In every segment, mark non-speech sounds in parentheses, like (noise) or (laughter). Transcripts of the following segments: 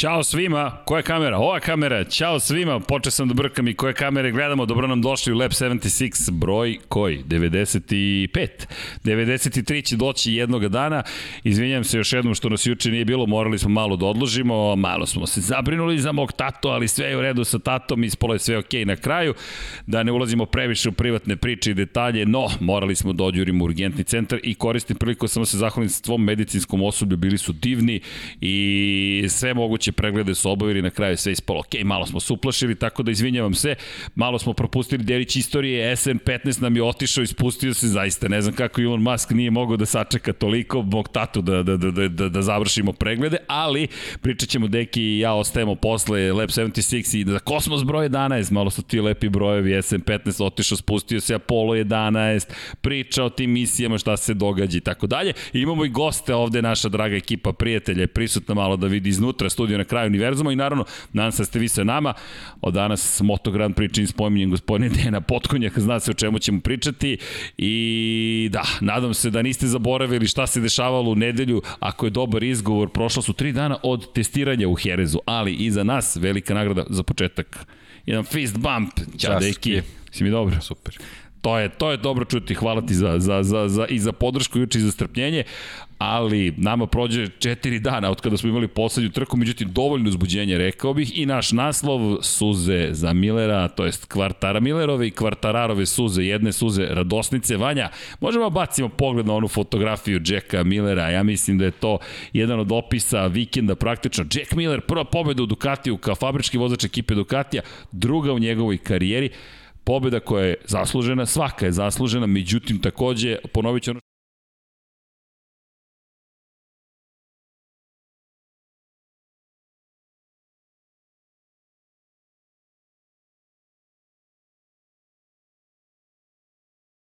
Ćao svima, koja kamera? Ova kamera, ćao svima, počeo sam da brkam i koje kamere gledamo, dobro nam došli u Lab 76, broj koji? 95. 93 će doći jednog dana, izvinjam se još jednom što nas juče nije bilo, morali smo malo da odložimo, malo smo se zabrinuli za mog tato, ali sve je u redu sa tatom, ispolo je sve ok na kraju, da ne ulazimo previše u privatne priče i detalje, no, morali smo da odjurimo urgentni centar i koristim priliku samo se zahvalim svom medicinskom osoblju, bili su divni i sve moguće moguće preglede su obavili, na kraju sve ispalo ok, malo smo suplašili, tako da izvinjavam se, malo smo propustili delić istorije, SN15 nam je otišao, ispustio se, zaista ne znam kako Elon Musk nije mogao da sačeka toliko, mog tatu da, da, da, da, da završimo preglede, ali pričat ćemo deki i ja ostajemo posle Lab 76 i za Kosmos broj 11, malo su ti lepi brojevi, SN15 otišao, spustio se Apollo 11, priča o tim misijama, šta se događa i tako dalje. Imamo i goste ovde, naša draga ekipa prijatelja je prisutna malo da vidi iznutra studiju na kraju univerzuma i naravno, nadam se da ste vi sa nama. Od danas Moto Grand pričin spominjem gospodine Dejana Potkonjak, zna se o čemu ćemo pričati i da, nadam se da niste zaboravili šta se dešavalo u nedelju, ako je dobar izgovor, prošlo su tri dana od testiranja u Herezu, ali i za nas velika nagrada za početak. Jedan fist bump, ćao deki, si mi dobro? Super. To je, to je dobro čuti, hvala ti za, za, za, za, i za podršku juče i za strpljenje, ali nama prođe četiri dana od kada smo imali poslednju trku, međutim dovoljno uzbuđenje rekao bih i naš naslov suze za Millera, to jest kvartara Millerove i kvartararove suze, jedne suze radosnice. Vanja, možemo da bacimo pogled na onu fotografiju Jacka Millera, ja mislim da je to jedan od opisa vikenda praktično. Jack Miller, prva pobeda u Ducatiju kao fabrički vozač ekipe Ducatija, druga u njegovoj karijeri pobeda koja je zaslužena, svaka je zaslužena, međutim takođe ponovit ću ono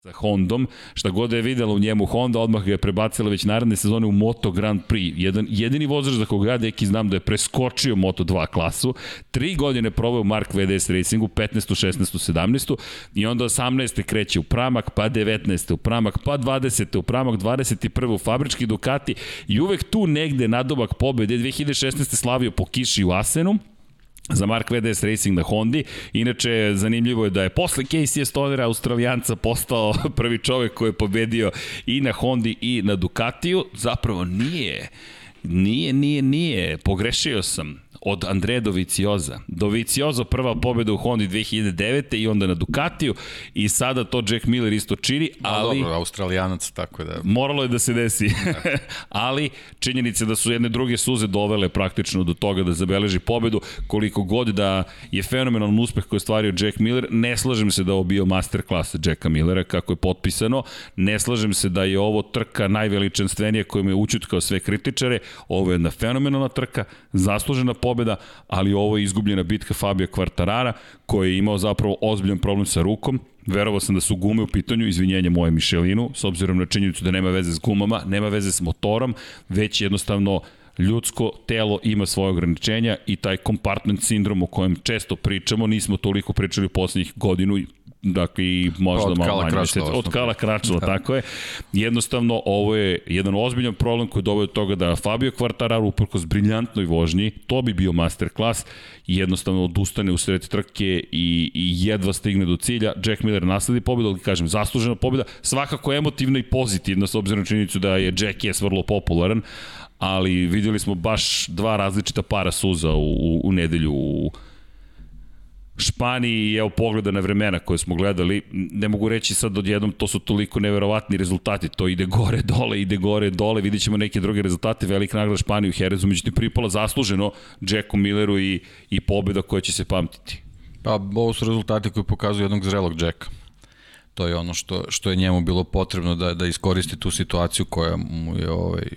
sa Hondom, šta god je videla u njemu Honda, odmah ga je prebacila već naredne sezone u Moto Grand Prix. Jedan, jedini vozač za koga ja deki znam da je preskočio Moto 2 klasu, tri godine probao u Mark VDS Racingu, 15. 16. 17. i onda 18. kreće u Pramak, pa 19. u Pramak, pa 20. u Pramak, 21. u fabrički Ducati i uvek tu negde nadomak pobede 2016. slavio po kiši u Asenu, za Mark VDS Racing na Hondi. Inače, zanimljivo je da je posle Casey Stonera, Australijanca, postao (laughs) prvi čovek koji je pobedio i na Hondi i na Ducatiju. Zapravo nije. Nije, nije, nije. Pogrešio sam od Andreja Dovicioza. Doviciozo prva pobeda u Hondi 2009. i onda na Ducatiju i sada to Jack Miller isto čini, ali... dobro, australijanac, tako da... Moralo je da se desi. Da. (laughs) ali činjenice da su jedne druge suze dovele praktično do toga da zabeleži pobedu, koliko god da je fenomenalan uspeh koji je stvario Jack Miller, ne slažem se da ovo bio masterclass Jacka Millera kako je potpisano, ne slažem se da je ovo trka najveličanstvenija kojom je učutkao sve kritičare, ovo je jedna fenomenalna trka, zaslužena pobeda pobeda, ali ovo je izgubljena bitka Fabio Kvartarara, koji je imao zapravo ozbiljan problem sa rukom, Verovao sam da su gume u pitanju, izvinjenje moje Mišelinu, s obzirom na činjenicu da nema veze s gumama, nema veze s motorom, već jednostavno ljudsko telo ima svoje ograničenja i taj compartment sindrom o kojem često pričamo, nismo toliko pričali u poslednjih godinu dakle i možda pa malo manje mesec, od Kala Kračila, da. tako je. Jednostavno, ovo je jedan ozbiljan problem koji dovode do toga da Fabio Quartararo uprkos briljantnoj vožnji, to bi bio masterclass, jednostavno odustane u sred trke i, i jedva stigne do cilja. Jack Miller nasledi pobedu, ali kažem, zaslužena pobeda, svakako emotivna i pozitivna, s obzirom na činjenicu da je Jack Yes vrlo popularan, ali videli smo baš dva različita para suza u, u, u nedelju u Španiji i evo pogleda na vremena koje smo gledali, ne mogu reći sad odjednom to su toliko neverovatni rezultati, to ide gore (laughs) dole, ide gore dole, vidit ćemo neke druge rezultate, velik nagrada Španiju u Herezu, međutim pripala zasluženo Jacku Milleru i, i pobjeda koja će se pamtiti. Pa ovo su rezultati koji pokazuju jednog zrelog Jacka. To je ono što, što je njemu bilo potrebno da, da iskoristi tu situaciju koja mu je ovaj,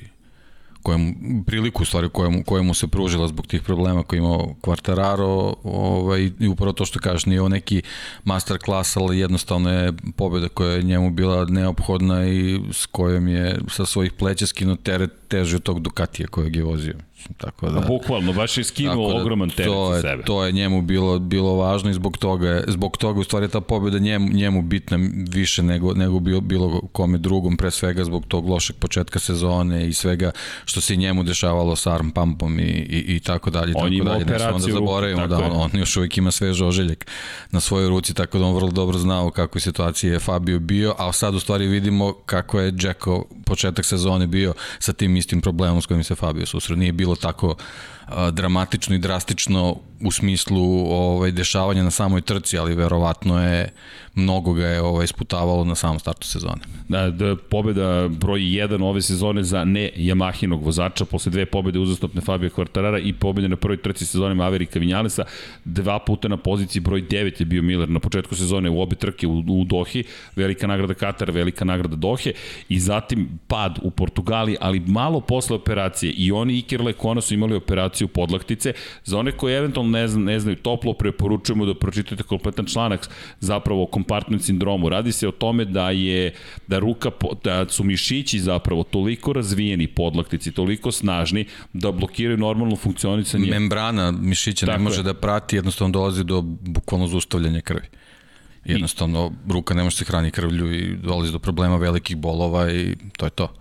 kojem, priliku stvari kojemu, kojemu se pružila zbog tih problema koji imao Quartararo ovaj, i upravo to što kažeš nije ovo neki master klas, ali jednostavno je pobjeda koja je njemu bila neophodna i s kojom je sa svojih pleća skinuo teret teži od tog Ducatija kojeg je vozio. Tako da, A bukvalno, baš je skinuo da, ogroman teret to je, sebe. To je njemu bilo, bilo važno i zbog toga, je- zbog toga u stvari ta pobjeda njemu, njemu bitna više nego, nego bilo, bilo kome drugom, pre svega zbog tog lošeg početka sezone i svega što se njemu dešavalo sa arm pumpom i, i, i tako dalje. On tako dalje. Da operaciju ruke, zaboravimo tako da on, on još uvijek ima svež ožiljak na svojoj ruci, tako da on vrlo dobro znao u kakvoj situaciji je Fabio bio, a sad u stvari vidimo kako je Jacko početak sezone bio sa tim istim problemom s kojim se Fabio susreo. Nije bilo tako dramatično i drastično u smislu ovaj dešavanja na samoj trci, ali verovatno je mnogo ga je ovaj isputavalo na samom startu sezone. Da, da pobeda broj 1 ove sezone za ne Yamahinog vozača posle dve pobede uzastopne Fabio Quartarara i pobede na prvoj trci sezone Maverika Vinjalesa. Dva puta na poziciji broj 9 je bio Miller na početku sezone u obe trke u, u Dohi, velika nagrada Katara, velika nagrada Dohe i zatim pad u Portugali, ali malo posle operacije i oni Iker Lekona su imali operaciju podlaktice. Za one koji eventualno ne, zna, ne znaju, toplo preporučujemo da pročitate kompletan članak zapravo o kompartment sindromu. Radi se o tome da je da ruka da su mišići zapravo toliko razvijeni podlaktici, toliko snažni da blokiraju normalno funkcionisanje Membrana mišića Tako ne može je. da prati, jednostavno dolazi do bukvalno zaustavljanja krvi. Jednostavno, ruka ne može se hrani krvlju i dolazi do problema velikih bolova i to je to.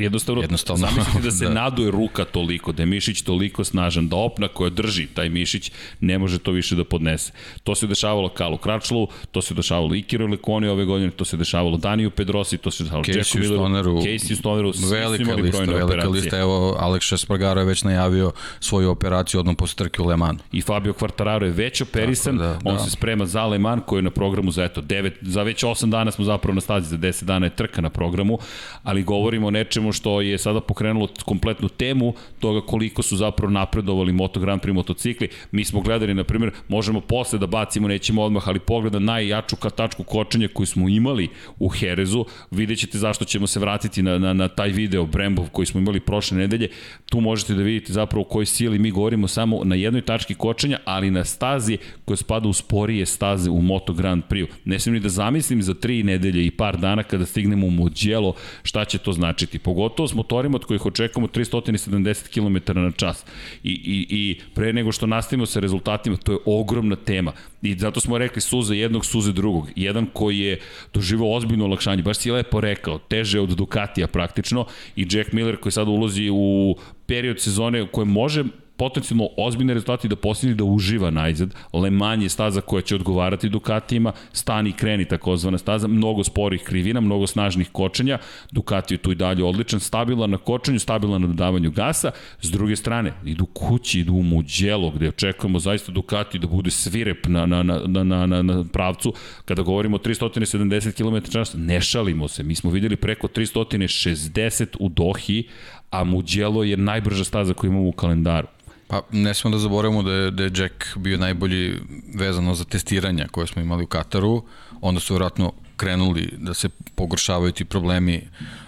Jednostavno, Jednostavno, zamislite da (laughs) se da. naduje ruka toliko, da je mišić toliko snažan, da opna koja drži taj mišić ne može to više da podnese. To se dešavalo Kalu Kračlu, to se dešavalo Ikiru Lekoni ove godine, to se dešavalo Daniju Pedrosi, to se dešavalo Casey Jacku Milleru, Stoneru, Casey Stoneru, velika lista, velika operacije. lista. Evo, Alex Espargaro je već najavio svoju operaciju odmah posle trke u Le Manu. I Fabio Quartararo je već operisan, Tako da, on da. se sprema za Le Mans koji je na programu za eto 9 za već 8 dana smo zapravo na stazi, za 10 dana je trka na programu, ali govorimo o nečemu što je sada pokrenulo kompletnu temu toga koliko su zapravo napredovali Moto Grand Prix motocikli. Mi smo gledali na primjer, možemo posle da bacimo, nećemo odmah, ali pogled na najjaču katačku kočenja koju smo imali u Herezu, vidjet ćete zašto ćemo se vratiti na, na, na taj video Brembov koji smo imali prošle nedelje. Tu možete da vidite zapravo o kojoj sili mi govorimo samo na jednoj tački kočenja, ali na stazi koja spada u sporije staze u Moto Grand Prix. Ne smijem ni da zamislim za tri nedelje i par dana kada stignemo u Mugello šta će to značiti. Pogotovo s motorima od kojih očekujemo 370 km na čas. I, i, I pre nego što nastavimo sa rezultatima, to je ogromna tema. I zato smo rekli suze jednog, suze drugog. Jedan koji je doživao ozbiljno olakšanje, baš si lepo rekao, teže od Ducatija praktično i Jack Miller koji sada ulazi u period sezone u kojem može potencijalno ozbiljne rezultati da postigne da uživa najzad. Le Mans je staza koja će odgovarati Ducatijima, stani i kreni takozvana staza, mnogo sporih krivina, mnogo snažnih kočenja, Ducati je tu i dalje odličan, stabilan na kočenju, stabilan na dodavanju gasa, s druge strane, idu kući, idu u Mugello, gde očekujemo zaista Ducati da bude svirep na, na, na, na, na, na, pravcu, kada govorimo o 370 km čas, ne šalimo se, mi smo videli preko 360 u Dohi, a Mugello je najbrža staza koju imamo u kalendaru. Pa ne smemo da zaboravimo da je, da je Jack bio najbolji vezano za testiranja koje smo imali u Kataru, onda su vjerojatno krenuli da se pogoršavaju ti problemi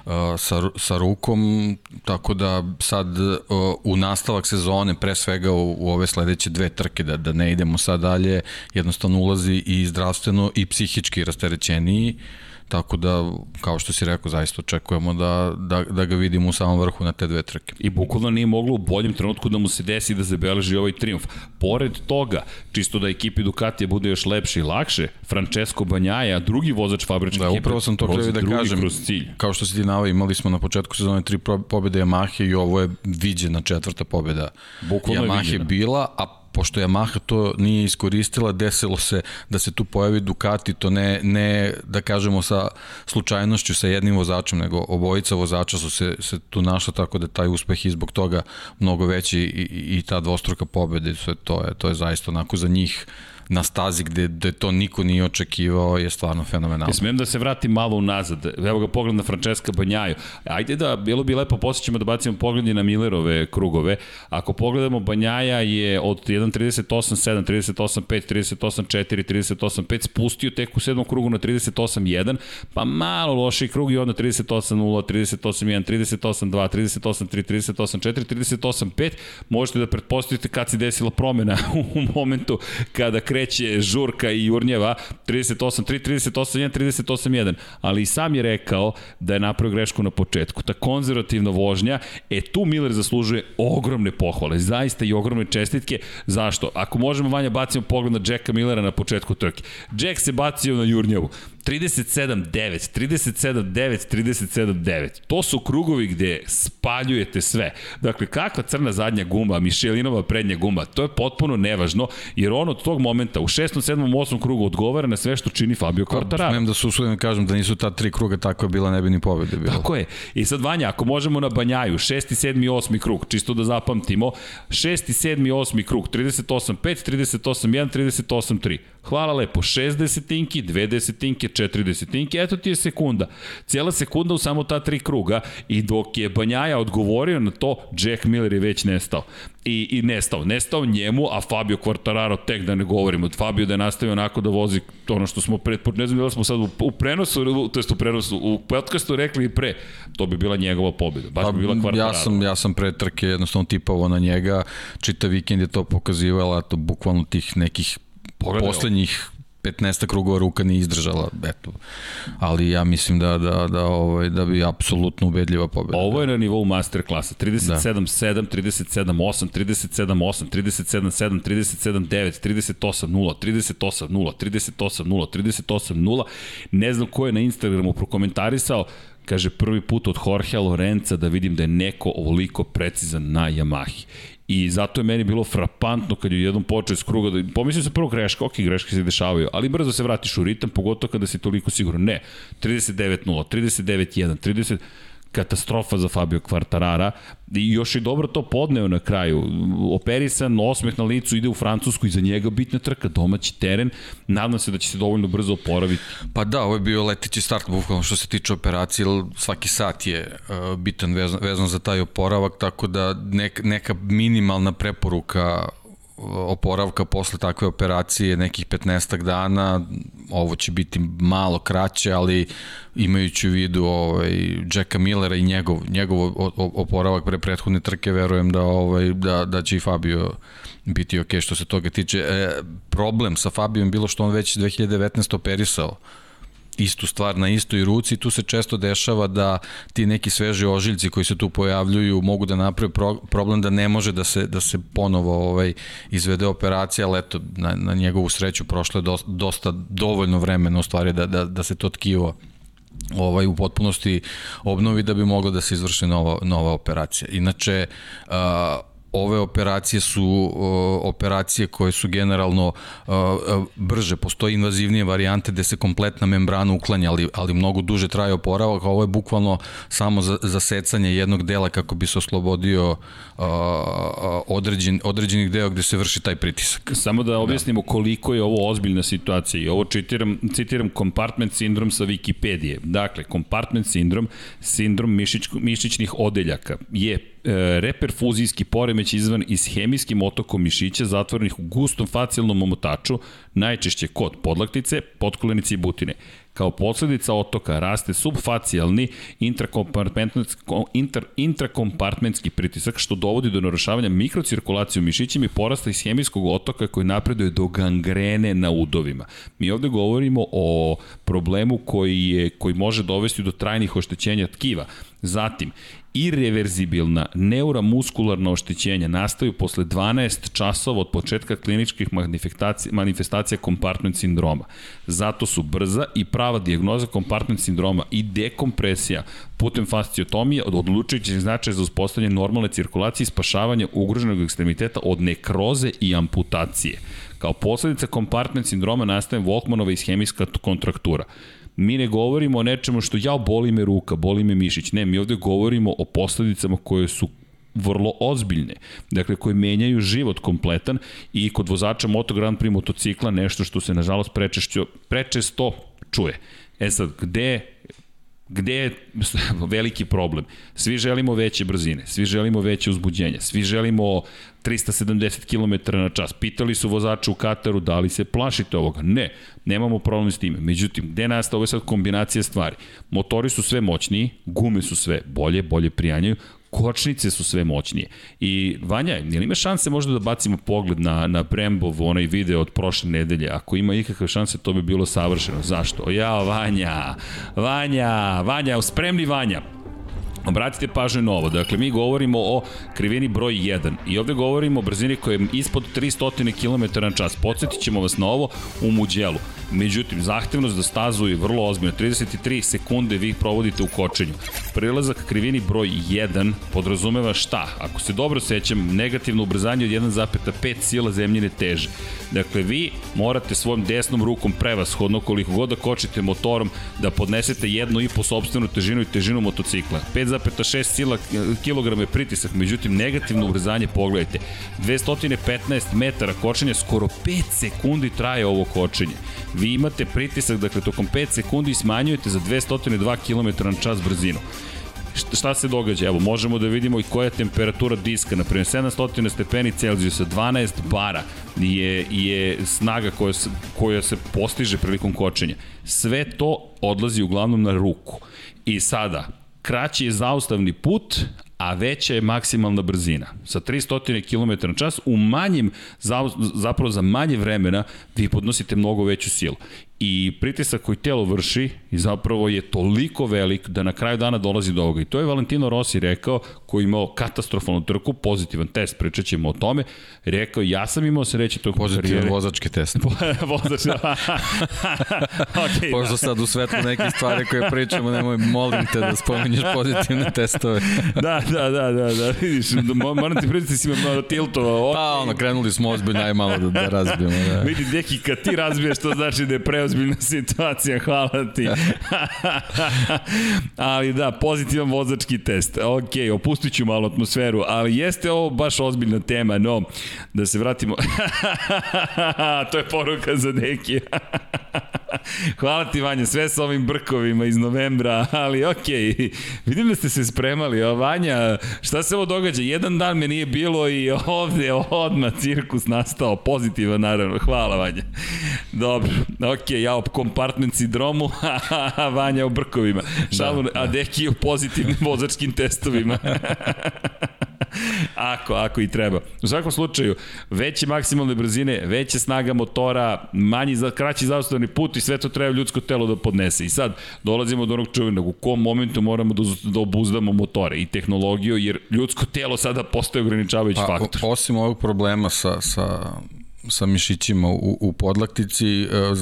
uh, sa, sa rukom, tako da sad uh, u nastavak sezone, pre svega u, u ove sledeće dve trke, da, da ne idemo sad dalje, jednostavno ulazi i zdravstveno i psihički rasterećeniji, tako da, kao što si rekao, zaista očekujemo da, da, da ga vidimo u samom vrhu na te dve trke. I bukvalno nije moglo u boljem trenutku da mu se desi da zabeleži ovaj triumf. Pored toga, čisto da ekipi Ducatija bude još lepše i lakše, Francesco Banjaja, drugi vozač fabričke Da, ekipe, upravo sam to htio da kažem. Kao što si ti navao, imali smo na početku sezone tri pobjede Yamahe i ovo je viđena četvrta pobjeda Bukvalno je Yamahe viđena. bila, a pošto Yamaha to nije iskoristila, desilo se da se tu pojavi Ducati, to ne, ne da kažemo sa slučajnošću sa jednim vozačem, nego obojica vozača su se, se tu našla, tako da taj uspeh i zbog toga mnogo veći i, i, i ta dvostruka pobjeda, sve to je, to je zaista onako za njih na stazi gde, gde to niko nije očekivao je stvarno fenomenalno. Smijem da se vratim malo unazad. Evo ga pogled na Francesca Banjaju. Ajde da, bilo bi lepo, posle ćemo da bacimo pogled na Millerove krugove. Ako pogledamo, Banjaja je od 1.38.7, 38.5, 38.4, 38.5 spustio tek u sedmom krugu na 38.1, pa malo loši krug i onda 38.0, 38.1, 38.2, 38.3, 38.4, 38.5. Možete da pretpostavite kad se desila promena u momentu kada kreće kreće žurka i jurnjeva 38-3, 38-1, 38-1, ali i sam je rekao da je napravio grešku na početku. Ta konzervativna vožnja, e tu Miller zaslužuje ogromne pohvale, zaista i ogromne čestitke. Zašto? Ako možemo, Vanja, bacimo pogled na Jacka Millera na početku trke. Jack se bacio na jurnjevu. 37-9, 37-9, 37-9. To su krugovi gde spaljujete sve. Dakle, kakva crna zadnja guma, Mišelinova prednja guma, to je potpuno nevažno, jer on od tog momenta u 6. 7. 8. krugu odgovara na sve što čini Fabio pa, Quartararo. Smem da se usudim da kažem da nisu ta tri kruga tako bila, ne bi ni pobjede bilo. Tako je. I sad, Vanja, ako možemo na Banjaju, 6. 7. 8. krug, čisto da zapamtimo, 6. 7. 8. krug, 38-5, 38-1, 38-3. Hvala lepo, 6 desetinki, 2 desetinke, 4 desetinke, eto ti je sekunda. Cijela sekunda u samo ta tri kruga i dok je Banjaja odgovorio na to, Jack Miller je već nestao. I, i nestao. Nestao njemu, a Fabio Quartararo tek da ne govorimo. Fabio da je nastavio onako da vozi to ono što smo pre, ne znam da smo sad u, u prenosu, to jest u prenosu, u podcastu rekli i pre, to bi bila njegova pobjeda. Baš bi bila Quartararo. Ja sam, ja sam pre trke jednostavno tipavo na njega, čita vikend je to pokazivala, to bukvalno tih nekih Pogledaj poslednjih 15 krugova ruka nije izdržala, eto. Ali ja mislim da da da ovaj da bi apsolutno ubedljiva pobeda. Ovo je na nivou master klasa. 37-7, 37-8, 37-8, 37-7, 37-9, 38-0, 38-0, 38-0, 38-0. Ne znam ko je na Instagramu prokomentarisao, kaže prvi put od Jorgea Lorenza da vidim da je neko ovoliko precizan na Yamahi. I zato je meni bilo frapantno kad je jednom počeo iz kruga, da, pomislio sam prvo greška, ok, greške se dešavaju, ali brzo se vratiš u ritam, pogotovo kada si toliko siguran. Ne, 39-0, 39-1, 30 katastrofa za Fabio Quartarara i još je dobro to podneo na kraju. Operisan, osmeh na licu, ide u Francusku i za njega bitna trka, domaći teren. Nadam se da će se dovoljno brzo oporaviti. Pa da, ovo je bio leteći start, bukvalno što se tiče operacije, svaki sat je uh, bitan vezan, vezan za taj oporavak, tako da nek, neka minimalna preporuka oporavka posle takve operacije nekih 15 dana, ovo će biti malo kraće, ali imajući u vidu ovaj Jacka Millera i njegov njegov oporavak pre prethodne trke, verujem da ovaj da da će i Fabio biti ok što se toga tiče. E, problem sa Fabijom bilo što on već 2019 operisao istu stvar na istoj ruci tu se često dešava da ti neki sveži ožiljci koji se tu pojavljuju mogu da naprave pro, problem da ne može da se da se ponovo ovaj izvede operacija, ali eto na, na njegovu sreću prošlo je dosta, dosta dovoljno vremena u stvari da, da, da se to tkivo ovaj u potpunosti obnovi da bi mogla da se izvrši nova nova operacija. Inače uh, ove operacije su uh, operacije koje su generalno uh, brže, postoji invazivnije varijante gde se kompletna membrana uklanja, ali, ali mnogo duže traje oporavak, a ovo je bukvalno samo za, za secanje jednog dela kako bi se oslobodio uh, određen, određenih deo gde se vrši taj pritisak. Samo da objasnimo da. koliko je ovo ozbiljna situacija i ovo citiram, citiram compartment sindrom sa Wikipedije. Dakle, compartment sindrom, sindrom mišić, mišićnih odeljaka je reperfuzijski poremeć izvan iz hemijskim otokom mišića zatvorenih u gustom facijalnom omotaču, najčešće kod podlaktice, podkolenice i butine. Kao posledica otoka raste subfacijalni intrakompartmentski, inter, pritisak što dovodi do narušavanja mikrocirkulacije u mišićima i porasta iz hemijskog otoka koji napreduje do gangrene na udovima. Mi ovde govorimo o problemu koji, je, koji može dovesti do trajnih oštećenja tkiva. Zatim, irreverzibilna neuramuskularna oštećenja nastaju posle 12 časova od početka kliničkih manifestacija, manifestacija kompartment sindroma. Zato su brza i prava dijagnoza kompartment sindroma i dekompresija putem fasciotomije od odlučujućeg značaja za uspostavljanje normalne cirkulacije i spašavanje ugroženog ekstremiteta od nekroze i amputacije. Kao posledica kompartment sindroma nastaje Volkmanova ishemijska kontraktura. Mi ne govorimo o nečemu što ja boli me ruka, boli me mišić. Ne, mi ovde govorimo o posledicama koje su vrlo ozbiljne, dakle koje menjaju život kompletan i kod vozača Moto Grand Prix motocikla nešto što se nažalost prečesto, prečesto čuje. E sad, gde gde je (laughs) veliki problem? Svi želimo veće brzine, svi želimo veće uzbuđenje, svi želimo 370 km na čas. Pitali su vozača u Kataru da li se plašite ovoga. Ne, nemamo problem s time. Međutim, gde nastaje ovo je sad kombinacija stvari? Motori su sve moćniji, gume su sve bolje, bolje prijanjaju, kočnice su sve moćnije. I Vanja, je li ima šanse možda da bacimo pogled na, na Brembov, onaj video od prošle nedelje? Ako ima ikakve šanse, to bi bilo savršeno. Zašto? Ja, Vanja, Vanja, Vanja, spremni Vanja. Obratite pažnju na ovo. Dakle, mi govorimo o krivini broj 1 i ovde govorimo o brzini koja je ispod 300 km na čas. Podsjetit ćemo vas na ovo u Muđelu. Međutim, zahtevnost za stazu je vrlo ozbiljna. 33 sekunde vi provodite u kočenju. Prilazak krivini broj 1 podrazumeva šta? Ako se dobro sećam, negativno ubrzanje od 1,5 sila zemljine teže. Dakle, vi morate svojom desnom rukom prevashodno, koliko god da kočite motorom, da podnesete jednu i po sobstvenu težinu i težinu motocikla. 5,6 sila kilograma je pritisak, međutim, negativno ubrzanje, pogledajte. 215 metara kočenja, skoro 5 sekundi traje ovo kočenje vi imate pritisak, dakle, tokom 5 sekundi smanjujete za 202 km na čas brzinu. Šta se događa? Evo, možemo da vidimo i koja je temperatura diska. Naprimjer, 700 stepeni Celzijusa, 12 bara je, je snaga koja se, koja se postiže prilikom kočenja. Sve to odlazi uglavnom na ruku. I sada, kraći je zaustavni put, a veća je maksimalna brzina. Sa 300 km na čas u manjim, zapravo za manje vremena vi podnosite mnogo veću silu i pritisak koji telo vrši i zapravo je toliko velik da na kraju dana dolazi do ovoga. I to je Valentino Rossi rekao, koji je imao katastrofalnu trku, pozitivan test, pričat ćemo o tome, rekao, ja sam imao sreće tog Pozitivan karijere. vozački test. (laughs) Vozač, (laughs) okay, Pošto da. sad u svetlu neke stvari koje pričamo, nemoj, molim te da spominješ pozitivne testove. (laughs) da, da, da, da, da, vidiš, moram ti pričati si imao tiltova. Okay. Pa, ono, krenuli smo ozbiljno, aj malo da, da razbijemo. Da. Vidi, deki, kad ti razbiješ, to znači da je preo ozbiljna (laughs) situacija, hvala ti. (laughs) ali da, pozitivan vozački test. Ok, opustit ću malo atmosferu, ali jeste ovo baš ozbiljna tema, no, da se vratimo. (laughs) to je poruka za Deki. Hvala ti Vanja, sve sa ovim brkovima iz novembra, ali okej, vidim da ste se spremali, a Vanja, šta se ovo događa? Jedan dan me nije bilo i ovde odmah cirkus nastao, pozitivan naravno, hvala Vanja. Dobro, okej, ja o kompartment sindromu, (laughs) a Vanja o brkovima. Šalu, da, da. a Deki o pozitivnim (laughs) vozačkim testovima. (laughs) ako, ako i treba. U svakom slučaju, veće maksimalne brzine, veća snaga motora, manji, kraći zaustavni put i sve to treba ljudsko telo da podnese. I sad dolazimo do onog čuvenog, u kom momentu moramo da, da obuzdamo motore i tehnologiju, jer ljudsko telo sada postaje ograničavajući pa, faktor. Osim ovog problema sa, sa sa mišićima u, u podlaktici, e, e,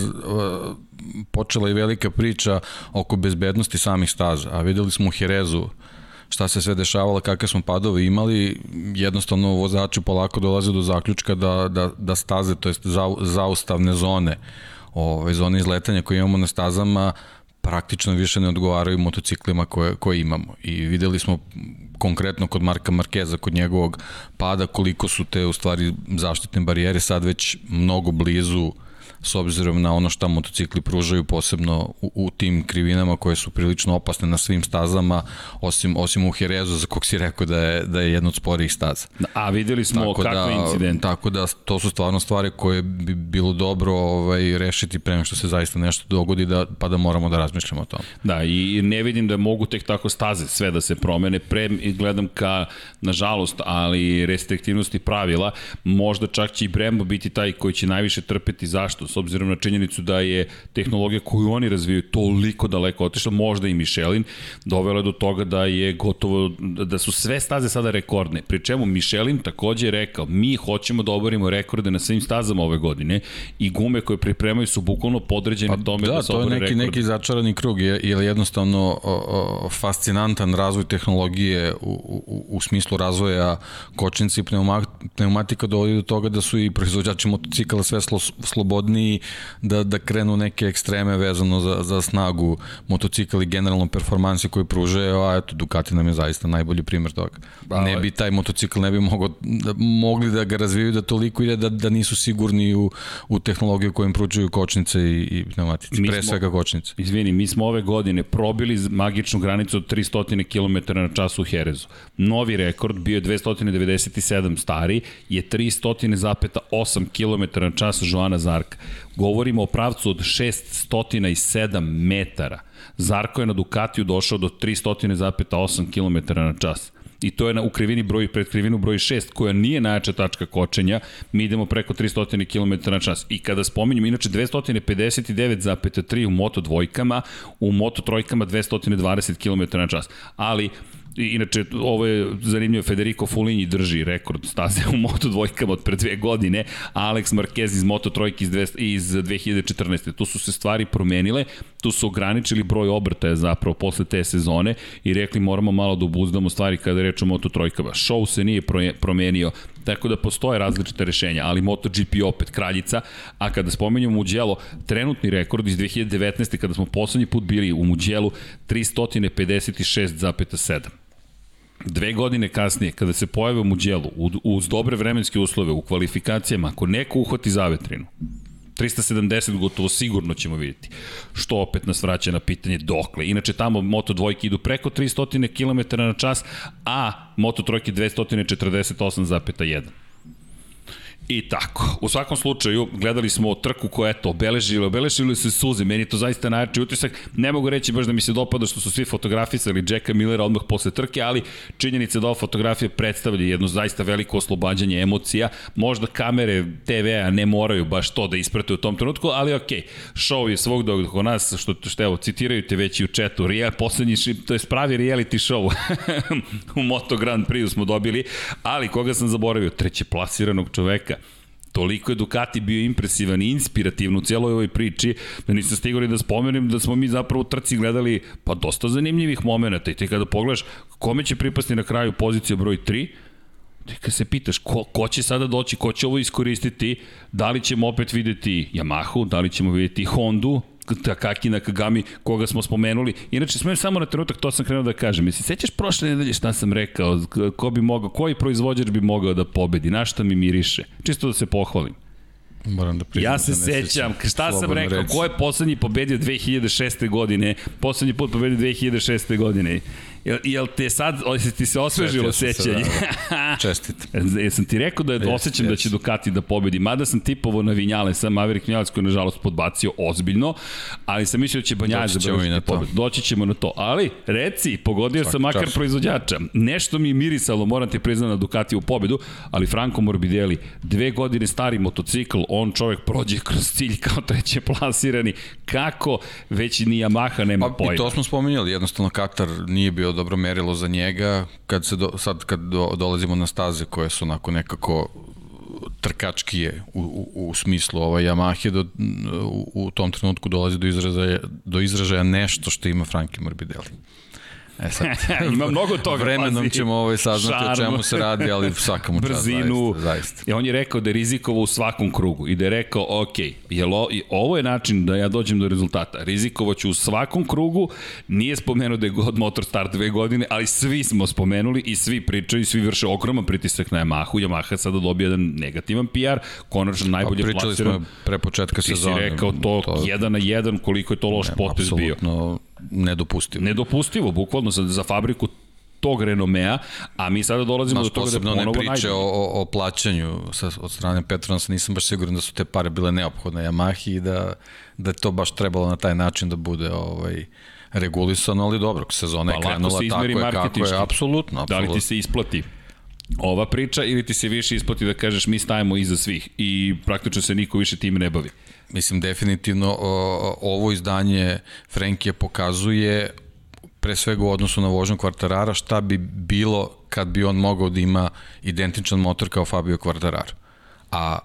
počela je velika priča oko bezbednosti samih staza, a videli smo u Herezu šta se sve dešavalo, kakve smo padove imali, jednostavno vozači polako dolaze do zaključka da, da, da staze, to jest za, zaustavne zone, ove, zone izletanja koje imamo na stazama, praktično više ne odgovaraju motociklima koje, koje imamo. I videli smo konkretno kod Marka Markeza, kod njegovog pada, koliko su te u stvari zaštitne barijere sad već mnogo blizu uh, s obzirom na ono šta motocikli pružaju posebno u, u tim krivinama koje su prilično opasne na svim stazama osim osim u Herezu za kog si rekao da je da je jedno od sporijih staza. A videli smo tako kakve da, incidente. Tako da to su stvarno stvari koje bi bilo dobro ovaj rešiti pre nego što se zaista nešto dogodi da pa da moramo da razmišljamo o tome. Da, i ne vidim da mogu tek tako staze sve da se promene. Pre gledam ka nažalost, ali restriktivnosti pravila, možda čak će i Brembo biti taj koji će najviše trpeti zašto s obzirom na činjenicu da je tehnologija koju oni razvijaju toliko daleko otišla, možda i Michelin, dovela do toga da je gotovo, da su sve staze sada rekordne. Pri čemu Michelin takođe je rekao, mi hoćemo da oborimo rekorde na svim stazama ove godine i gume koje pripremaju su bukvalno podređene pa, tome da, da se obore rekorde. Da, to je neki, neki začarani krug, je, je jednostavno o, o, fascinantan razvoj tehnologije u, u, u smislu razvoja kočnici i pneumatika dovodi do toga da su i proizvođači motocikala sve slo, slobodni spremni da, da krenu neke ekstreme vezano za, za snagu motocikla i generalno performansi koje pruže, a eto Ducati nam je zaista najbolji primer toga. Ba, ne bi taj motocikl ne bi mogo, da, mogli da ga razvijaju da toliko ide da, da nisu sigurni u, u tehnologiju kojim pružaju kočnice i, i pneumatici, mi pre smo, svega kočnice. Izvini, mi smo ove godine probili magičnu granicu od 300 km na čas u Herezu. Novi rekord bio je 297 stari, je 300,8 km na čas Joana Zarka. Govorimo o pravcu od 607 metara. Zarko je na Ducatiju došao do 300,8 km na čas. i to je na, u krivini broj, pred krivinu broj 6, koja nije najjača tačka kočenja, mi idemo preko 300 km na čas. I kada spominjem, inače 259,3 u moto dvojkama, u moto trojkama 220 km na čas. Ali inače, ovo je zanimljivo, Federico Fulini drži rekord staze u Moto dvojkama od pre dve godine, Alex Marquez iz Moto trojke iz, iz 2014. Tu su se stvari promenile, tu su ograničili broj obrtaja zapravo posle te sezone i rekli moramo malo da obuzdamo stvari kada reč o Moto trojkama. Show se nije promenio, tako da postoje različite rešenja, ali MotoGP opet kraljica, a kada spomenjamo Mugello, trenutni rekord iz 2019. kada smo poslednji put bili u Mugello 356,7. Dve godine kasnije, kada se pojave u Muđelu, uz dobre vremenske uslove, u kvalifikacijama, ako neko uhvati zavetrinu, 370 gotovo sigurno ćemo vidjeti. Što opet nas vraća na pitanje dokle. Inače tamo Moto dvojke idu preko 300 km na čas, a Moto trojke 248,1. I tako. U svakom slučaju, gledali smo trku koja, eto, obeležili, obeležili se suze. Meni je to zaista najjači utisak. Ne mogu reći baš da mi se dopada što su svi fotografisali Jacka Millera odmah posle trke, ali činjenica da ova fotografija predstavlja jedno zaista veliko oslobađanje emocija. Možda kamere TV-a ne moraju baš to da isprate u tom trenutku, ali ok, show je svog oko nas, što, što evo, citiraju te već i u četu, real, poslednji, to je spravi reality show (laughs) u Moto Grand Prix smo dobili, ali koga sam zaboravio? Treće plasiranog čoveka toliko je Ducati bio impresivan i inspirativan u cijeloj ovoj priči, da nisam stigao da spomenem da smo mi zapravo u trci gledali pa dosta zanimljivih momenta. I ti kada pogledaš kome će pripasti na kraju pozicija broj 3, ti kad se pitaš ko, ko će sada doći, ko će ovo iskoristiti, da li ćemo opet videti Yamahu, da li ćemo videti Hondu, Takaki Nakagami, koga smo spomenuli. Inače, smem samo na trenutak, to sam krenuo da kažem. Mislim, sećaš prošle nedelje šta sam rekao, ko bi mogao, koji proizvođač bi mogao da pobedi, na šta mi miriše? Čisto da se pohvalim. Moram da priznam. Ja se da sećam, šta sam rekao, reći. ko je poslednji pobedio 2006. godine, poslednji put pobedio 2006. godine. Jel, jel te sad, jel ti se osvežilo sećanje? Se, da. (laughs) Čestit. Jesam ti rekao da je osjećam yes. da će Ducati da pobedi, mada sam tipovo na Vinjale, sam Maverick Vinjalac koji je nažalost podbacio ozbiljno, ali sam mislio da će Banjaje završiti pobed. Doći ćemo na to. Ali, reci, pogodio Svaki sam makar čas. proizvođača. Nešto mi je mirisalo, moram ti priznati na Ducati u pobedu, ali Franco Morbidelli, dve godine stari motocikl, on čovek prođe kroz cilj kao treće plasirani. Kako već ni Yamaha nema pa, pojma. I to smo spominjali, jednostavno Katar nije bio dobro merilo za njega, kad se do, sad kad do, dolazimo na staze koje su onako nekako trkačkije u, u, u smislu ovaj Yamahe do, u, u tom trenutku dolazi do izražaja, do izražaja nešto što ima Frankie Morbidelli. E sad, (laughs) ima mnogo toga. (laughs) Vremenom pazi. ćemo ovaj saznati Šarm. o čemu se radi, ali svaka mu Brzinu. Zaista, zaista. I on je rekao da je rizikovao u svakom krugu i da je rekao, ok, jel o, ovo je način da ja dođem do rezultata. Rizikovo ću u svakom krugu, nije spomenuo da je god motor start dve godine, ali svi smo spomenuli i svi pričaju i svi vrše ogroman pritisak na Yamahu. Yamaha sada dobije jedan negativan PR, konačno najbolje pa, pričali plasiran. smo pre početka sezone. Ti si rekao to, to jedan na jedan koliko je to loš ne, potez bio nedopustivo. Nedopustivo, bukvalno za, za fabriku tog renomea, a mi sada dolazimo Znaš, do toga da ponovo ne priče o, o, o plaćanju sa, od strane Petronasa, nisam baš siguran da su te pare bile neophodne Yamahi i da, da je to baš trebalo na taj način da bude ovaj, regulisano, ali dobro, sezona pa, je krenula tako je kako je, apsolutno, apsolutno. Da li ti se isplati ova priča ili ti se više isplati da kažeš mi stajemo iza svih i praktično se niko više tim ne bavi? Mislim, definitivno ovo izdanje Frenkije pokazuje pre svega u odnosu na vožnju Kvartarara šta bi bilo kad bi on mogao da ima identičan motor kao Fabio Kvartarar. A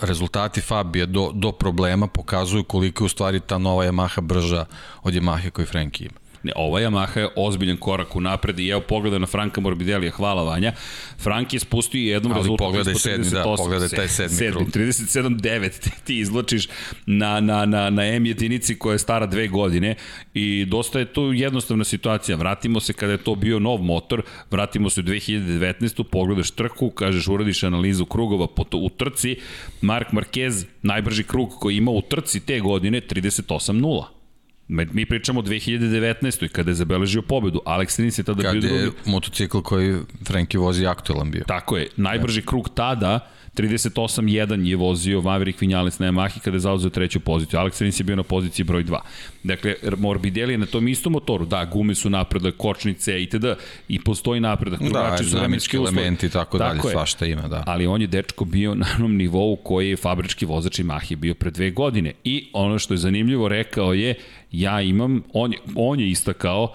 rezultati Fabija do, do problema pokazuju koliko je u stvari ta nova Yamaha brža od Yamahe koju Frenkie ima. Ne, ova Yamaha je ozbiljan korak u napred i evo pogleda na Franka Morbidelija, hvala Vanja. Frank je spustio jednom Ali rezultatu. pogledaj sedmi, da, pogledaj taj sedmi, sedmi krug. 37-9 ti, ti izločiš na, na, na, na M jedinici koja je stara dve godine i dosta je to jednostavna situacija. Vratimo se kada je to bio nov motor, vratimo se u 2019. Pogledaš trku, kažeš uradiš analizu krugova po to, u trci, Mark Marquez, najbrži krug koji ima u trci te godine, 38-0. Mi pričamo o 2019. kada je zabeležio pobedu. Alex Rins je tada Kad bio drugi. je motocikl koji Frenki vozi aktuelan bio. Tako je. Najbrži krug tada 38.1 je vozio Maverick Vinales na Yamahi kada je zauzeo treću poziciju. Alex Rins je bio na poziciji broj 2. Dakle, Morbidelli je na tom istom motoru. Da, gume su napredak, kočnice itd. I postoji napredak. Da, Drugačiji su vremenski elementi i tako, dalje, je. svašta ima, da. Ali on je dečko bio na onom nivou koji je fabrički vozač Yamahi bio pre dve godine. I ono što je zanimljivo rekao je, ja imam, on on je istakao,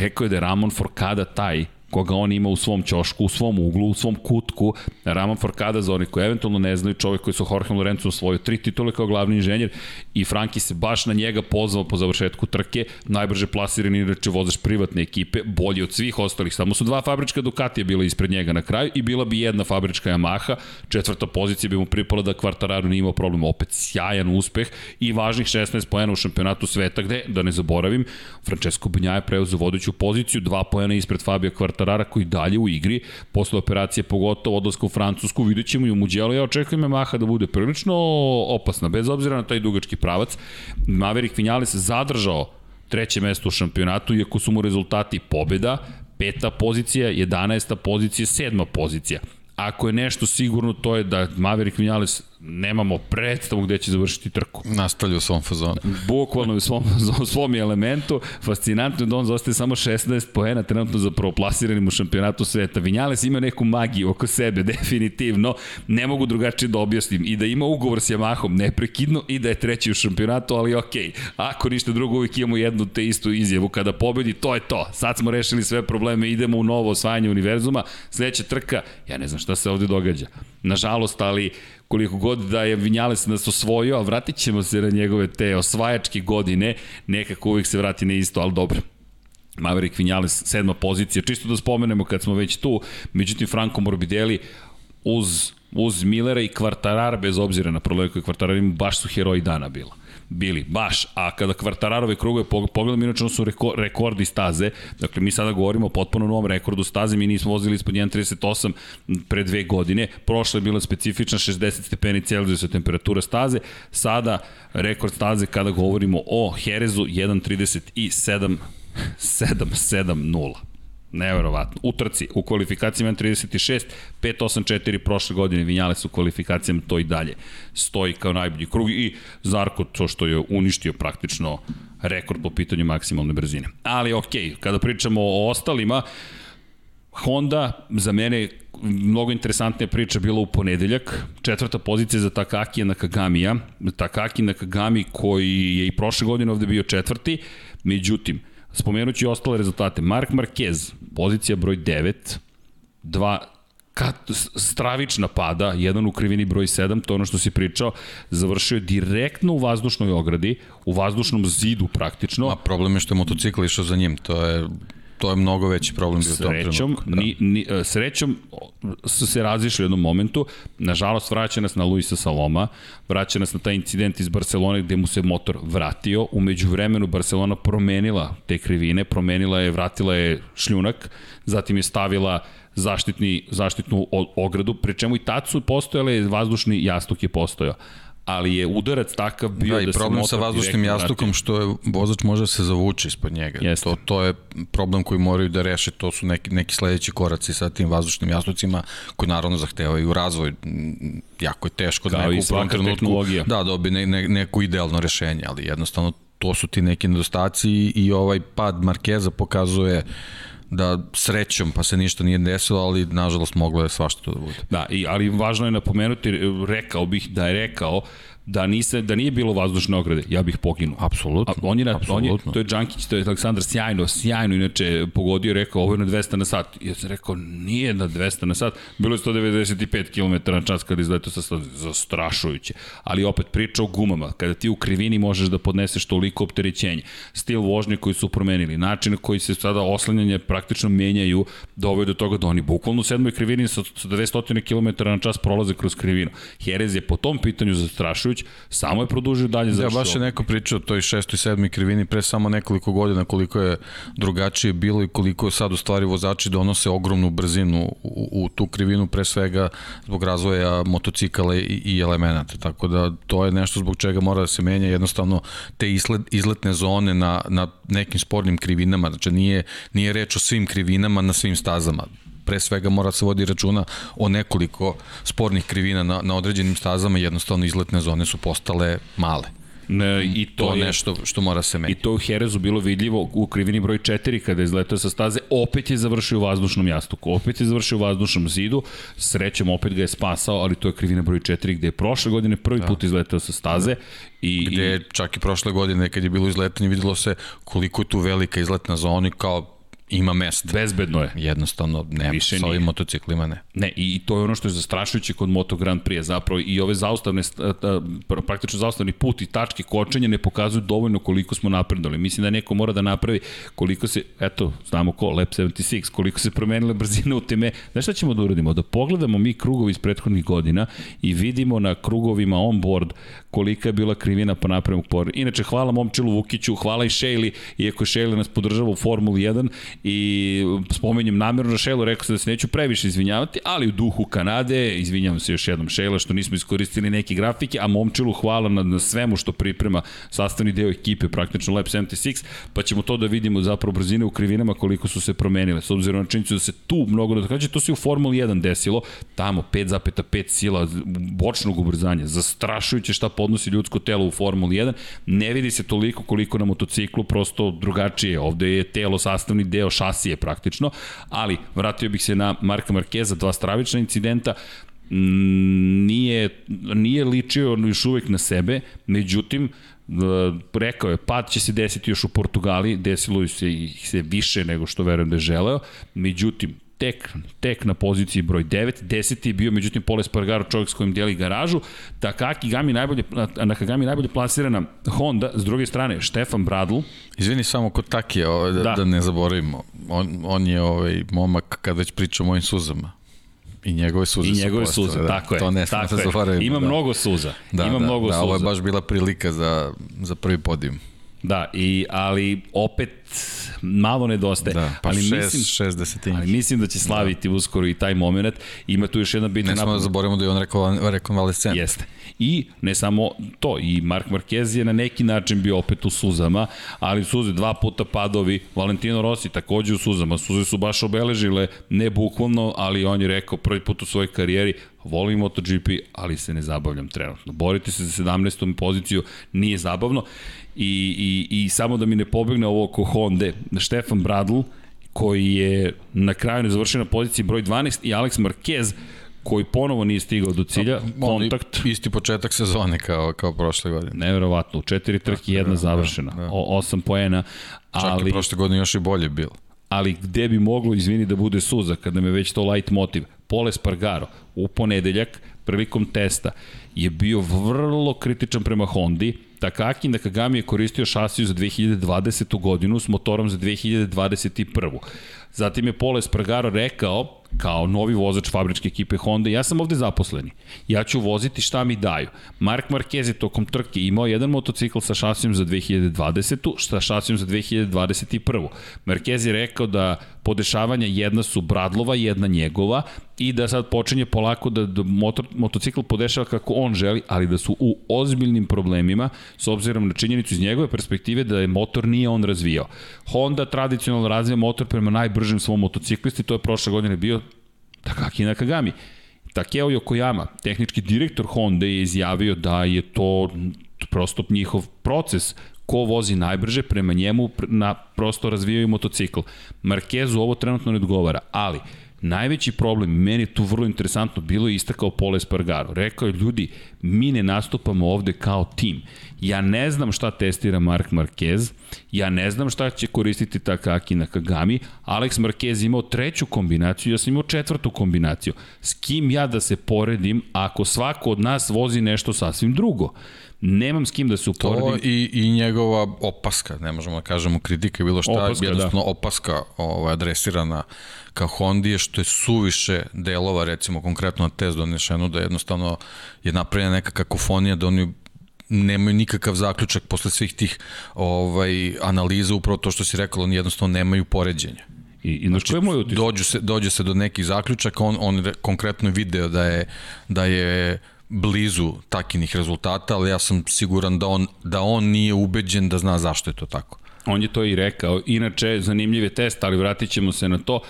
rekao je da je Ramon Forcada taj koga on ima u svom ćošku, u svom uglu, u svom kutku. Ramon Forcada, za oni koji eventualno ne znaju, čovjek koji su Jorge Lorenzo osvojio tri titule kao glavni inženjer i Franki se baš na njega pozvao po završetku trke, najbrže plasirani inače vozač privatne ekipe, bolji od svih ostalih. Samo su dva fabrička Ducatija bila ispred njega na kraju i bila bi jedna fabrička Yamaha, četvrta pozicija bi mu pripala da Kvartararo nije imao problem, opet sjajan uspeh i važnih 16 pojena u šampionatu sveta gde, da ne zaboravim, Francesco Bunja je preuzeo vodeću poziciju, dva pojena ispred Fabio Kvartararo Quartarara koji dalje u igri, posle operacije pogotovo odlaska u Francusku, vidjet ćemo i u Mugello, ja očekujem Yamaha da bude prilično opasna, bez obzira na taj dugački pravac. Maverick Vinales zadržao treće mesto u šampionatu, iako su mu rezultati pobeda, peta pozicija, 11. pozicija, sedma pozicija. Ako je nešto sigurno, to je da Maverick Vinales nemamo predstavu gde će završiti trku. Nastavlja u svom fazonu. Bukvalno u svom, (laughs) u svom elementu. Fascinantno je da on zostaje samo 16 poena trenutno za prvoplasiranim u šampionatu sveta. Vinjales ima neku magiju oko sebe, (laughs) definitivno. Ne mogu drugačije da objasnim. I da ima ugovor s Yamahom neprekidno i da je treći u šampionatu, ali okej. Okay. Ako ništa drugo, uvijek imamo jednu te istu izjavu. Kada pobedi, to je to. Sad smo rešili sve probleme, idemo u novo osvajanje univerzuma. Sledeća trka, ja ne znam šta se ovde događa. Nažalost, ali koliko god da je Vinjales nas osvojio, a vratit ćemo se na njegove te osvajačke godine, nekako uvijek se vrati na isto, ali dobro. Maverick Vinjales, sedma pozicija, čisto da spomenemo kad smo već tu, međutim Franco Morbidelli uz, uz Millera i Kvartarar, bez obzira na probleme koje Kvartarar ima, baš su heroji dana bila bili, baš, a kada kvartararove krugove pogledamo, inače su reko, rekordi staze, dakle mi sada govorimo o potpuno novom rekordu staze, mi nismo vozili ispod 1.38 pre dve godine, prošla je bila specifična 60 stepeni Celsijusa temperatura staze, sada rekord staze kada govorimo o Herezu 1.37 770. Neverovatno. U trci, u kvalifikacijama 36, 584 prošle godine Vinjales u kvalifikacijama to i dalje stoji kao najbolji krug i Zarko to što je uništio praktično rekord po pitanju maksimalne brzine. Ali okej, okay, kada pričamo o ostalima, Honda za mene mnogo interesantnija priča bila u ponedeljak. Četvrta pozicija za Takaki Nakagamija. Takaki Nakagami koji je i prošle godine ovde bio četvrti. Međutim, Spomenući ostale rezultate. Mark Marquez, pozicija broj 9, dva kat, stravična pada, jedan u krivini broj 7, to je ono što si pričao, završio je direktno u vazdušnoj ogradi, u vazdušnom zidu praktično. A problem je što je motocikl išao za njim, to je to je mnogo veći problem bio srećom, u tom trenutku. Da. Ni, ni, e, srećom su se razišli u jednom momentu. Nažalost, vraća nas na Luisa Saloma, vraća nas na taj incident iz Barcelone gde mu se motor vratio. Umeđu vremenu Barcelona promenila te krivine, promenila je, vratila je šljunak, zatim je stavila zaštitni, zaštitnu ogradu, pri čemu i tad su postojale, vazdušni jastuk je postojao ali je udarac takav bio da, da i problem sa vazdušnim jastukom što je vozač može da se zavući ispod njega. Jeste. To, to je problem koji moraju da reše, to su neki, neki sledeći koraci sa tim vazdušnim jastucima koji naravno zahtevaju razvoj. Jako je teško da Kao da neko u prvom trenutku da, dobi ne, ne, neko idealno rešenje, ali jednostavno to su ti neki nedostaci i ovaj pad Markeza pokazuje da srećom pa se ništa nije desilo, ali nažalost moglo je svašta to da bude. Da, i, ali važno je napomenuti, rekao bih da je rekao da nise da nije bilo vazdušne ograde, ja bih poginuo. Apsolutno. A on je na, on je, to je Đankić, to je Aleksandar sjajno, sjajno inače pogodio, rekao ovo je na 200 na sat. Ja sam rekao nije na 200 na sat, bilo je 195 km na čas kada izletao sa zastrašujuće. Ali opet priča o gumama, kada ti u krivini možeš da podneseš toliko opterećenja, stil vožnje koji su promenili, način na koji se sada oslanjanje praktično menjaju, dovode do toga da oni bukvalno u sedmoj krivini sa 200 km na čas prolaze kroz krivinu. Jerez je po tom pitanju zastrašujući Petrović, samo je produžio dalje za Ja, baš je neko pričao o toj šestoj i sedmoj krivini pre samo nekoliko godina koliko je drugačije bilo i koliko sad u stvari vozači donose ogromnu brzinu u, u tu krivinu pre svega zbog razvoja motocikala i, i elemenata. Tako da to je nešto zbog čega mora da se menja jednostavno te izlet, izletne zone na, na nekim spornim krivinama. Znači nije, nije reč o svim krivinama na svim stazama pre svega mora se vodi računa o nekoliko spornih krivina na, na određenim stazama, jednostavno izletne zone su postale male. Ne, I to, To je nešto što mora se I menjati. to u Herezu bilo vidljivo u krivini broj 4 kada je izletao sa staze, opet je završio u vazdušnom jastuku, opet je završio u vazdušnom zidu, srećem opet ga je spasao, ali to je krivina broj 4 gde je prošle godine prvi put izletao sa staze i, Gde je čak i prošle godine kad je bilo izletanje videlo se koliko je tu velika izletna zona i kao ima mesta. bezbedno je. Jednostavno nema, Više sa ovim nije. motociklima ne. Ne, i to je ono što je zastrašujuće kod Moto Grand Prix, zapravo i ove zaustavne, st- ta- pr- praktično zaustavni put i tačke kočenja ne pokazuju dovoljno koliko smo napredali. Mislim da neko mora da napravi koliko se, eto, znamo ko, Lab 76, koliko se promenile brzine u teme. Znaš šta ćemo da uradimo? Da pogledamo mi krugovi iz prethodnih godina i vidimo na krugovima on board kolika je bila krivina pa napravimo por. Inače, hvala Momčilu Vukiću, hvala i Šejli, iako Šejli nas podržava u Formuli 1 i spomenjem namjerno Šejlu, rekao sam da se neću previše izvinjavati, ali u duhu Kanade, izvinjavam se još jednom Šejla što nismo iskoristili neke grafike, a Momčilu hvala na, na svemu što priprema sastavni deo ekipe, praktično Lab 76, pa ćemo to da vidimo zapravo brzine u krivinama koliko su se promenile, s obzirom na činjenicu da se tu mnogo da kaže, to se u Formuli 1 desilo, tamo 5,5 sila bočnog ubrzanja, zastrašujuće šta podnosi ljudsko telo u Formuli 1, ne vidi se toliko koliko na motociklu, prosto drugačije, ovde je telo sastavni deo šasije praktično, ali vratio bih se na Marka Markeza, dva stravična incidenta, nije, nije ličio još uvek na sebe, međutim, e, rekao je, pad će se desiti još u Portugali, desilo se ih se više nego što verujem da je želeo, međutim, tek, tek na poziciji broj 9, 10. je bio međutim Pole Spargaro čovjek s kojim deli garažu, Takaki Gami najbolje, Nakagami najbolje plasirana Honda, s druge strane Štefan Bradl, Izvini samo kod Takija, ovaj, da, Da. da. ne zaboravimo. On, on je ovaj momak kad već priča o mojim suzama. I njegove suze i su njegove postale, suze, da. tako je. To ne smemo tako da zaboravimo. Ima da. mnogo suza. Da, Ima da, mnogo da, suza. ovo je baš bila prilika za, za prvi podijum. Da, i, ali opet malo nedostaje. Da, pa ali šest, mislim, šest desetinja. Ali mislim da će slaviti da. uskoro i taj moment. Ima tu još jedna bitna Ne smo da zaboravimo da je on rekao rekonvalescent. Jeste. I ne samo to, i Mark Marquez je na neki način bio opet u suzama, ali suze dva puta padovi, Valentino Rossi takođe u suzama, suze su baš obeležile, ne bukvalno, ali on je rekao prvi put u svojoj karijeri, volim MotoGP, ali se ne zabavljam trenutno. Boriti se za 17. poziciju nije zabavno i, i, i samo da mi ne pobegne ovo oko Honda, Štefan Bradl, koji je na kraju ne završio na poziciji broj 12 i Alex Marquez koji ponovo nije stigao do cilja, kontakt. Isti početak sezone kao, kao prošle godine. Neverovatno, u četiri trke jedna da, završena, da, da. O, osam poena, Čak ali, i prošle godine još i bolje bilo. ali gde bi moglo, izvini, da bude suza, kada me već to light motiv. Pole Spargaro u ponedeljak, prilikom testa, je bio vrlo kritičan prema Hondi, Takaki Nakagami je koristio šasiju za 2020. godinu s motorom za 2021. Zatim je Pole Spargaro rekao, kao novi vozač fabričke ekipe Honda, ja sam ovde zaposleni. Ja ću voziti šta mi daju. Mark Marquez je tokom trke imao jedan motocikl sa šasijom za 2020. sa šasijom za 2021. Marquez je rekao da podešavanja jedna su Bradlova, jedna njegova i da sad počinje polako da, da motor, motocikl podešava kako on želi, ali da su u ozbiljnim problemima s obzirom na činjenicu iz njegove perspektive da je motor nije on razvijao. Honda tradicionalno razvija motor prema najbržem svom motociklisti, to je prošle godine bio Takaki Nakagami. Takeo Yokoyama, tehnički direktor Honda je izjavio da je to prosto njihov proces ko vozi najbrže, prema njemu na, prosto razvijaju motocikl. Markezu ovo trenutno ne odgovara, ali najveći problem, meni je tu vrlo interesantno, bilo je istakao Pole Spargaro. Rekao je, ljudi, mi ne nastupamo ovde kao tim. Ja ne znam šta testira Mark Marquez, ja ne znam šta će koristiti Takaki Nakagami, Alex Marquez imao treću kombinaciju, ja sam imao četvrtu kombinaciju. S kim ja da se poredim ako svako od nas vozi nešto sasvim drugo? Nemam s kim da se uporedim. To i, i njegova opaska, ne možemo da kažemo kritika bilo šta, Opaska, opaska, jednostavno da. opaska ovaj, adresirana ka Hondi je što je suviše delova, recimo konkretno na test donešeno, da jednostavno je napravljena neka kakofonija da oni nemaju nikakav zaključak posle svih tih ovaj, analiza, upravo to što si rekao, oni jednostavno nemaju poređenja. I, i znači, je moj utisak? Dođu se, dođe se do nekih zaključaka, on, on konkretno video da je, da je blizu takinih rezultata, ali ja sam siguran da on, da on nije ubeđen da zna zašto je to tako. On je to i rekao. Inače, zanimljiv je test, ali vratit ćemo se na to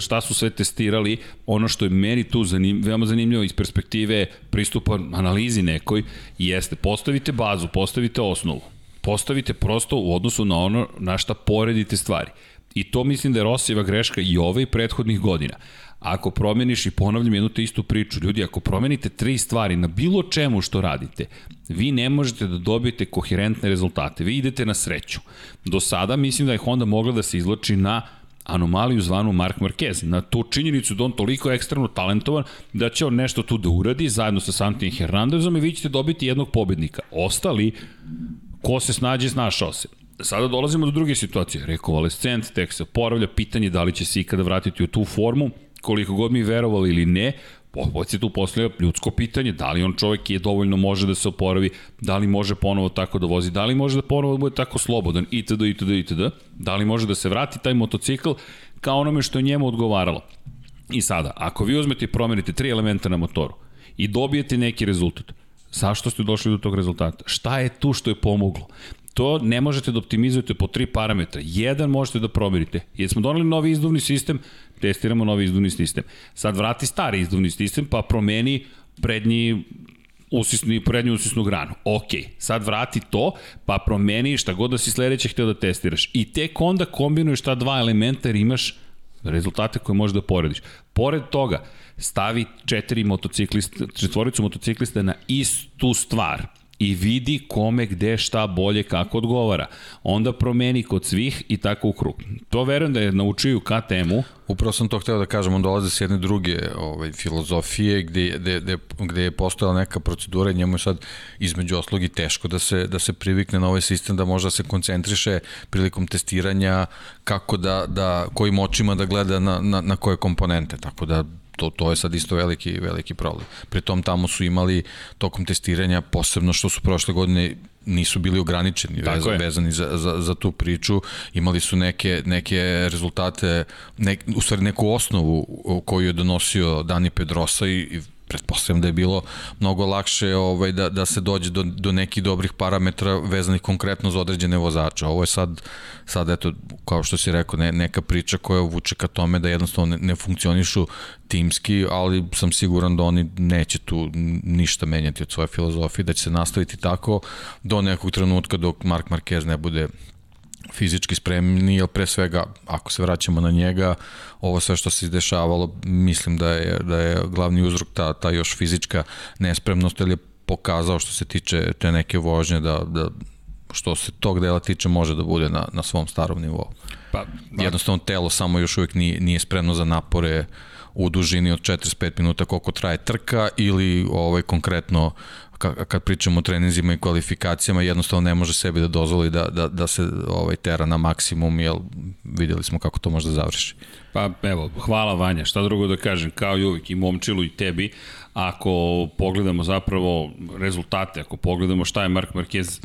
šta su sve testirali. Ono što je meni tu zanim, veoma zanimljivo iz perspektive pristupa analizi nekoj, jeste postavite bazu, postavite osnovu. Postavite prosto u odnosu na ono na šta poredite stvari. I to mislim da je Rosijeva greška i ove i prethodnih godina. Ako promeniš i ponavljam jednu te istu priču, ljudi, ako promenite tri stvari na bilo čemu što radite, vi ne možete da dobijete koherentne rezultate. Vi idete na sreću. Do sada mislim da je Honda mogla da se izloči na anomaliju zvanu Mark Marquez, na tu činjenicu da on toliko ekstremno talentovan da će on nešto tu da uradi zajedno sa Santin Hernandezom i vi ćete dobiti jednog pobednika. Ostali, ko se snađe, snašao se. Sada dolazimo do druge situacije. Rekonvalescent, tek se oporavlja, pitanje da li će se ikada vratiti u tu formu, koliko god mi verovali ili ne, opet se tu postavlja ljudsko pitanje, da li on čovek je dovoljno može da se oporavi, da li može ponovo tako da vozi, da li može da ponovo da bude tako slobodan, itd., itd., itd., da li može da se vrati taj motocikl kao onome što je njemu odgovaralo. I sada, ako vi uzmete i promenite tri elementa na motoru i dobijete neki rezultat, zašto ste došli do tog rezultata? Šta je tu što je pomoglo? to ne možete da optimizujete po tri parametra. Jedan možete da promerite. Jer smo donali novi izduvni sistem, testiramo novi izduvni sistem. Sad vrati stari izduvni sistem, pa promeni prednji usisni, prednju usisnu granu. Ok, sad vrati to, pa promeni šta god da si sledeće hteo da testiraš. I tek onda kombinuješ ta dva elementa jer imaš rezultate koje možeš da porediš. Pored toga, stavi četiri motociklista, četvoricu motociklista na istu stvar i vidi kome gde šta bolje kako odgovara. Onda promeni kod svih i tako u krug. To verujem da je naučio u KTM-u. Upravo sam to hteo da kažem, on dolaze s jedne druge ovaj, filozofije gde, gde, gde, gde je postojala neka procedura i njemu je sad između oslogi teško da se, da se privikne na ovaj sistem, da možda se koncentriše prilikom testiranja kako da, da kojim očima da gleda na, na, na koje komponente. Tako da to, to je sad isto veliki, veliki problem. Pri tom tamo su imali tokom testiranja, posebno što su prošle godine nisu bili ograničeni vez, vezani za, za, za tu priču, imali su neke, neke rezultate, ne, u stvari neku osnovu koju je donosio Dani Pedrosa i, i pretpostavljam da je bilo mnogo lakše ovaj, da, da se dođe do, do nekih dobrih parametra vezanih konkretno za određene vozače. Ovo je sad, sad eto, kao što si rekao, ne, neka priča koja vuče ka tome da jednostavno ne, ne funkcionišu timski, ali sam siguran da oni neće tu ništa menjati od svoje filozofije, da će se nastaviti tako do nekog trenutka dok Mark Marquez ne bude fizički spremni, jer pre svega, ako se vraćamo na njega, ovo sve što se izdešavalo, mislim da je, da je glavni uzrok ta, ta još fizička nespremnost, ili je pokazao što se tiče te neke vožnje da, da što se tog dela tiče može da bude na, na svom starom nivou. Pa, pa, Jednostavno telo samo još uvijek nije, nije spremno za napore u dužini od 45 minuta koliko traje trka ili ovaj konkretno kad pričamo o treninzima i kvalifikacijama, jednostavno ne može sebi da dozvoli da, da, da se ovaj, tera na maksimum, jer videli smo kako to može da završi. Pa evo, hvala Vanja, šta drugo da kažem, kao i uvijek i momčilu i tebi, ako pogledamo zapravo rezultate, ako pogledamo šta je Mark Marquez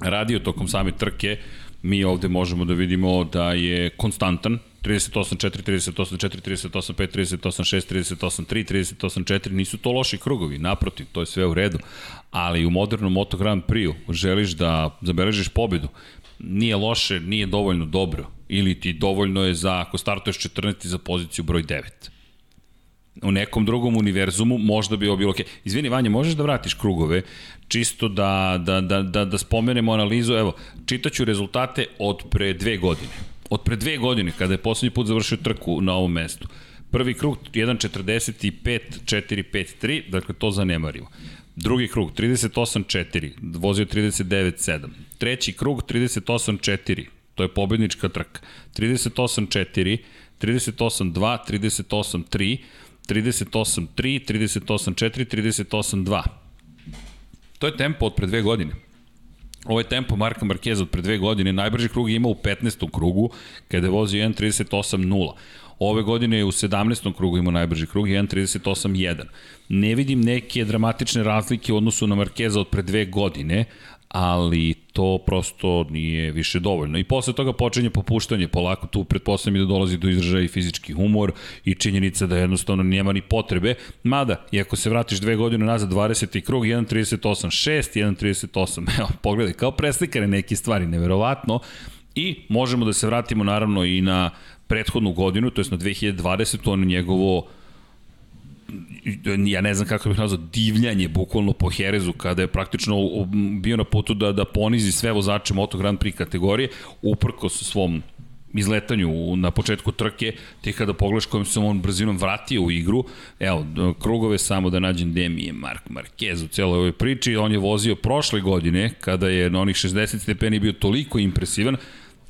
radio tokom same trke, mi ovde možemo da vidimo da je konstantan, 38-4, 38-4, 38-5, 38-6, 38-3, 38-4, nisu to loši krugovi, naprotiv, to je sve u redu, ali u modernom Moto Grand Prix želiš da zabeležiš pobedu, nije loše, nije dovoljno dobro, ili ti dovoljno je za, ako startuješ 14. za poziciju broj 9 u nekom drugom univerzumu možda bi ovo bilo okej. Okay. Izvini Vanja, možeš da vratiš krugove čisto da, da, da, da, da spomenemo analizu, evo, čitaću rezultate od pre dve godine od pre dve godine, kada je poslednji put završio trku na ovom mestu. Prvi krug 1.45-4-5-3, dakle to zanemarimo. Drugi krug 38-4, vozio 39-7. Treći krug 38-4, to je pobednička trka. 38-4, 38-2, 38-3, 38-3, 38-4, 38-2. To je tempo od pre dve godine. Ovo je tempo Marka Markeza od pre dve godine, najbrži krug je imao u 15. krugu, kada je vozio 1.38.0. ove godine je u 17. krugu imao najbrži krug, 1.38.1. Ne vidim neke dramatične razlike u odnosu na Markeza od pre dve godine, ali to prosto nije više dovoljno. I posle toga počinje popuštanje, polako tu pretpostavljam da dolazi do izražaja i fizički humor i činjenica da jednostavno nema ni potrebe, mada, i ako se vratiš dve godine nazad, 20. krug, 1.38.6, 1.38, (laughs) evo, pogledaj, kao preslikane neke stvari, neverovatno, i možemo da se vratimo naravno i na prethodnu godinu, to je na 2020. ono njegovo ja ne znam kako bih nazvao, divljanje bukvalno po Herezu kada je praktično bio na putu da, da ponizi sve vozače Moto Grand Prix kategorije, uprko sa svom izletanju na početku trke, ti kada pogledaš kojim se on brzinom vratio u igru, evo, krugove samo da nađem gde mi je Mark Marquez u celoj ovoj priči, on je vozio prošle godine, kada je na onih 60 stepeni bio toliko impresivan,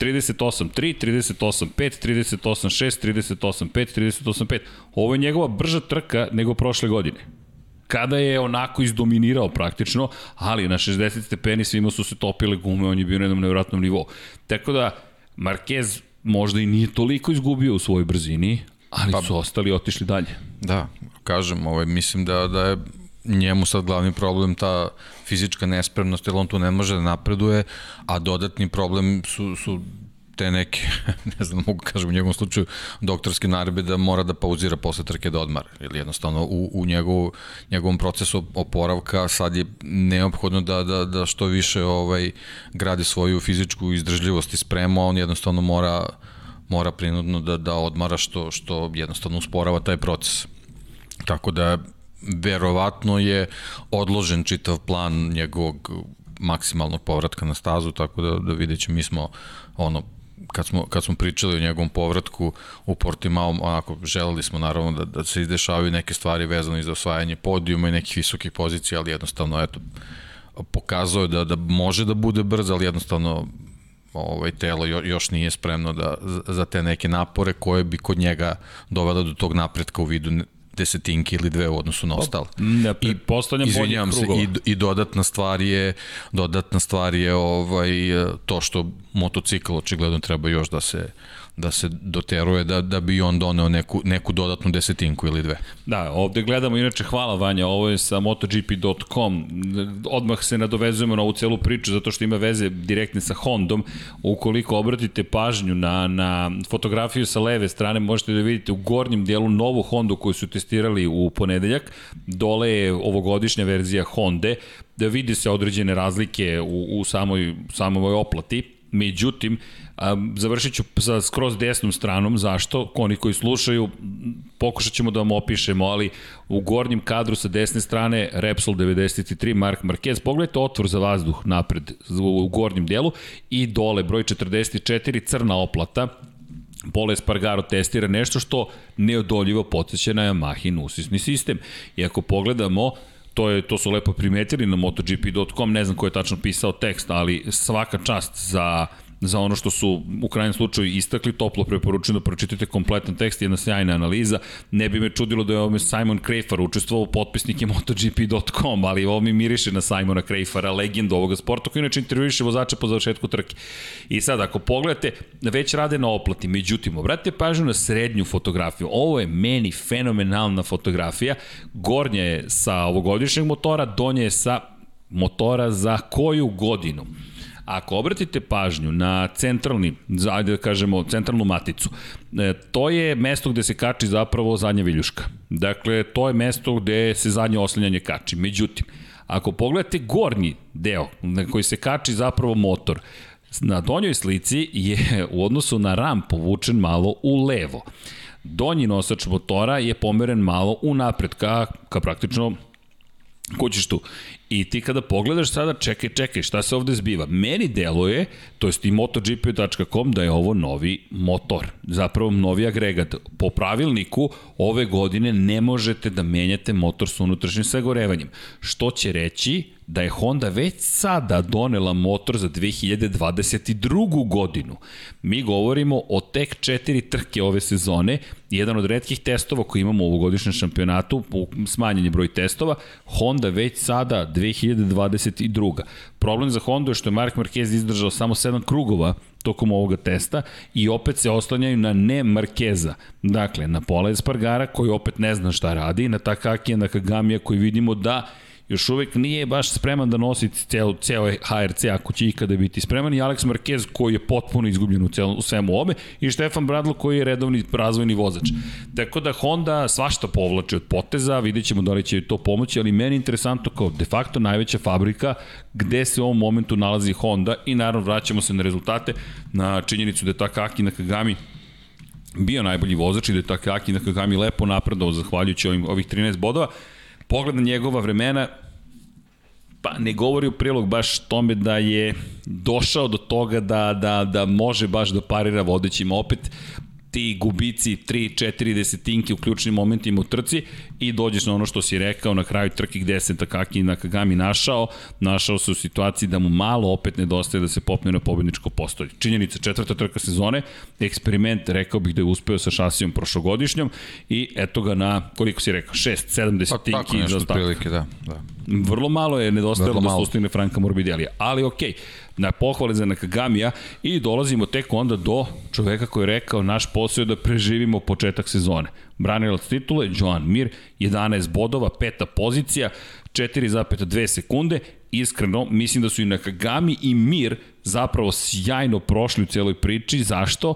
38-3, 38-5, 38-6, 38-5, 38-5. Ovo je njegova brža trka nego prošle godine kada je onako izdominirao praktično, ali na 60 stepeni svima su se topile gume, on je bio na jednom nevratnom nivou. Tako da, Marquez možda i nije toliko izgubio u svojoj brzini, ali pa, su ostali otišli dalje. Da, kažem, ovaj, mislim da, da je njemu sad glavni problem ta fizička nespremnost, jer on tu ne može da napreduje, a dodatni problem su, su te neke, (laughs) ne znam, mogu kažem u njegovom slučaju, doktorske naredbe da mora da pauzira posle trke da odmara. Ili jednostavno u, u njegov, njegovom procesu oporavka sad je neophodno da, da, da što više ovaj, gradi svoju fizičku izdržljivost i spremu, a on jednostavno mora, mora prinudno da, da odmara što, što jednostavno usporava taj proces. Tako da verovatno je odložen čitav plan njegovog maksimalnog povratka na stazu, tako da, da vidjet ćemo, mi smo ono, kad smo, kad smo pričali o njegovom povratku u Portimao, onako, želeli smo naravno da, da se izdešavaju neke stvari vezane za osvajanje podijuma i nekih visokih pozicija, ali jednostavno, eto, pokazao je da, da može da bude brz, ali jednostavno ovaj telo još nije spremno da za te neke napore koje bi kod njega dovela do tog napretka u vidu desetinke ili dve u odnosu na ostalo. Ne, I postavljam izvinjavam se, i, i dodatna stvar je dodatna stvar je ovaj to što motocikl očigledno treba još da se da se doteruje da, da bi on doneo neku, neku dodatnu desetinku ili dve. Da, ovde gledamo, inače hvala Vanja, ovo je sa MotoGP.com, odmah se nadovezujemo na ovu celu priču zato što ima veze direktne sa Hondom, ukoliko obratite pažnju na, na fotografiju sa leve strane, možete da vidite u gornjem delu novu Hondu koju su testirali u ponedeljak, dole je ovogodišnja verzija Honda, da vidi se određene razlike u, u samoj, samoj oplati, međutim, završit ću sa skroz desnom stranom, zašto? Oni koji slušaju, pokušat ćemo da vam opišemo, ali u gornjem kadru sa desne strane Repsol 93, Mark Marquez, pogledajte otvor za vazduh napred u gornjem delu i dole broj 44, crna oplata, Pole Spargaro testira nešto što neodoljivo podsjeća na Yamahin usisni sistem. I ako pogledamo, to, je, to su lepo primetili na MotoGP.com, ne znam ko je tačno pisao tekst, ali svaka čast za za ono što su u krajnjem slučaju istakli, toplo preporučujem da pročitate kompletan tekst, jedna sjajna analiza. Ne bi me čudilo da je ovome Simon Krejfar učestvovao, potpisnik je MotoGP.com, ali ovo mi miriše na Simona Krejfara, legendu ovoga sporta, koji inače intervjuiše vozača po završetku trke. I sad, ako pogledate, već rade na oplati, međutim, obratite pažnju na srednju fotografiju. Ovo je meni fenomenalna fotografija. Gornja je sa ovogodišnjeg motora, donja je sa motora za koju godinu? Ako obratite pažnju na centralni, ajde da kažemo, centralnu maticu, e, to je mesto gde se kači zapravo zadnja viljuška. Dakle, to je mesto gde se zadnje oslanjanje kači. Međutim, ako pogledate gornji deo na koji se kači zapravo motor, na donjoj slici je u odnosu na ram povučen malo u levo. Donji nosač motora je pomeren malo u napred, ka, ka praktično kućiš tu. I ti kada pogledaš sada, čekaj, čekaj, šta se ovde zbiva? Meni deluje, to jest i MotoGP.com, da je ovo novi motor, zapravo novi agregat. Po pravilniku ove godine ne možete da menjate motor sa unutrašnjim sagorevanjem, što će reći da je Honda već sada donela motor za 2022. godinu. Mi govorimo o tek četiri trke ove sezone, jedan od redkih testova koji imamo u ovogodišnjem šampionatu, smanjenje broj testova, Honda već sada 2022. Problem za Honda je što je Mark Marquez izdržao samo 7 krugova tokom ovoga testa i opet se oslanjaju na ne Markeza. Dakle, na Pola Espargara koji opet ne zna šta radi, na Takakija, na Kagamija koji vidimo da još uvek nije baš spreman da nosi ceo, ceo HRC ako će ikada biti spreman i Alex Marquez koji je potpuno izgubljen u, celo, u svemu ome i Štefan Bradlo koji je redovni razvojni vozač. Tako da Honda svašta povlači od poteza, vidjet ćemo da li će to pomoći, ali meni je interesantno kao de facto najveća fabrika gde se u ovom momentu nalazi Honda i naravno vraćamo se na rezultate, na činjenicu da je Takaki na Kagami bio najbolji vozač i da je Takaki na Kagami lepo napredao zahvaljujući ovim, ovih 13 bodova pogled na njegova vremena, pa ne govori u prilog baš tome da je došao do toga da, da, da može baš da parira vodećima. Opet ti gubici 3-4 desetinke u ključnim momentima u trci i dođeš na ono što si rekao na kraju trke gde se Takaki na Kagami našao, našao se u situaciji da mu malo opet nedostaje da se popne na pobedničko postolje. Činjenica, četvrta trka sezone, eksperiment, rekao bih da je uspeo sa šasijom prošlogodišnjom i eto ga na, koliko si rekao, 6-7 desetinki. Pa tako nešto da. da. Vrlo malo je nedostajalo da se ustigne Franka Morbidelija, ali okej, okay, na pohvale za Nakagamija i dolazimo tek onda do čoveka koji je rekao naš posao je da preživimo početak sezone. Branilac titule, Joan Mir, 11 bodova, peta pozicija, 4,2 sekunde. Iskreno, mislim da su i Nakagami i Mir zapravo sjajno prošli u cijeloj priči. Zašto?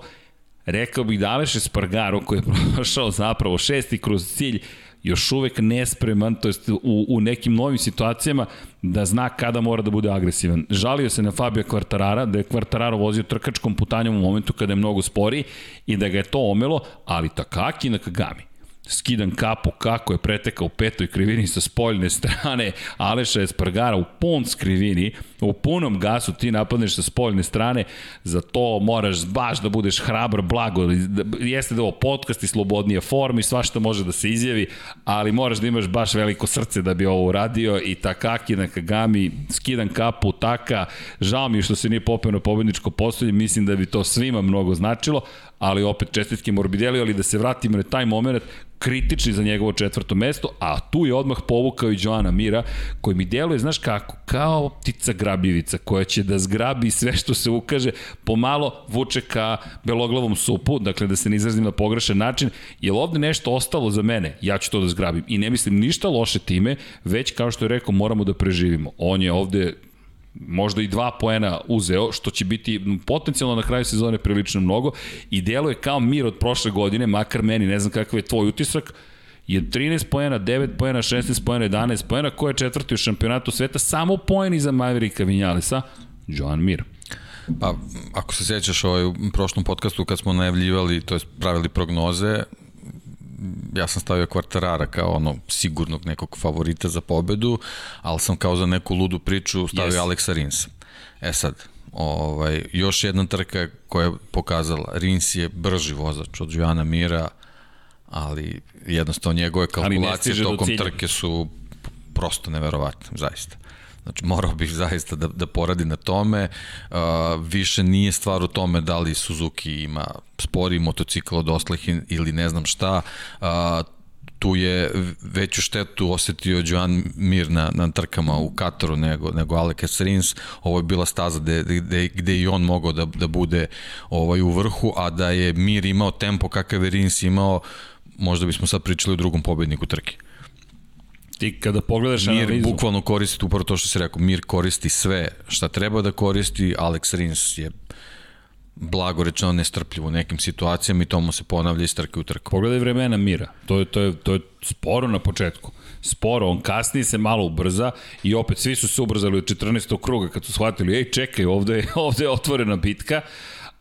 Rekao bih da Aleš Espargaro koji je (laughs) prošao zapravo šesti kroz cilj još uvek nespreman, to jest u, u nekim novim situacijama, da zna kada mora da bude agresivan. Žalio se na Fabio Quartarara, da je Quartararo vozio trkačkom putanjom u momentu kada je mnogo spori i da ga je to omelo, ali Takaki na Kagami skidan kapu kako je pretekao u petoj krivini sa spoljne strane Aleša Espargara u pun skrivini, u punom gasu ti napadneš sa spoljne strane, za to moraš baš da budeš hrabar, blago, jeste da ovo podcast i slobodnije formi, svašta može da se izjavi, ali moraš da imaš baš veliko srce da bi ovo uradio i Takaki na Kagami, skidan kapu, taka, žao mi što se nije popeo na pobedničko postolje, mislim da bi to svima mnogo značilo, ali opet čestitke Morbidelli, ali da se vratimo na taj moment, kritični za njegovo četvrto mesto, a tu je odmah povukao i Joana Mira, koji mi deluje, znaš kako, kao ptica grabljivica, koja će da zgrabi sve što se ukaže, pomalo vuče ka beloglavom supu, dakle da se ne izrazim na pogrešan način, je li ovde nešto ostalo za mene? Ja ću to da zgrabim. I ne mislim ništa loše time, već kao što je rekao, moramo da preživimo. On je ovde možda i dva poena uzeo, što će biti potencijalno na kraju sezone prilično mnogo i deluje kao mir od prošle godine, makar meni, ne znam kakav je tvoj utisak, je 13 poena, 9 poena, 16 poena, 11 poena, ko je četvrti u šampionatu sveta, samo poen iza Maverika Vinjalesa, Joan Mir. Pa, ako se sjećaš ovaj, u prošlom podcastu kad smo najavljivali, to je pravili prognoze, ja sam stavio Kvartarara kao ono sigurnog nekog favorita za pobedu, ali sam kao za neku ludu priču stavio yes. Alexa Rinsa. E sad, ovaj, još jedna trka koja je pokazala, Rins je brži vozač od Joana Mira, ali jednostavno njegove kalkulacije tokom trke su prosto neverovatne, zaista. Znači, morao bih zaista da, da poradi na tome. Uh, više nije stvar u tome da li Suzuki ima spori motocikl od oslih ili ne znam šta. Uh, tu je veću štetu osetio Joan Mir na, na trkama u Kataru nego, nego Aleke Rins. Ovo je bila staza gde, gde, gde i on mogao da, da bude ovaj, u vrhu, a da je Mir imao tempo kakav je Rins imao, možda bismo sad pričali o drugom pobedniku trke. Ti kada pogledaš Mir analizu... bukvalno koristi, upravo to što si rekao, Mir koristi sve šta treba da koristi, Alex Rins je blago rečeno nestrpljivo u nekim situacijama i to mu se ponavlja iz trke u trku. Pogledaj vremena Mira, to je, to je, to je sporo na početku. Sporo, on kasnije se malo ubrza i opet svi su se ubrzali od 14. kruga kad su shvatili, ej čekaj, ovde je, (laughs) ovde je otvorena bitka,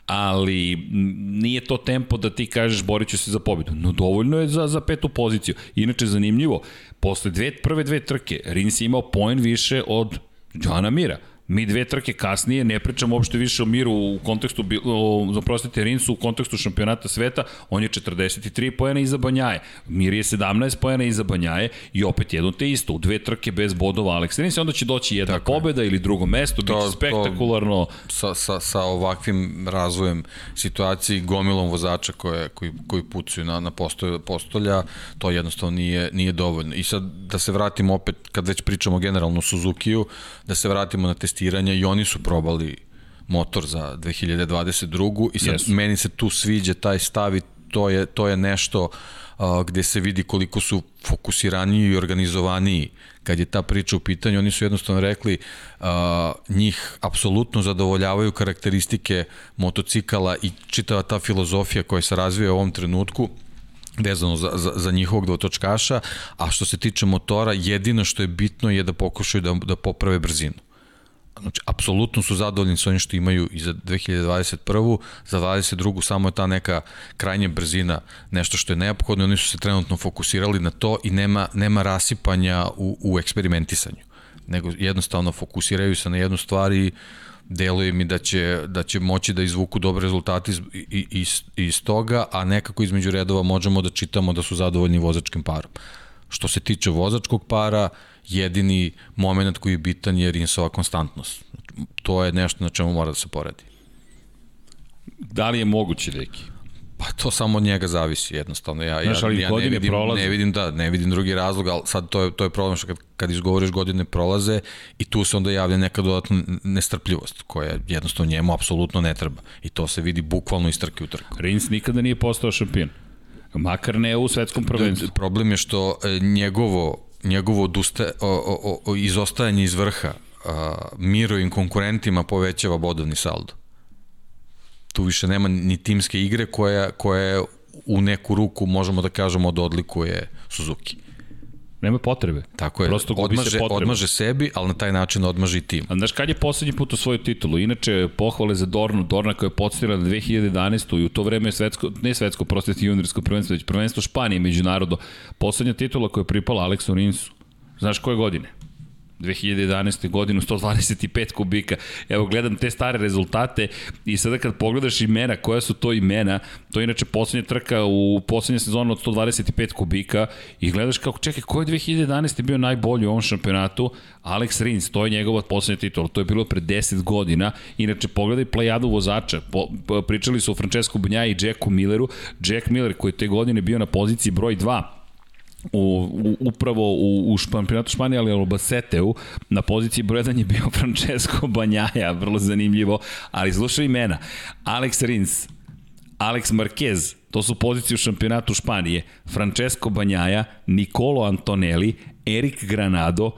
ali nije to tempo da ti kažeš borit ću se za pobedu. No dovoljno je za, za petu poziciju. Inače, zanimljivo, posle dve, prve dve trke, Rins je imao poen više od Joana Mira. Mi dve trke kasnije ne pričamo uopšte više o Miru u kontekstu, o, zaprostite, Rinsu u kontekstu šampionata sveta, on je 43 pojena iza Banjaje, Mir je 17 pojena iza Banjaje i opet jedno te isto, u dve trke bez bodova Alex Rins onda će doći jedna Tako pobeda je. ili drugo mesto, to, biće spektakularno. To, sa, sa, sa ovakvim razvojem situaciji, gomilom vozača koje, koji, koji pucuju na, na postolja, postolja, to jednostavno nije, nije dovoljno. I sad da se vratimo opet, kad već pričamo generalno Suzuki-u, da se vratimo na testiranja i oni su probali motor za 2022. I sad Jesu. meni se tu sviđa taj stav i to je, to je nešto a, gde se vidi koliko su fokusiraniji i organizovaniji kad je ta priča u pitanju, oni su jednostavno rekli a, njih apsolutno zadovoljavaju karakteristike motocikala i čitava ta filozofija koja se razvija u ovom trenutku vezano za, za, za njihovog dvotočkaša, a što se tiče motora, jedino što je bitno je da pokušaju da, da poprave brzinu. Znači, apsolutno su zadovoljni sa onim što imaju i za 2021. Za 22. samo je ta neka krajnja brzina nešto što je neophodno i oni su se trenutno fokusirali na to i nema, nema rasipanja u, u eksperimentisanju. Nego jednostavno fokusiraju se na jednu stvar i deluje mi da će, da će moći da izvuku dobre rezultate iz, iz, iz toga, a nekako između redova možemo da čitamo da su zadovoljni vozačkim parom. Što se tiče vozačkog para, jedini moment koji je bitan je Rinsova konstantnost. To je nešto na čemu mora da se poradi. Da li je moguće, Deki? Pa to samo od njega zavisi jednostavno. Ja, Znaš, ja, ali ja godine ne vidim, prolaze. ne vidim, da, ne vidim drugi razlog, ali sad to je, to je problem što kad, kad izgovoriš godine prolaze i tu se onda javlja neka dodatna nestrpljivost koja jednostavno njemu apsolutno ne treba. I to se vidi bukvalno iz trke u trku. Rins nikada nije postao šampion. Makar ne u svetskom prvenstvu. Problem je što e, njegovo, njegovo odusta, o, o, o, izostajanje iz vrha a, mirovim konkurentima povećava bodovni saldo. Tu više nema ni timske igre koja, koja je u neku ruku, možemo da kažemo, da odlikuje Suzuki. Nema potrebe. Tako je, Prosto gubi se odmaže, potreba. odmaže sebi, ali na taj način odmaže i tim. A znaš kad je poslednji put osvojio titulu? Inače, pohvale za Dornu, Dorna koja je podstila na 2011. i u to vreme je svetsko, ne svetsko, prostiti juniorsko prvenstvo, već prvenstvo Španije međunarodno. Poslednja titula koja je pripala Aleksu Rinsu. Znaš koje godine? 2011. godinu 125 kubika. Evo gledam te stare rezultate i sada kad pogledaš imena, koja su to imena, to je inače poslednja trka u poslednje sezonu od 125 kubika i gledaš kako, čekaj, ko je 2011. bio najbolji u ovom šampionatu? Alex Rins, to je njegova poslednja titula, to je bilo pre 10 godina. Inače, pogledaj plejadu vozača, po, pričali su o Francesco Bunja i Jacku Milleru. Jack Miller koji te godine bio na poziciji broj 2 u, u, upravo u, u šampionatu Španije, ali u Baseteu, na poziciji broj 1 je bio (laughs) Francesco Banjaja, vrlo zanimljivo, ali slušaj imena, Alex Rins, Alex Marquez, to su pozicije u šampionatu Španije, Francesco Banjaja, Nicolo Antonelli, Erik Granado,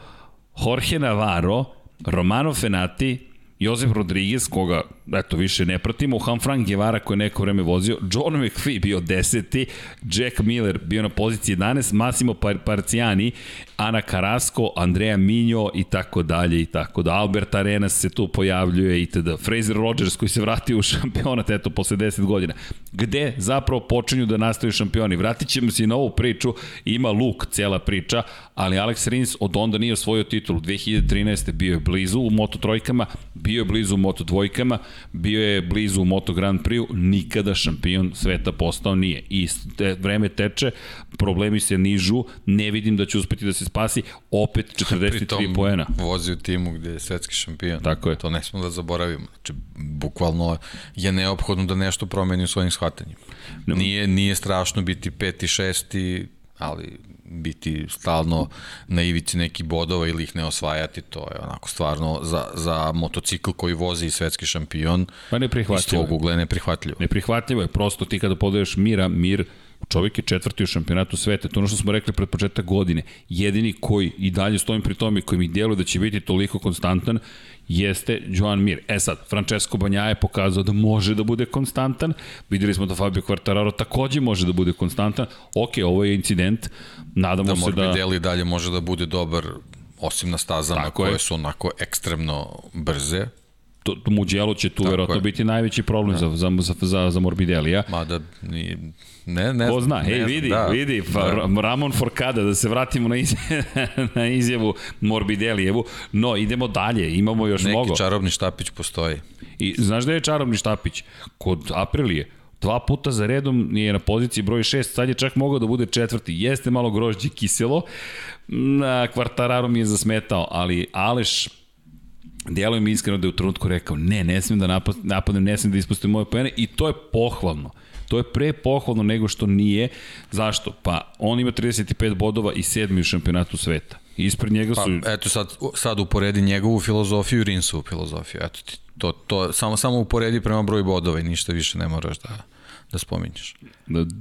Jorge Navarro, Romano Fenati, Josep Rodriguez, koga eto više ne pratimo, Hanfran Guevara koji je neko vreme vozio, John McPhee bio deseti, Jack Miller bio na poziciji 11, Massimo Par Parciani, Ana Carrasco, Andrea Minjo i tako dalje i tako da. Albert Arenas se tu pojavljuje itd. Fraser Rogers koji se vratio u šampionat eto posle 10 godina. Gde zapravo počinju da nastaju šampioni? Vratit ćemo se i na ovu priču, ima luk cela priča, ali Alex Rins od onda nije osvojio titulu. 2013. bio je blizu u Moto trojkama, bio je blizu Moto dvojkama, bio je blizu Moto Grand Prix, nikada šampion sveta postao nije. I te, vreme teče, problemi se nižu, ne vidim da će uspeti da se spasi, opet 43 poena. vozi u timu gde je svetski šampion. Tako je. To ne smo da zaboravimo. Znači, bukvalno je neophodno da nešto promeni u svojim shvatanjima. Nije, nije strašno biti peti, šesti, ali biti stalno na ivici nekih bodova ili ih ne osvajati, to je onako stvarno za, za motocikl koji vozi svetski šampion Pa ne iz tvog ugla je neprihvatljivo. Neprihvatljivo je, prosto ti kada pogledaš Mira, Mir, čovjek je četvrti u šampionatu sveta, to je ono što smo rekli pred početak godine, jedini koji i dalje stojim pri tome, koji mi djeluje da će biti toliko konstantan, jeste Joan Mir. E sad, Francesco Banja je pokazao da može da bude konstantan, videli smo da Fabio Quartararo takođe može da bude konstantan, ok, ovo je incident, nadamo Da se da... Morbidelli dalje može da bude dobar osim na stazama Tako je. koje su onako ekstremno brze, To, to Mugello će tu Tako verovatno je. biti najveći problem za, za, za, za, za Morbidelija. mada ni, ne, ne Ko zna, ne ej znam, vidi, da, vidi, pa da. Ramon Forcada, da se vratimo na, izjavu, (laughs) na izjavu Morbidelijevu, no idemo dalje, imamo još Neki mnogo. čarobni štapić postoji. I znaš da je čarobni štapić? Kod Aprilije, dva puta za redom je na poziciji broj 6, sad je čak mogao da bude četvrti. Jeste malo grožđe kiselo, na kvartararu mi je zasmetao, ali Aleš Djeluje mi iskreno da je u trenutku rekao ne, ne smijem da napad- napadnem, ne smijem da ispustim moje pojene i to je pohvalno. To je pre pohvalno nego što nije. Zašto? Pa on ima 35 bodova i sedmi u šampionatu sveta. Ispred njega Pa, su... eto sad, sad uporedi njegovu filozofiju i Rinsovu filozofiju. Eto ti. To, to, samo, samo uporedi prema broju bodova i ništa više ne moraš da, da spominješ.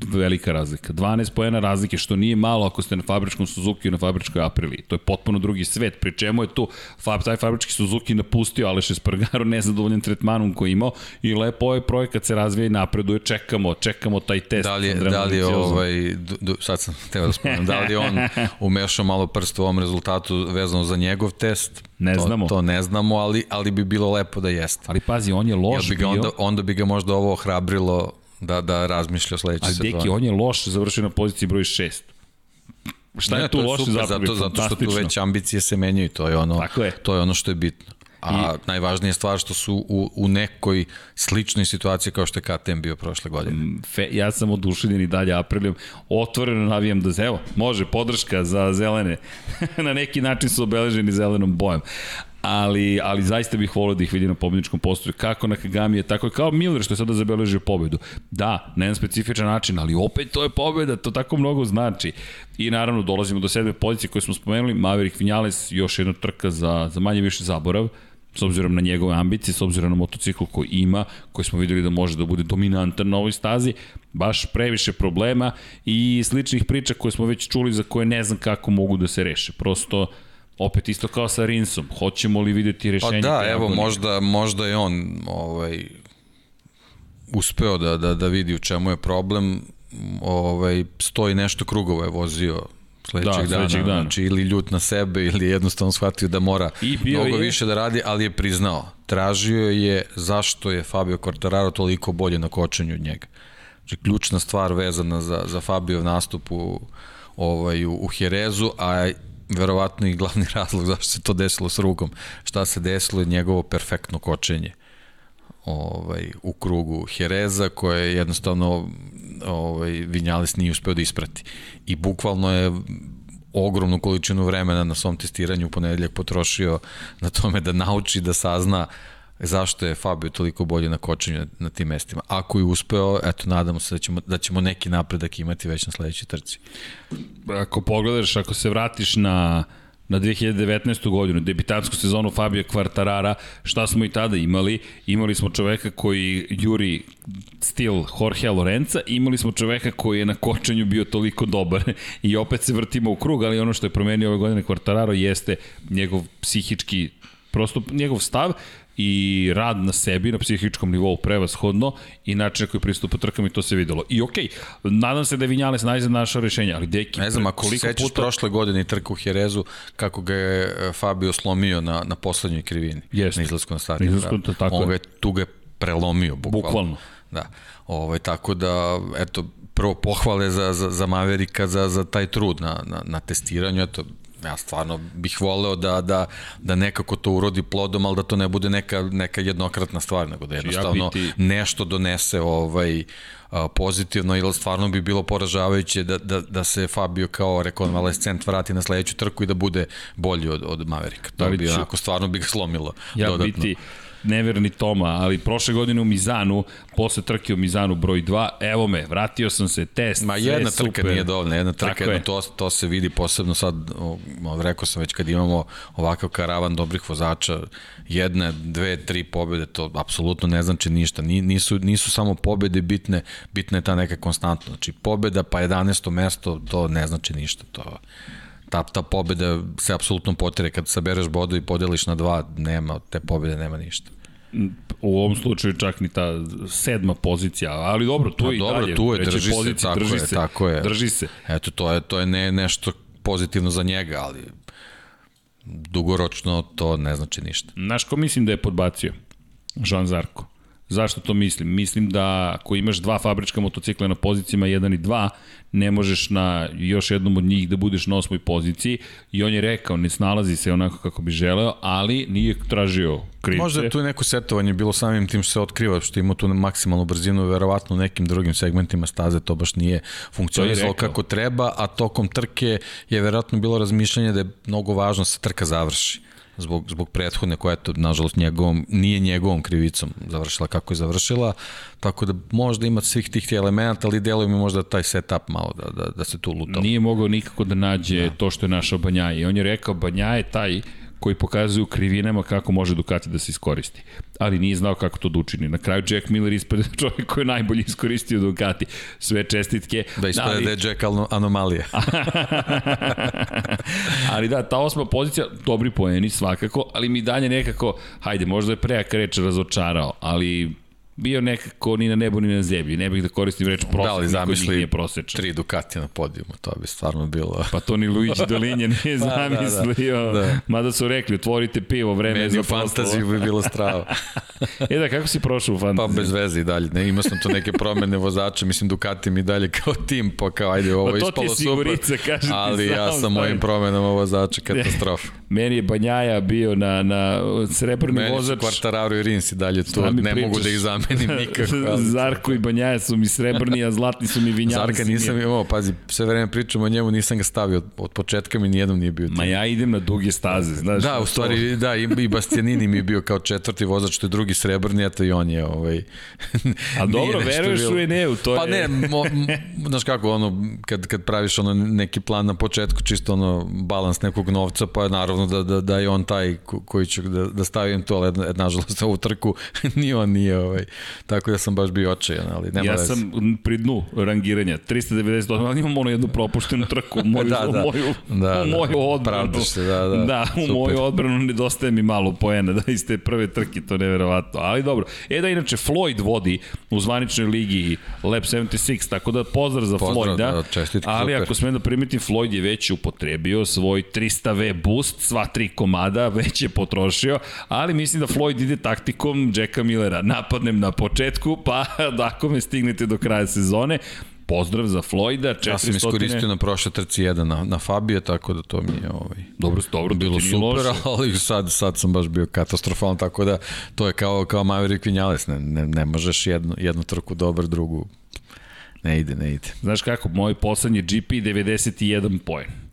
Velika razlika. 12 poena razlike, što nije malo ako ste na fabričkom Suzuki i na fabričkoj Aprili. To je potpuno drugi svet, pri čemu je tu fab, taj fabrički Suzuki napustio Aleš Espargaro (laughs) nezadovoljen tretmanom koji imao i lepo ovaj projekat se razvija i napreduje, čekamo, čekamo taj test. Da li je, da li je ovaj, du, sad sam (laughs) teo da spomenem, da li je on (laughs) umešao malo prst u ovom rezultatu vezano za njegov test? Ne to, znamo. To ne znamo, ali, ali bi bilo lepo da jeste. Ali pazi, on je loš bi ga onda, onda bi ga možda ovo ohrabrilo da, da razmišlja o sledećoj sezoni. Ali Deki, on je loš završio na poziciji broj 6. Šta ne, je tu loše super, zato, zato što tu već ambicije se menjaju, to je ono, je. To je ono što je bitno. A I, najvažnija stvar što su u, u nekoj sličnoj situaciji kao što je KTM bio prošle godine. Mm, fe, ja sam oduševljen i dalje aprilijom. Otvoreno navijam da, evo, može, podrška za zelene. (laughs) na neki način su obeleženi zelenom bojom ali, ali zaista bih volio da ih vidi na pobedničkom postoju. Kako na Kagami je tako, kao Miller što je sada zabeležio pobedu. Da, na jedan specifičan način, ali opet to je pobeda, to tako mnogo znači. I naravno dolazimo do sedme pozicije koje smo spomenuli, Maverick Vinales, još jedna trka za, za manje više zaborav, s obzirom na njegove ambicije, s obzirom na motocikl koji ima, koji smo videli da može da bude dominantan na ovoj stazi, baš previše problema i sličnih priča koje smo već čuli za koje ne znam kako mogu da se reše. Prosto opet isto kao sa Rinsom, hoćemo li videti rešenje? Pa da, evo, možda, možda je on ovaj, uspeo da, da, da vidi u čemu je problem, ovaj, stoji nešto krugova je vozio sledećeg, da, dana, dana. Znači, ili ljut na sebe ili jednostavno shvatio da mora mnogo je... više da radi, ali je priznao. Tražio je zašto je Fabio Quartararo toliko bolje na kočenju od njega. Znači, ključna stvar vezana za, za Fabio nastup u, ovaj, u, u Jerezu, a verovatno i glavni (laughs) razlog zašto se to desilo s rukom. Šta se desilo je njegovo perfektno kočenje ovaj, u krugu Hereza koje je jednostavno ovaj, Vinjales nije uspeo da isprati. I bukvalno je ogromnu količinu vremena na svom testiranju u ponedeljak potrošio na tome da nauči, da sazna uh, zašto je Fabio toliko bolje na kočenju na tim mestima. Ako je uspeo, eto, nadamo se da ćemo, da ćemo neki napredak imati već na sledećoj trci. Ako pogledaš, ako se vratiš na na 2019. godinu, debitansku sezonu Fabio Quartarara, šta smo i tada imali? Imali smo čoveka koji juri stil Jorge Lorenza, imali smo čoveka koji je na kočenju bio toliko dobar (laughs) i opet se vrtimo u krug, ali ono što je promenio ove godine Quartararo jeste njegov psihički prosto njegov stav i rad na sebi na psihičkom nivou prevashodno i način na koji pristupa trkama i to se videlo. I okej, okay, nadam se da je Vinjales najzad našao rešenje, ali deki... Ne znam, ako se sećaš puta... prošle godine trku u Jerezu, kako ga je e, Fabio slomio na, na poslednjoj krivini. Jeste. Na izlasku na. Izlasku, da. tako On ga je, tu ga je prelomio, bukvalno. Bukvalno. Da. Ovaj, tako da, eto, prvo pohvale za, za, za Maverika za, za taj trud na, na, na testiranju, eto, ja stvarno bih voleo da, da, da nekako to urodi plodom, ali da to ne bude neka, neka jednokratna stvar, nego da znači, jednostavno ja biti... nešto donese ovaj, pozitivno, ili stvarno bi bilo poražavajuće da, da, da se Fabio kao rekonvalescent vrati na sledeću trku i da bude bolji od, od Maverika. To da bi onako stvarno bi ga slomilo ja dodatno. Biti neverni Toma, ali prošle godine u Mizanu, posle trke u Mizanu broj 2, evo me, vratio sam se, test, Ma jedna trka super. nije dovoljna, jedna trka, jedno, to, to se vidi posebno sad, rekao sam već kad imamo ovakav karavan dobrih vozača, jedna, dve, tri pobjede, to apsolutno ne znači ništa, nisu, nisu samo pobjede bitne, bitna je ta neka konstantna, znači pobjeda pa 11. mesto, to ne znači ništa, to ta, ta pobjeda se apsolutno potire. Kad sabereš bodu i podeliš na dva, nema, te pobjede nema ništa u ovom slučaju čak ni ta sedma pozicija, ali dobro, tu je i dobro, dalje. Tu je, drži pozicije, se, tako drži je, se, tako je. Drži se. Eto, to je, to je ne, nešto pozitivno za njega, ali dugoročno to ne znači ništa. Znaš ko mislim da je podbacio? Jean Zarko. Zašto to mislim? Mislim da ako imaš dva fabrička motocikla na pozicijama 1 i 2, ne možeš na još jednom od njih da budeš na osmoj poziciji i on je rekao ne snalazi se onako kako bi želeo, ali nije tražio krivce. Možda je tu neko setovanje bilo samim tim što se otkriva, što ima tu maksimalnu brzinu, verovatno u nekim drugim segmentima staze to baš nije funkcionisalo kako treba, a tokom trke je verovatno bilo razmišljanje da je mnogo važno da se trka završi zbog, zbog prethodne koja je to, nažalost, njegovom, nije njegovom krivicom završila kako je završila, tako da možda ima svih tih elemenata, ali deluje mi možda taj setup malo da, da, da se tu lutalo. Nije mogao nikako da nađe da. to što je našao Banja i on je rekao Banja je taj koji pokazuju krivinama kako može Ducati da se iskoristi. Ali nije znao kako to da učini. Na kraju Jack Miller ispred (laughs) čovjek koji je najbolje iskoristio Ducati. Sve čestitke. Da ispred ali... da je Jack anomalija. (laughs) ali da, ta osma pozicija, dobri poeni svakako, ali mi dalje nekako, hajde, možda je prejaka reč razočarao, ali bio nekako ni na nebu ni na zemlji. Ne bih da koristim reč prosek, da li zamisli nije prosečan. tri Ducati na podijumu, to bi stvarno bilo... Pa to ni Luigi Dolinje nije (laughs) da, zamislio. Da, da, da. Mada su rekli, otvorite pivo, vreme Meni je za fantaziju bi bilo strava. (laughs) e da, kako si prošao u fantaziju? Pa bez veze i dalje. Ne, imao sam tu neke promene vozača, mislim Ducati mi dalje kao tim, pa kao ajde, ovo pa je ispalo super. Kaže ali ja sa mojim promenama vozača katastrofa. (laughs) Meni je Banjaja bio na, na srebrni Meni vozač. Meni su Quartararo i Rins i dalje tu, ne pričaš. mogu da ih zamenim nikako. (laughs) Zarko i Banjaja su mi srebrni, a zlatni su mi vinjali. Zarka nisam imao, pazi, sve vreme pričam o njemu, nisam ga stavio, od, od početka mi nijednom nije bio. Ma ja idem na duge staze, znaš. Da, u stvari, to... da, i, Bastianini mi je bio kao četvrti vozač, što je drugi srebrni, eto i on je, ovaj... A (laughs) dobro, veruješ u Eneu, to pa je... Pa ne, mo, znaš kako, ono, kad, kad praviš ono neki plan na početku, čisto ono, balans nekog novca, pa naravno da, da, da je on taj koji će da, da stavim to, ali nažalost ovu trku (laughs) ni on nije ovaj, Tako da sam baš bio očajan, ali nema Ja sam pri dnu rangiranja, 398, ali imam ono jednu propuštenu trku, (laughs) moju, da, da. moju, da, u moju da, odbranu. Se, da, da. da, u Super. moju odbranu nedostaje mi malo poena, da iz te prve trke, to je neverovatno. Ali dobro, e da inače Floyd vodi u zvaničnoj ligi Lab 76, tako da pozdrav za pozdrav, Floyda, da, čestitke, ali super. ako smem da primetim, Floyd je već upotrebio svoj 300V boost, sva tri komada, već je potrošio, ali mislim da Floyd ide taktikom Jacka Millera, napadnem na početku pa (laughs) da ako me stignete do kraja sezone, pozdrav za Floyda. 400... Ja sam iskoristio na prošle trci jedan na, na Fabija, tako da to mi je ovaj, dobro, dobro, bilo super, loše. (laughs) ali sad, sad sam baš bio katastrofalan, tako da to je kao, kao Maverick Vinales, ne, ne, ne možeš jednu, jednu trku dobar, drugu ne ide, ne ide. Znaš kako, moj poslednji GP 91 poen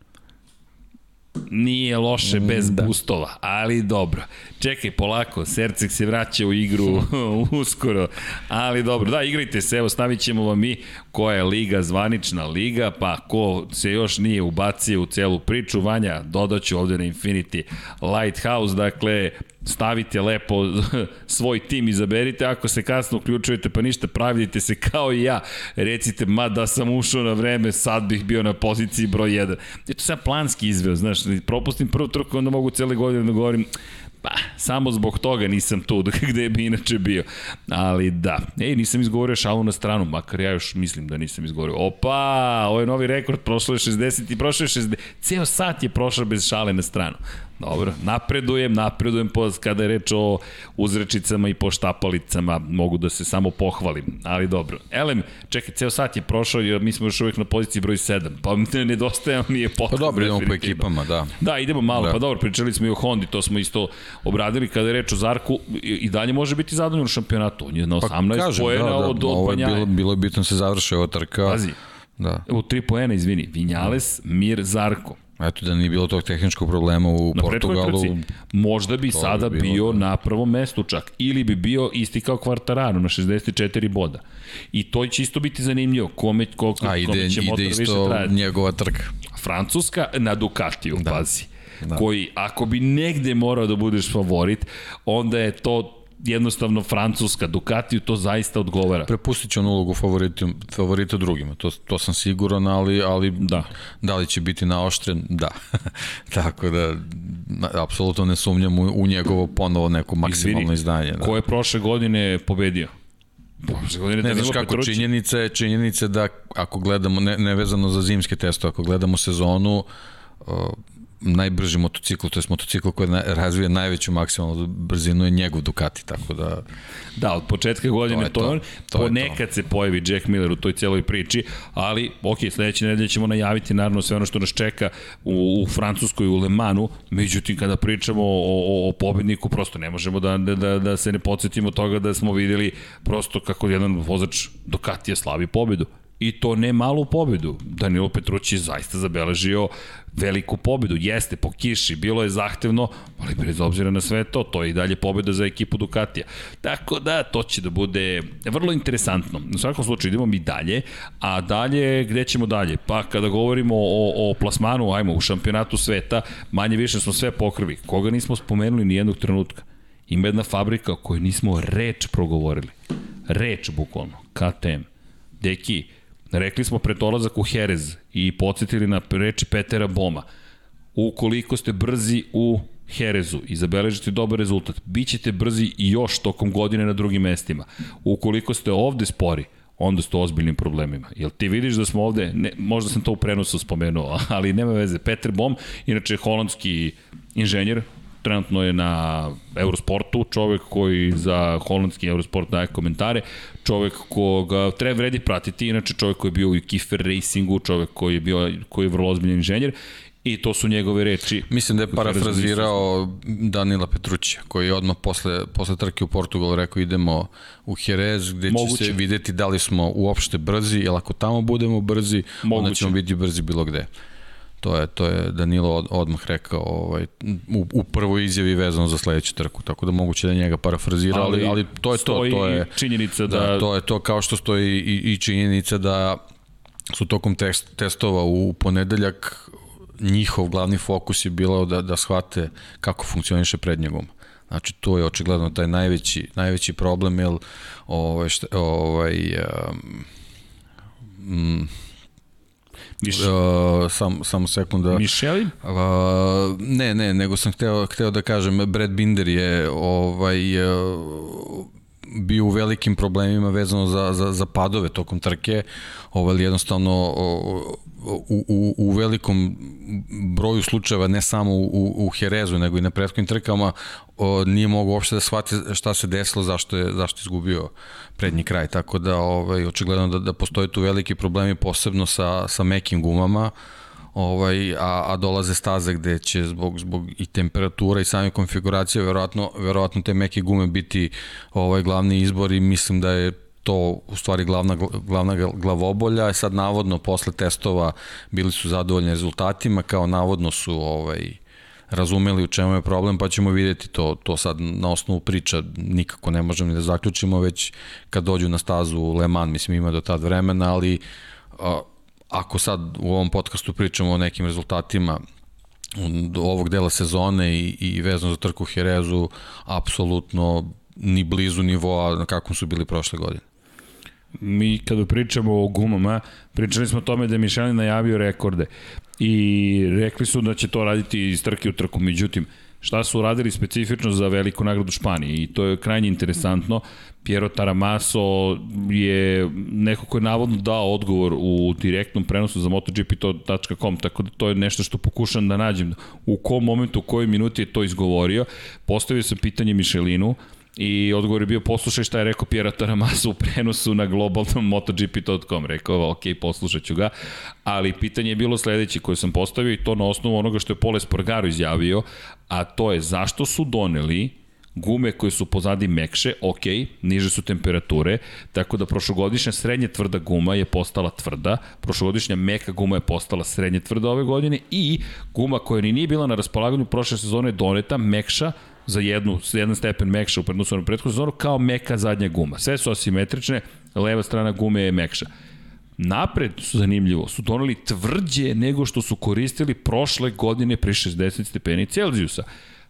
Nije loše mm, bez da. boostova, ali dobro. Čekaj, polako, Sercek se vraća u igru (laughs) uskoro, ali dobro. Da, igrajte se, evo stavit ćemo vam mi koja je liga, zvanična liga, pa ko se još nije ubacio u celu priču, Vanja, dodaću ovde na Infinity Lighthouse, dakle, stavite lepo (laughs) svoj tim, izaberite, ako se kasno uključujete, pa ništa, pravilite se kao i ja, recite, ma da sam ušao na vreme, sad bih bio na poziciji broj 1. Je to sam planski izveo, znaš, propustim prvu trku, onda mogu cele godine da govorim, Pa, samo zbog toga nisam tu (laughs) gde bi inače bio. Ali da, ej, nisam izgovorio šalu na stranu, makar ja još mislim da nisam izgovorio. Opa, ovo je novi rekord, prošlo je 60 i prošlo je 60. Ceo sat je prošao bez šale na stranu. Dobro, napredujem, napredujem po, kada je reč o uzrečicama i poštapalicama, mogu da se samo pohvalim, ali dobro. Elem, čekaj, ceo sat je prošao i mi smo još uvijek na poziciji broj 7, pa ne nedostaje mi je potrebno. Pa dobro, idemo po ekipama, da. Da, idemo malo, da. pa dobro, pričali smo i o Hondi, to smo isto obradili kada je reč o Zarku i dalje može biti zadovoljno u šampionatu, on je na 18 pa, kažem, pojena da, da, od, od. Bilo, bilo je bitno da se završe ova trka. Pazi, Da. U 3 poena, izvini. Vinjales, Mir, Zarko. Eto da nije bilo tog tehničkog problema u na Portugalu. Trci, možda bi sada bi bilo, bio da. na prvom mestu čak. Ili bi bio isti kao Kvartararo na 64 boda. I to će isto biti zanimljivo. Kome, koliko, A, ide, kome će motor više trajati. ide isto njegova trka. Francuska na Ducatiju, da. pazi. Da. Koji, ako bi negde morao da budeš favorit, onda je to jednostavno Francuska, Ducatiju to zaista odgovara. Prepustit će on ulogu favorita, favorita drugima, to, to sam siguran, ali, ali da. da li će biti naoštren? Da. (laughs) Tako da, apsolutno ne sumnjam u, u njegovo ponovo neko maksimalno Izvini, izdanje. Da. Ko je prošle godine pobedio? Godine ne znaš kako, Petrući. činjenica je, činjenica da ako gledamo, ne, ne vezano za zimske testove, ako gledamo sezonu, najbrži motocikl, to je motocikl koji razvija najveću maksimalnu brzinu je njegov Ducati, tako da... Da, od početka godine to, to, to ponekad to. se pojavi Jack Miller u toj celoj priči, ali ok, sledeće nedelje ćemo najaviti naravno sve ono što nas čeka u, u Francuskoj, u Le Manu, međutim kada pričamo o, o, o pobedniku, prosto ne možemo da, da, da, da se ne podsjetimo toga da smo videli prosto kako jedan vozač Ducatija slavi pobedu i to ne malu pobedu. Danilo Petrući zaista zabeležio veliku pobedu. Jeste, po kiši, bilo je zahtevno, ali bez obzira na sve to, to je i dalje pobeda za ekipu Ducatija. Tako da, to će da bude vrlo interesantno. U svakom slučaju idemo mi dalje, a dalje, gde ćemo dalje? Pa kada govorimo o, o plasmanu, ajmo, u šampionatu sveta, manje više smo sve pokrvi. Koga nismo spomenuli ni jednog trenutka? Ima jedna fabrika o kojoj nismo reč progovorili. Reč, bukvalno. KTM. Deki, rekli smo pred dolazak u Jerez i podsjetili na reči Petera Boma. Ukoliko ste brzi u Herezu i zabeležite dobar rezultat, bit ćete brzi i još tokom godine na drugim mestima. Ukoliko ste ovde spori, onda ste ozbiljnim problemima. Jel ti vidiš da smo ovde, ne, možda sam to u prenosu spomenuo, (laughs) ali nema veze. Peter Bom, inače holandski inženjer, trenutno je na Eurosportu, čovek koji za holandski Eurosport daje komentare, čovek koga treba vredi pratiti, inače čovek koji je bio u Kiefer Racingu, čovek koji je bio koji je vrlo ozbiljan inženjer I to su njegove reči. Mislim da je parafrazirao Danila Petrućija, koji je odmah posle, posle trke u Portugalu rekao idemo u Jerez, gde Moguće. će se videti da li smo uopšte brzi, jer ako tamo budemo brzi, Moguće. onda ćemo biti brzi bilo gde. To je, to je Danilo od, odmah rekao ovaj, u, u prvoj izjavi vezano za sledeću trku, tako da moguće da njega parafrazira, ali, ali, ali to je to. to je, činjenica da... da... To je to kao što stoji i, i činjenica da su tokom test, testova u ponedeljak njihov glavni fokus je bilo da, da shvate kako funkcioniše prednja guma. Znači, to je očigledno taj najveći, najveći problem, jer ovaj, šta, ovaj, um, Miš... Uh, sam, samo sekunda. Mišeli? Uh, ne, ne, nego sam hteo, hteo da kažem, Brad Binder je ovaj, uh, bio u velikim problemima vezano za, za, za padove tokom trke, ovaj, jednostavno u, u, u velikom broju slučajeva, ne samo u, u Herezu, nego i na prethodnim trkama, o, nije mogu uopšte da shvati šta se desilo, zašto je, zašto je izgubio prednji kraj. Tako da, ovaj, očigledno da, da postoje tu veliki problemi, posebno sa, sa mekim gumama, ovaj, a, a dolaze staze gde će zbog, zbog i temperatura i same konfiguracije verovatno, verovatno te meke gume biti ovaj glavni izbor i mislim da je to u stvari glavna, glavna glavobolja. E sad navodno posle testova bili su zadovoljni rezultatima, kao navodno su ovaj, razumeli u čemu je problem, pa ćemo videti to, to sad na osnovu priča nikako ne možemo ni da zaključimo, već kad dođu na stazu Le Mans, mislim ima do tad vremena, ali a, ako sad u ovom podcastu pričamo o nekim rezultatima ovog dela sezone i, i vezano za trku Herezu, apsolutno ni blizu nivoa na kakvom su bili prošle godine. Mi kada pričamo o gumama, pričali smo o tome da je Michelin najavio rekorde i rekli su da će to raditi iz trke u trku, međutim, šta su radili specifično za veliku nagradu Španije i to je krajnje interesantno. Piero Taramaso je neko ko je navodno dao odgovor u direktnom prenosu za MotoGP.com, tako da to je nešto što pokušam da nađem u kom momentu, u kojoj minuti je to izgovorio. Postavio sam pitanje Michelinu, I odgovor je bio poslušaj šta je rekao Pjera Taramasa u prenosu na globalnom MotoGP.com. Rekao, ok, poslušat ću ga. Ali pitanje je bilo sledeće koje sam postavio i to na osnovu onoga što je Pole Spargaro izjavio, a to je zašto su doneli gume koje su pozadi mekše, ok, niže su temperature, tako da prošlogodišnja srednje tvrda guma je postala tvrda, prošlogodišnja meka guma je postala srednje tvrda ove godine i guma koja ni nije bila na raspolaganju prošle sezone je doneta mekša za jednu, jedan stepen mekša u prednosu na prethodnu sezonu kao meka zadnja guma. Sve su asimetrične, leva strana gume je mekša. Napred su zanimljivo, su doneli tvrđe nego što su koristili prošle godine pri 60 stepeni Celzijusa.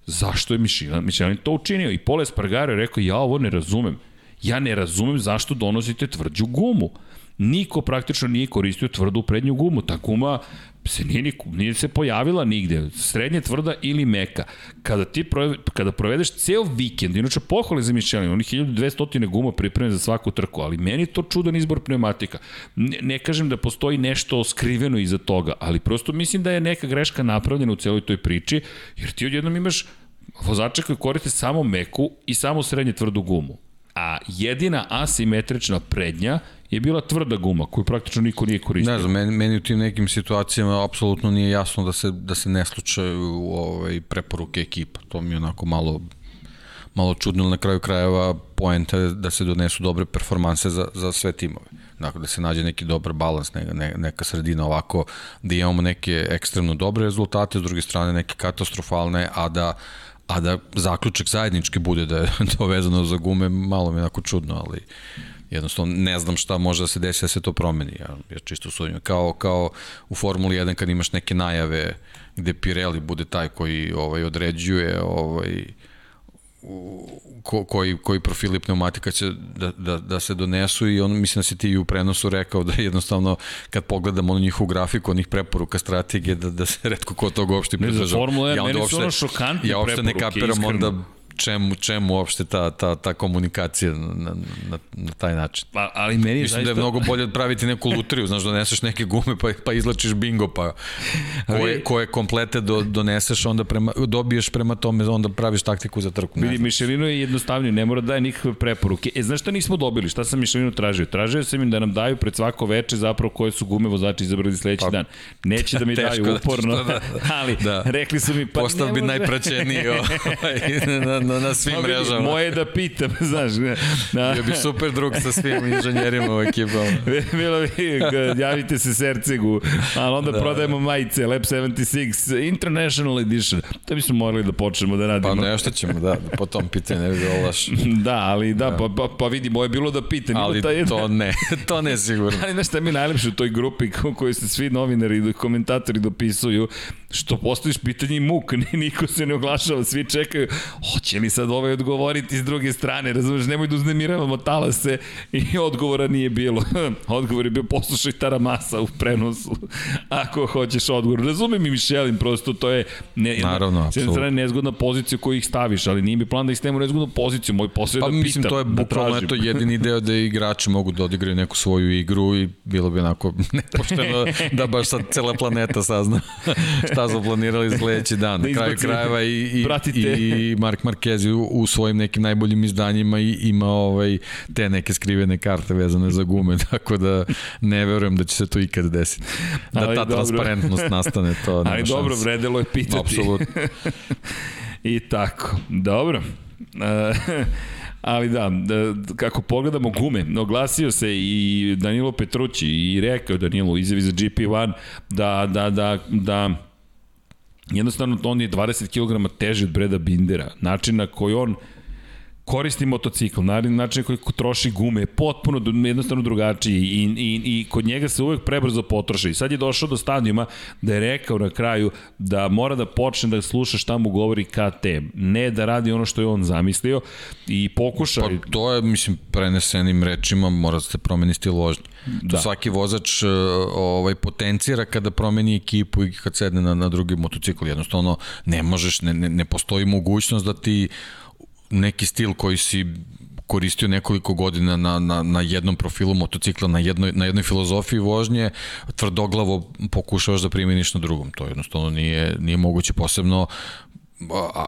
Zašto je Michelin, Michelin to učinio? I Pole Spargaro je rekao, ja ovo ne razumem. Ja ne razumem zašto donosite tvrđu gumu. Niko praktično nije koristio tvrdu prednju gumu. Ta guma se nije, ni, nije se pojavila nigde, srednje tvrda ili meka. Kada ti prove, kada provedeš ceo vikend, inače pohvale za Michelin, oni 1200 guma pripremljene za svaku trku, ali meni to čudan izbor pneumatika. Ne, ne kažem da postoji nešto skriveno iza toga, ali prosto mislim da je neka greška napravljena u celoj toj priči, jer ti odjednom imaš vozača koji koriste samo meku i samo srednje tvrdu gumu. A jedina asimetrična prednja je bila tvrda guma koju praktično niko nije koristio. Ne znam, meni, meni u tim nekim situacijama apsolutno nije jasno da se, da se ne slučaju ovaj, preporuke ekipa. To mi je onako malo malo čudno na kraju krajeva poenta je da se donesu dobre performanse za, za sve timove. Dakle, da se nađe neki dobar balans, ne, ne, neka sredina ovako, da imamo neke ekstremno dobre rezultate, s druge strane neke katastrofalne, a da a da zaključak zajednički bude da je (laughs) to vezano za gume, malo mi je onako čudno, ali jednostavno ne znam šta može da se desi da se to promeni. Ja, ja čisto sumnjam. Kao, kao u Formuli 1 kad imaš neke najave gde Pirelli bude taj koji ovaj određuje ovaj ko, koji, koji profili pneumatika će da, da, da se donesu i on mislim da si ti u prenosu rekao da jednostavno kad pogledamo ono njihovu grafiku, onih preporuka strategije da, da se (laughs) redko ko toga uopšte pridržava. Ne, za Formula 1 ja meni su ono šokantni Ja uopšte ne kapiram iskreno. onda čemu, čemu uopšte ta, ta, ta komunikacija na, na, na taj način. Pa, ali meni je Mislim zaista... da je mnogo bolje praviti neku lutriju, znaš, doneseš neke gume pa, pa izlačiš bingo, pa koje, koje komplete do, doneseš, onda prema, dobiješ prema tome, onda praviš taktiku za trku. Vidi, Mišelino je jednostavnije, ne mora da daje nikakve preporuke. E, znaš šta nismo dobili? Šta sam Mišelino tražio? Tražio sam im da nam daju pred svako veče zapravo koje su gume vozači izabrali sledeći pa, dan. Neće da mi (laughs) daju da uporno, da, da, (laughs) ali da. rekli su mi pa Postav bi najpraćeniji (laughs) ovaj, na, na, na svim no, mrežama. Moje da pitam, (laughs) znaš. Da. Bio bi super drug sa svim inženjerima u ekipama. (laughs) Bilo bi, javite se Sercegu, ali onda da. prodajemo majice, Lab 76 International Edition. To bismo morali da počnemo da radimo. Pa nešto ćemo, da, po tom pitanju ne bi bilo laš. (laughs) Da, ali da, da. Pa, pa, pa vidi, moje bilo da pitam. Ali taj, to ne, to ne sigurno. Ali znaš šta mi najlepše u toj grupi koji se svi novinari i komentatori dopisuju, što postojiš pitanje i muk, niko se ne oglašava, svi čekaju, hoće li sad ovaj odgovoriti s druge strane, razumeš, nemoj da uznemiravamo talase i odgovora nije bilo. (laughs) odgovor je bio poslušaj Taramasa u prenosu, (laughs) ako hoćeš odgovor. Razumem i Mišelin, prosto to je ne, Naravno, s jedne strane nezgodna pozicija koju ih staviš, ali nije mi plan da ih stavimo nezgodnu poziciju, moj posao je pa, da pitam, mislim, to je da bukvalno da to jedini deo da igrači mogu da odigraju neku svoju igru i bilo bi onako (laughs) nepošteno da baš sad cela planeta sazna šta su planirali sledeći dan. Da Na kraju krajeva i, i, i Mark Marquez u, u svojim nekim najboljim izdanjima i ima ovaj, te neke skrivene karte vezane za gume, (laughs) tako da ne verujem da će se to ikad desiti. Da Ali ta dobro. transparentnost nastane, to (laughs) Ali dobro, vredelo je pitati. Apsolutno. (laughs) I tako, dobro. Ali da, da, kako pogledamo gume, oglasio se i Danilo Petrući i rekao Danilo izjavi za GP1 da, da, da, da jednostavno on je 20 kg teži od Breda Bindera. Način na koji on koristi motocikl, način koji troši gume je potpuno jednostavno drugačiji i, i, i kod njega se uvek prebrzo potroši. I sad je došao do stadijuma da je rekao na kraju da mora da počne da sluša šta mu govori KTM, ne da radi ono što je on zamislio i pokuša... Pa to je, mislim, prenesenim rečima mora da se promeni stil vožnje. Da. svaki vozač e, ovaj potencira kada promeni ekipu i kad sedne na, na drugi motocikl. Jednostavno ne možeš, ne, ne, ne postoji mogućnost da ti neki stil koji si koristio nekoliko godina na, na, na jednom profilu motocikla, na jednoj, na jednoj filozofiji vožnje, tvrdoglavo pokušavaš da primeniš na drugom. To jednostavno nije, nije moguće posebno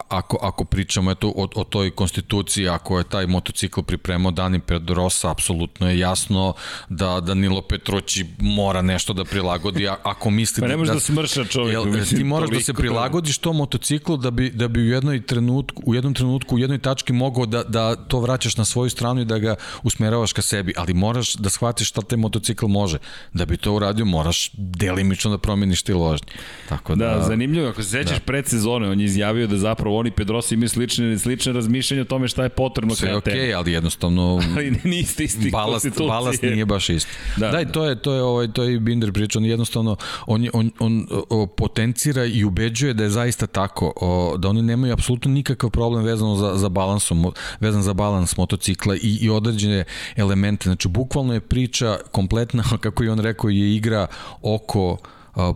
ako, ako pričamo eto, o, o toj konstituciji, ako je taj motocikl pripremao dani pred Rosa, apsolutno je jasno da Danilo Petroći mora nešto da prilagodi, ako misli (laughs) pa ne može da, da smrša čovjek. Jel, mislim, ti moraš da se prilagodiš tom motociklu da bi, da bi u, jednoj trenutku, u jednom trenutku, u jednoj tački mogao da, da to vraćaš na svoju stranu i da ga usmeravaš ka sebi, ali moraš da shvatiš šta taj motocikl može. Da bi to uradio, moraš delimično da promeniš stil vožnje. Tako da, da zanimljivo, ako se sećaš da. predsezone, on je izjavio izjavio da zapravo oni Pedrosa imaju slične, slične razmišljanja o tome šta je potrebno Sve je okej, okay, ali jednostavno (laughs) ali niste isti balast, balast nije baš isti. Da, Daj, da. to je, to je, ovaj, to je Binder priča, on jednostavno, on, on, on o, potencira i ubeđuje da je zaista tako, o, da oni nemaju apsolutno nikakav problem vezano za, za balansom, vezan za balans motocikla i, i određene elemente. Znači, bukvalno je priča kompletna, (laughs) kako je on rekao, je igra oko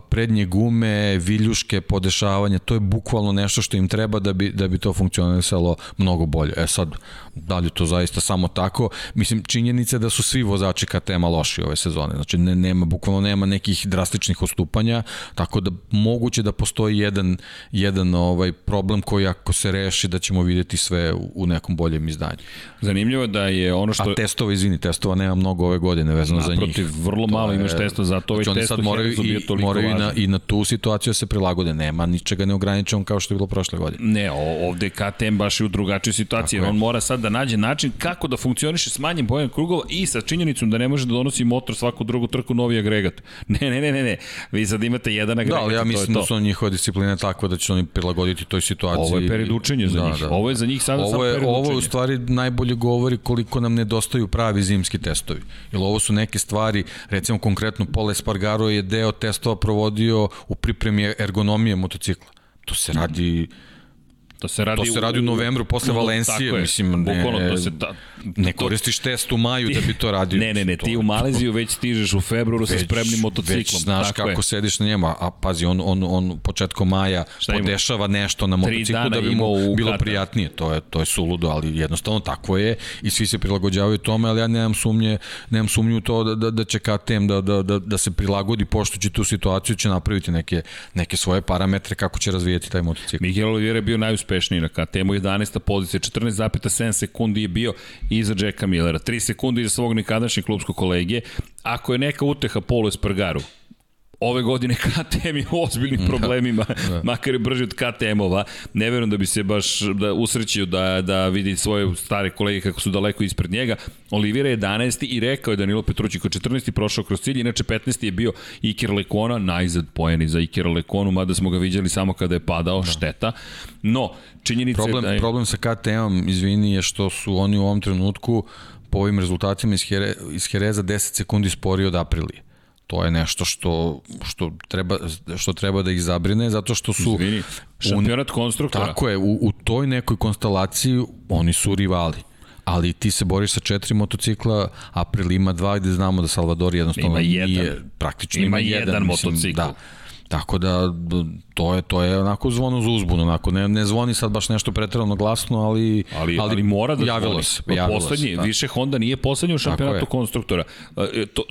prednje gume, viljuške, podešavanje, to je bukvalno nešto što im treba da bi, da bi to funkcionisalo mnogo bolje. E sad, da li to zaista samo tako? Mislim, činjenica je da su svi vozači KTM-a loši ove sezone, znači ne, nema, bukvalno nema nekih drastičnih odstupanja, tako da moguće da postoji jedan, jedan ovaj problem koji ako se reši da ćemo videti sve u, u nekom boljem izdanju. Zanimljivo da je ono što... A testova, izvini, testova nema mnogo ove godine vezano za njih. vrlo malo imaš testova, zato ovaj znači, test sad moraju i, moraju i na, i na tu situaciju da se prilagode. Nema ničega neograničenom kao što je bilo prošle godine. Ne, ovde je KTM baš je u drugačijoj situaciji, Tako je. on mora sad da nađe način kako da funkcioniše s manjim bojem krugova i sa činjenicom da ne može da donosi motor svaku drugu trku novi agregat. (laughs) Ne, ne, ne, ne, ne. Vi sad imate jedan agregat Da, ali ja to je mislim to. da su njihova disciplina takva da će oni prilagoditi toj situaciji. Ovo je period učenja za njih. Ovo je za njih sada ovo sam je, period ovo učenja. u stvari najbolje govori koliko nam nedostaju pravi zimski testovi. Jer ovo su neke stvari, recimo konkretno Paul Espargaro je deo testova provodio u pripremi ergonomije motocikla. To se radi To se radi, To se radi u novembru posle u- Valencije, je. mislim, ne- Bukvalno, to se ta, ne to- koristiš test u maju da bi to (laughs) radio. Ne, ne, ne, To- ti u Maleziju već stižeš u februaru sa spremnim motociklom. Već znaš tako kako je. sediš na njemu, a, pazi, on, on, on početkom maja Šta ima? podešava nešto na motociklu da bi mu u bilo Katar. prijatnije. To je, to je suludo, ali jednostavno tako je i svi se prilagođavaju tome, ali ja nemam sumnje, nemam sumnju u to da, da, da će KTM da, da, da, da se prilagodi poštući tu situaciju, će napraviti neke, neke svoje parametre kako će razvijeti taj motocikl. Miguel Oliveira je bio najuspešniji na KTM-u, 11. pozicija, 14,7 sekundi je bio iza Jacka Millera, 3 sekunde iza svog nekadašnjeg klubskog kolegije. Ako je neka uteha Polo Espargaru, ove godine KTM je u ozbiljnim problemima, da. makar je brži od KTM-ova. Ne verujem da bi se baš da usrećio da, da vidi svoje stare kolege kako su daleko ispred njega. Olivira je 11. i rekao je Danilo Petrući koji je 14. prošao kroz cilj, inače 15. je bio Iker Lekona, najzad pojeni za Iker Lekonu, mada smo ga viđali samo kada je padao, da. šteta. No, činjenica Problem, je da je... problem sa KTM-om, izvini, je što su oni u ovom trenutku po ovim rezultatima iz, Here, iz Hereza 10 sekundi sporiji od Aprilije. To je nešto što, što, treba, što treba da ih zabrine, zato što su... Izvini, šampionat konstruktora. Tako je, u, u toj nekoj konstelaciji oni su rivali ali ti se boriš sa četiri motocikla, April ima dva gde znamo da Salvador jednostavno Ima jedan. nije, praktično Ima ima, jedan jedan, mislim, motocikl. Da. Tako da to je to je onako zvono za uzbunu, onako ne ne zvoni sad baš nešto preterano glasno, ali ali, ali, ali mora da javilo zvoni. se, Pa javilo poslednji, se, da. više Honda nije poslednji u šampionatu konstruktora. E, To,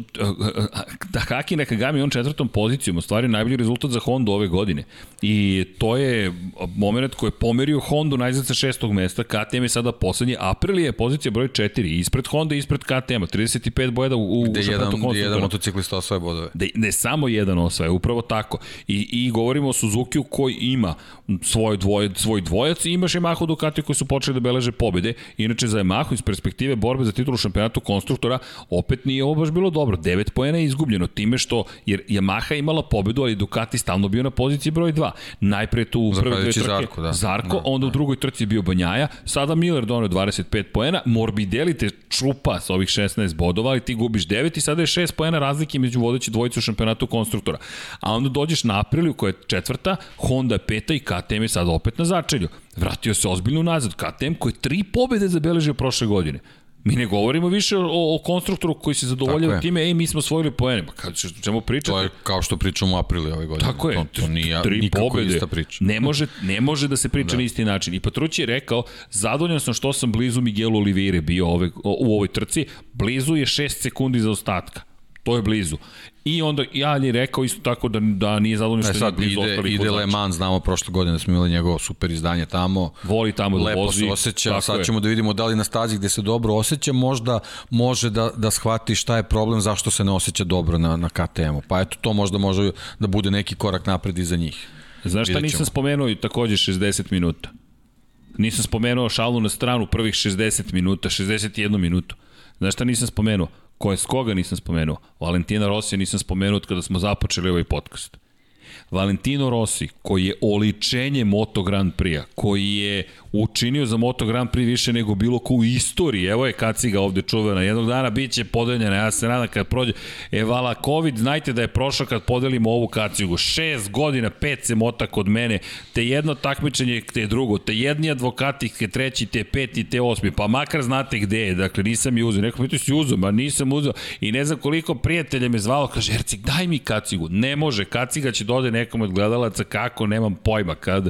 da Haki Nakagami on četvrtom pozicijom ostvario najbolji rezultat za Hondu ove godine. I to je moment koji je pomerio Hondu najzad sa šestog mesta, KTM je sada poslednji, Aprilia je pozicija broj 4, ispred Honda ispred KTM-a, 35 bojeda u, u gde šampionatu jedan, gde konstruktora. jedan motociklista osvaja bodove. Da ne samo jedan osvaja, upravo tako. I, i govorimo o Suzuki-u koji ima svoj, dvoje, svoj dvojac i ima Yamaha Ducati koji su počeli da beleže pobede. Inače za Yamaha iz perspektive borbe za titulu šampionatu konstruktora opet nije ovo baš bilo dobro. 9 poena je izgubljeno time što jer Yamaha imala pobedu, ali Ducati stalno bio na poziciji broj 2. Najpre tu u prve dve trke Zarko, da. Zarko, Da, onda u drugoj trci je bio Banjaja, sada Miller donio 25 poena, Morbidelli te čupa sa ovih 16 bodova, ali ti gubiš 9 i sada je 6 poena razlike među vodeći dvojicu u šampionatu konstruktora. A onda dođeš na Apriliju koja je četvrta, Honda je peta i KTM je sada opet na začelju. Vratio se ozbiljno nazad. KTM koji je tri pobede zabeležio prošle godine. Mi ne govorimo više o, o konstruktoru koji se zadovoljava time, ej, mi smo osvojili poene. Pa kad, čemu pričate? To je kao što pričamo u aprilu ove godine. Tako je. To, to nije tri nikako pobede. ista priča. Ne može, ne može da se priča da. na isti način. I Patrući je rekao, zadovoljan sam što sam blizu Miguelu Oliveira bio ove, u ovoj trci. Blizu je 6 sekundi za ostatka. To je blizu. I onda ja je rekao isto tako da, da nije zadovoljan što E je sad blizu ide, ostalih ide. Le Mans, znamo prošle godine da smo imali njegovo super izdanje tamo. Voli tamo da Lepo vozi. se osjeća, sad je. ćemo da vidimo da li na stazi gde se dobro osjeća možda može da, da shvati šta je problem, zašto se ne osjeća dobro na, na KTM-u. Pa eto, to možda može da bude neki korak napred iza njih. Znaš šta nisam spomenuo i takođe 60 minuta? Nisam spomenuo šalu na stranu prvih 60 minuta, 61 minutu. Znaš šta nisam spomenuo? Ko je s koga nisam spomenuo? Valentina Rosija nisam spomenuo od kada smo započeli ovaj podcast. Valentino Rossi, koji je oličenje Moto Grand Prix-a, koji je učinio za Moto Grand Prix više nego bilo ko u istoriji. Evo je Kaciga ovde čuvena. Jednog dana bit će podeljena. Ja se nadam kad prođe. E, vala, COVID, znajte da je prošao kad podelimo ovu Kacigu. Šest godina, pet se mota kod mene. Te jedno takmičenje, te drugo. Te jedni advokati, te treći, te peti, te osmi. Pa makar znate gde je. Dakle, nisam je uzeo. Neko mi si uzeo, ma nisam uzeo. I ne znam koliko prijatelja me zvalo. Kaže, Ercik, daj mi kacigu. Ne može. Kaciga će dode nekom od gledalaca. Kako? Nemam pojma. Kad,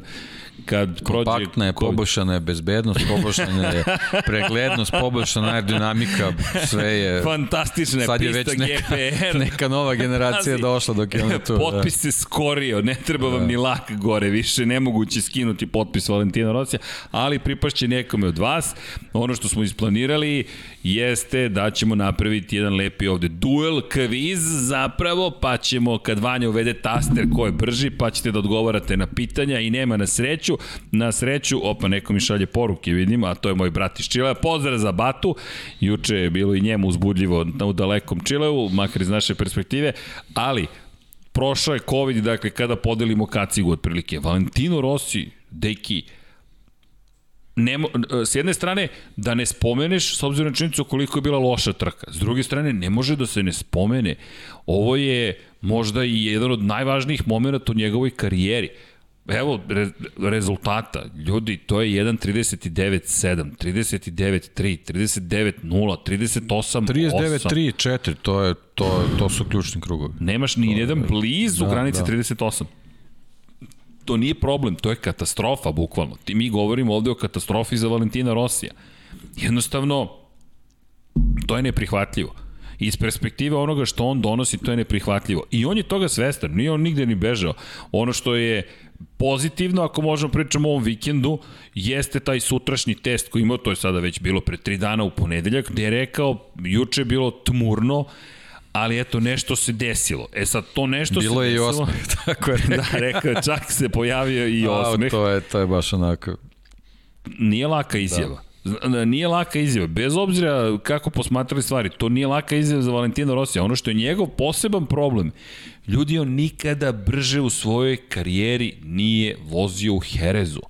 kad prođe... Kompaktna je, poboljšana je bezbednost, poboljšana je preglednost, poboljšana je aerodinamika, sve je... Fantastična je sad je pista već neka, GPR. neka nova generacija Pazi, došla dok je ona tu. Potpis se skorio, ne treba vam ni lak gore, više nemoguće skinuti potpis Valentina Rosija, ali pripašće nekome od vas. Ono što smo isplanirali jeste da ćemo napraviti jedan lepi ovde duel, kviz zapravo, pa ćemo kad Vanja uvede taster ko je brži, pa ćete da odgovarate na pitanja i nema na sreću. Na sreću, opa, neko mi šalje poruke, vidim, a to je moj brat iz Čilea. Pozdrav za Batu, juče je bilo i njemu uzbudljivo u dalekom Čileu, makar iz naše perspektive, ali prošao je COVID, dakle, kada podelimo kacigu otprilike. Valentino Rossi, deki, Nemo, s jedne strane, da ne spomeneš, s obzirom na činjenicu koliko je bila loša trka. S druge strane, ne može da se ne spomene. Ovo je možda i jedan od najvažnijih momenta u njegovoj karijeri. Evo re, rezultata. Ljudi, to je 1.39.7, 39.3, 39.0, 38.8. 39.3, 4, to, je, to, to su ključni krugovi. Nemaš ni jedan blizu da, granice da. 38 to nije problem, to je katastrofa bukvalno. Ti mi govorimo ovde o katastrofi za Valentina Rosija. Jednostavno, to je neprihvatljivo. Iz perspektive onoga što on donosi, to je neprihvatljivo. I on je toga svestan, nije on nigde ni bežao. Ono što je pozitivno, ako možemo pričamo o ovom vikendu, jeste taj sutrašnji test koji imao, to je sada već bilo pre tri dana u ponedeljak, gde je rekao, juče je bilo tmurno, ali eto nešto se desilo. E sad to nešto Bilo se je desilo. Bilo je i osmeh, (laughs) tako je rekao. da, rekao, čak se pojavio i osmeh. A, to je, to je baš onako... Nije laka izjava. Da nije laka izjava. Bez obzira kako posmatrali stvari, to nije laka izjava za Valentino Rossi. Ono što je njegov poseban problem, ljudi on nikada brže u svojoj karijeri nije vozio u Herezu.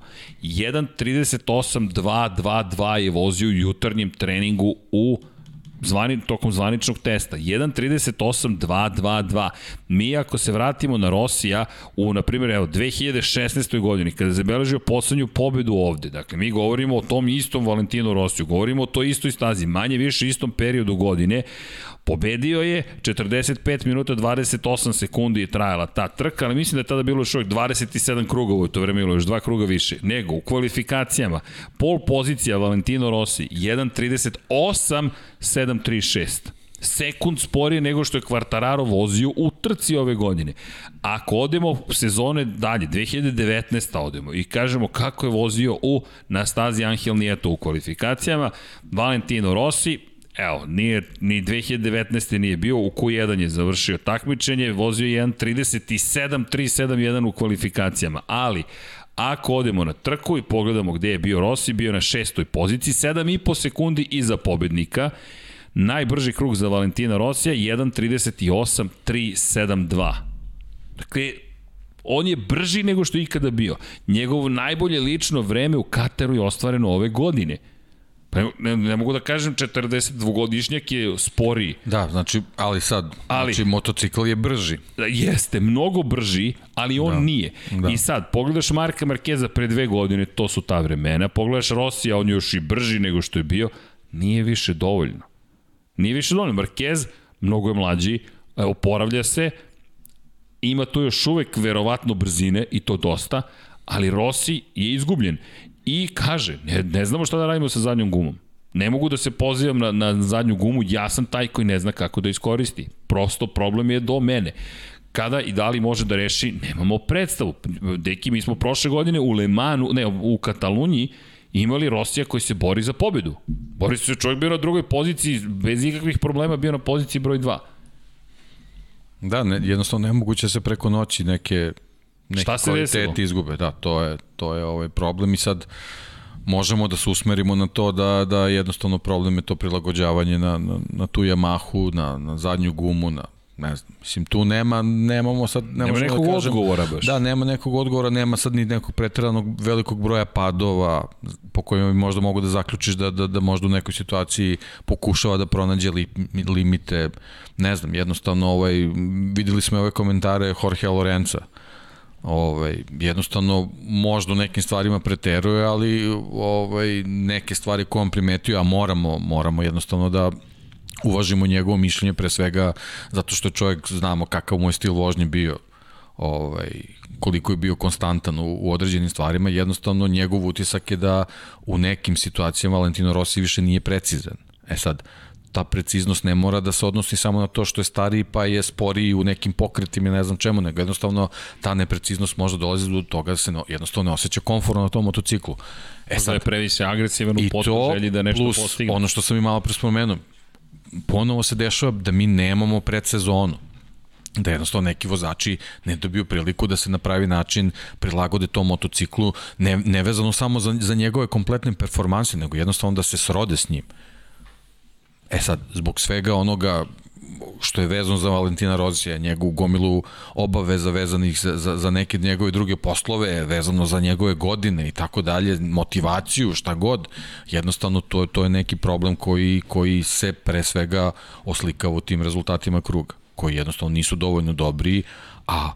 1.38.2.2.2 je vozio u jutarnjem treningu u zvani, tokom zvaničnog testa. 1.38.222. Mi ako se vratimo na Rosija u, na primjer, evo, 2016. godini, kada je zabeležio poslednju pobedu ovde, dakle, mi govorimo o tom istom Valentinu Rosiju, govorimo o toj istoj stazi, manje više istom periodu godine, Pobedio je, 45 minuta 28 sekundi je trajala ta trka, ali mislim da je tada bilo još uvijek 27 krugova u to vreme, bilo još dva kruga više. Nego, u kvalifikacijama, pol pozicija Valentino Rossi, 1.38, 7.36 sekund sporije nego što je Quartararo vozio u trci ove godine. Ako odemo sezone dalje, 2019. odemo i kažemo kako je vozio u na stazi Angel Nieto u kvalifikacijama, Valentino Rossi, evo, nije, ni 2019. nije bio, u Q1 je završio takmičenje, vozio je 1.37.371 u kvalifikacijama, ali ako odemo na trku i pogledamo gde je bio Rossi, bio na šestoj poziciji, 7,5 sekundi iza pobednika, najbrži krug za Valentina Rosija 1.38.372. Dakle, on je brži nego što je ikada bio. Njegovo najbolje lično vreme u Kateru je ostvareno ove godine. Pa ne, ne mogu da kažem 42-godišnjak je sporiji. Da, znači, ali sad, ali, znači motocikl je brži. Da, jeste, mnogo brži, ali on da, nije. Da. I sad, pogledaš Marka Markeza pre dve godine, to su ta vremena, pogledaš Rosija, on je još i brži nego što je bio, nije više dovoljno. Nije više dovoljno. Markez, mnogo je mlađi, oporavlja se, ima tu još uvek verovatno brzine i to dosta, ali Rossi je izgubljen. I kaže, ne, ne znamo šta da radimo sa zadnjom gumom. Ne mogu da se pozivam na, na zadnju gumu, ja sam taj koji ne zna kako da iskoristi. Prosto problem je do mene. Kada i da li može da reši, nemamo predstavu. Deki, mi smo prošle godine u Lemanu, ne, u Kataluniji, imali Rosija koji se bori za pobedu. Bori se čovjek bio na drugoj poziciji, bez ikakvih problema bio na poziciji broj 2. Da, ne, jednostavno nemoguće da se preko noći neke neki Šta se kvaliteti izgube. Da, to je, to je ovaj problem i sad možemo da se usmerimo na to da, da jednostavno problem je to prilagođavanje na, na, na tu Yamahu, na, na zadnju gumu, na ne znam, mislim tu nema, nemamo sad, ne nema da nekog da kažem, odgovora baš. Da, nema nekog odgovora, nema sad ni nekog pretjeranog velikog broja padova po kojima bi možda mogu da zaključiš da, da, da možda u nekoj situaciji pokušava da pronađe li, limite, ne znam, jednostavno ovaj, videli smo ove komentare Jorge Lorenza, ovaj, jednostavno možda u nekim stvarima preteruje, ali ovaj, neke stvari koje on primetio, a moramo, moramo jednostavno da uvažimo njegovo mišljenje pre svega zato što čovjek znamo kakav mu je stil vožnje bio ovaj, koliko je bio konstantan u, u određenim stvarima, jednostavno njegov utisak je da u nekim situacijama Valentino Rossi više nije precizan. E sad, ta preciznost ne mora da se odnosi samo na to što je stariji pa je sporiji u nekim pokretima i ne znam čemu, nego jednostavno ta nepreciznost može dolazi do toga da se ne, jednostavno ne osjeća konforno na tom motociklu. E sad, da je previše agresivan u potu želji da nešto plus, postigne. ono što sam i malo prespomenuo, ponovo se dešava da mi nemamo predsezonu da jednostavno neki vozači ne dobiju priliku da se na pravi način prilagode tom motociklu, ne, ne vezano samo za, za njegove kompletne performanse, nego jednostavno da se srode s njim. E sad, zbog svega onoga što je vezano za Valentina Rozija, njegovu gomilu obaveza vezanih za, za, za neke njegove druge poslove, vezano za njegove godine i tako dalje, motivaciju, šta god, jednostavno to, to je neki problem koji, koji se pre svega oslikava u tim rezultatima kruga, koji jednostavno nisu dovoljno dobri, a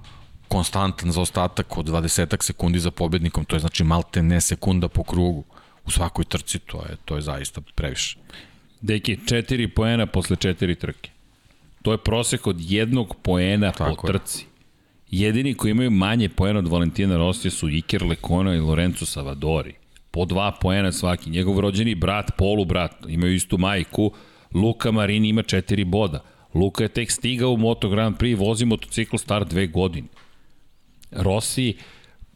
konstantan za ostatak od 20 sekundi za pobednikom, to je znači malte ne sekunda po krugu u svakoj trci, to je, to je zaista previše. Deki, četiri poena posle četiri trke. To je prosek od jednog poena Tako po trci. Jedini koji imaju manje poena od Valentina Rosija su Iker Lekona i Lorenzo Savadori. Po dva poena svaki. Njegov rođeni brat, polu brat, imaju istu majku. Luka Marini ima četiri boda. Luka je tek stigao u Moto Grand Prix, vozi motocikl star dve godine. Rossi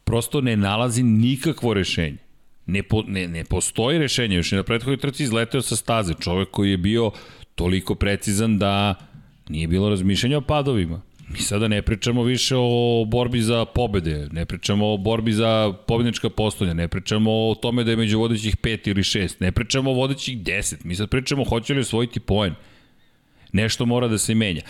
prosto ne nalazi nikakvo rešenje. Ne, po, ne, ne postoji rešenje, još je na prethodnoj trci izleteo sa staze, čovek koji je bio toliko precizan da nije bilo razmišljanja o padovima. Mi sada ne pričamo više o borbi za pobede, ne pričamo o borbi za pobednička postolja, ne pričamo o tome da je među vodećih pet ili šest, ne pričamo o vodećih deset, mi sad pričamo hoće li osvojiti poen. Nešto mora da se menja.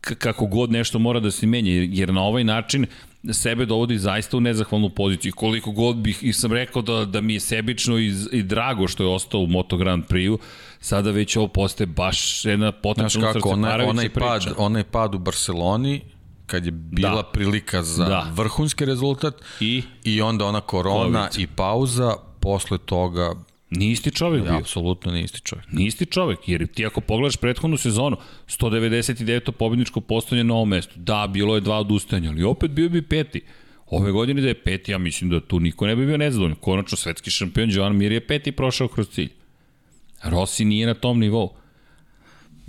K kako god nešto mora da se menja, jer na ovaj način sebe dovodi zaista u nezahvalnu poziciju. Koliko god bih, i sam rekao da, da mi je sebično i, i drago što je ostao u Moto Grand Prix-u, sada već ovo postaje baš jedna potencijalna srce onaj, onaj priča. Pad, onaj pad u Barceloni, kad je bila da. prilika za da. vrhunski rezultat i, i onda ona korona COVID. i pauza, posle toga Ni isti čovek bio. Apsolutno ni isti čovek. Ni isti čovek, jer ti ako pogledaš prethodnu sezonu, 199. pobedničko postavljanje na ovom mestu. Da, bilo je dva odustajanja, ali opet bio bi peti. Ove godine da je peti, ja mislim da tu niko ne bi bio nezadovoljno. Konačno svetski šampion Joan Mir je peti prošao kroz cilj. Rossi nije na tom nivou.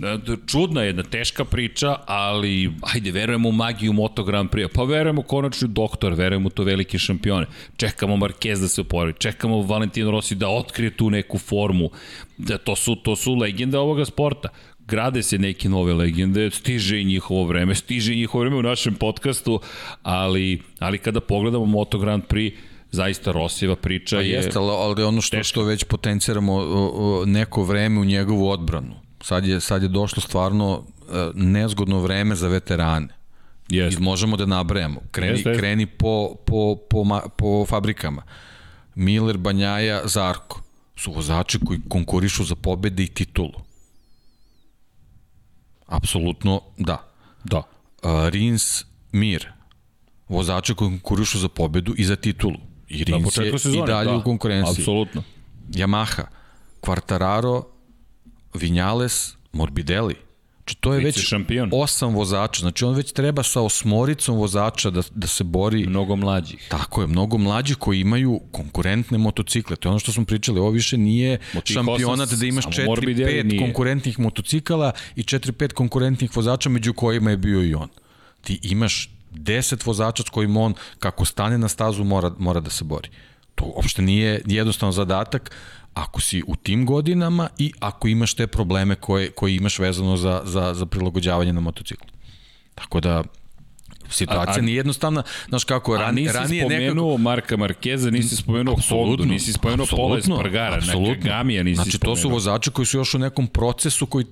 E, čudna jedna, teška priča, ali ajde, verujemo u magiju Moto Grand Prix. Pa verujemo konačno doktor, verujemo u to velike šampione. Čekamo Marquez da se oporavi, čekamo Valentino Rossi da otkrije tu neku formu. Da to su to su legende ovoga sporta grade se neke nove legende, stiže i njihovo vreme, stiže i njihovo vreme u našem podcastu, ali, ali kada pogledamo Moto Grand Prix, zaista Rosijeva priča pa je... Jeste, ali ono što, što već potenciramo neko vreme u njegovu odbranu sad je, sad je došlo stvarno e, nezgodno vreme za veterane. Yes. I možemo da nabrajamo. Kreni, yes, kreni po, po, po, po fabrikama. Miller, Banjaja, Zarko su vozači koji konkurišu za pobede i titulu. Apsolutno da. Da. Uh, Rins, Mir, vozači koji konkurišu za pobedu i za titulu. I Rins je sezone, i dalje da, u konkurenciji. Apsolutno. Yamaha, Quartararo, Vinjales, Morbidelli. Znači, to je već šampion. osam vozača. Znači, on već treba sa osmoricom vozača da, da se bori. Mnogo mlađih. Tako je, mnogo mlađih koji imaju konkurentne motocikle. To je ono što smo pričali. Ovo više nije šampionat da imaš 4-5 konkurentnih motocikala i 4-5 konkurentnih vozača među kojima je bio i on. Ti imaš 10 vozača s kojim on, kako stane na stazu, mora, mora da se bori. To uopšte nije jednostavan zadatak ako si u tim godinama i ako imaš te probleme koje, koje imaš vezano za, za, za prilagođavanje na motociklu. Tako da, situacija a, a, nije jednostavna. Znaš kako, ran, nisi ranije spomenuo nekako... Marka Markeza, nisi spomenuo Hondu, nisi spomenuo Pola Espargara, Gamija nisi znači, spomenuo. to su vozači koji su još u nekom procesu koji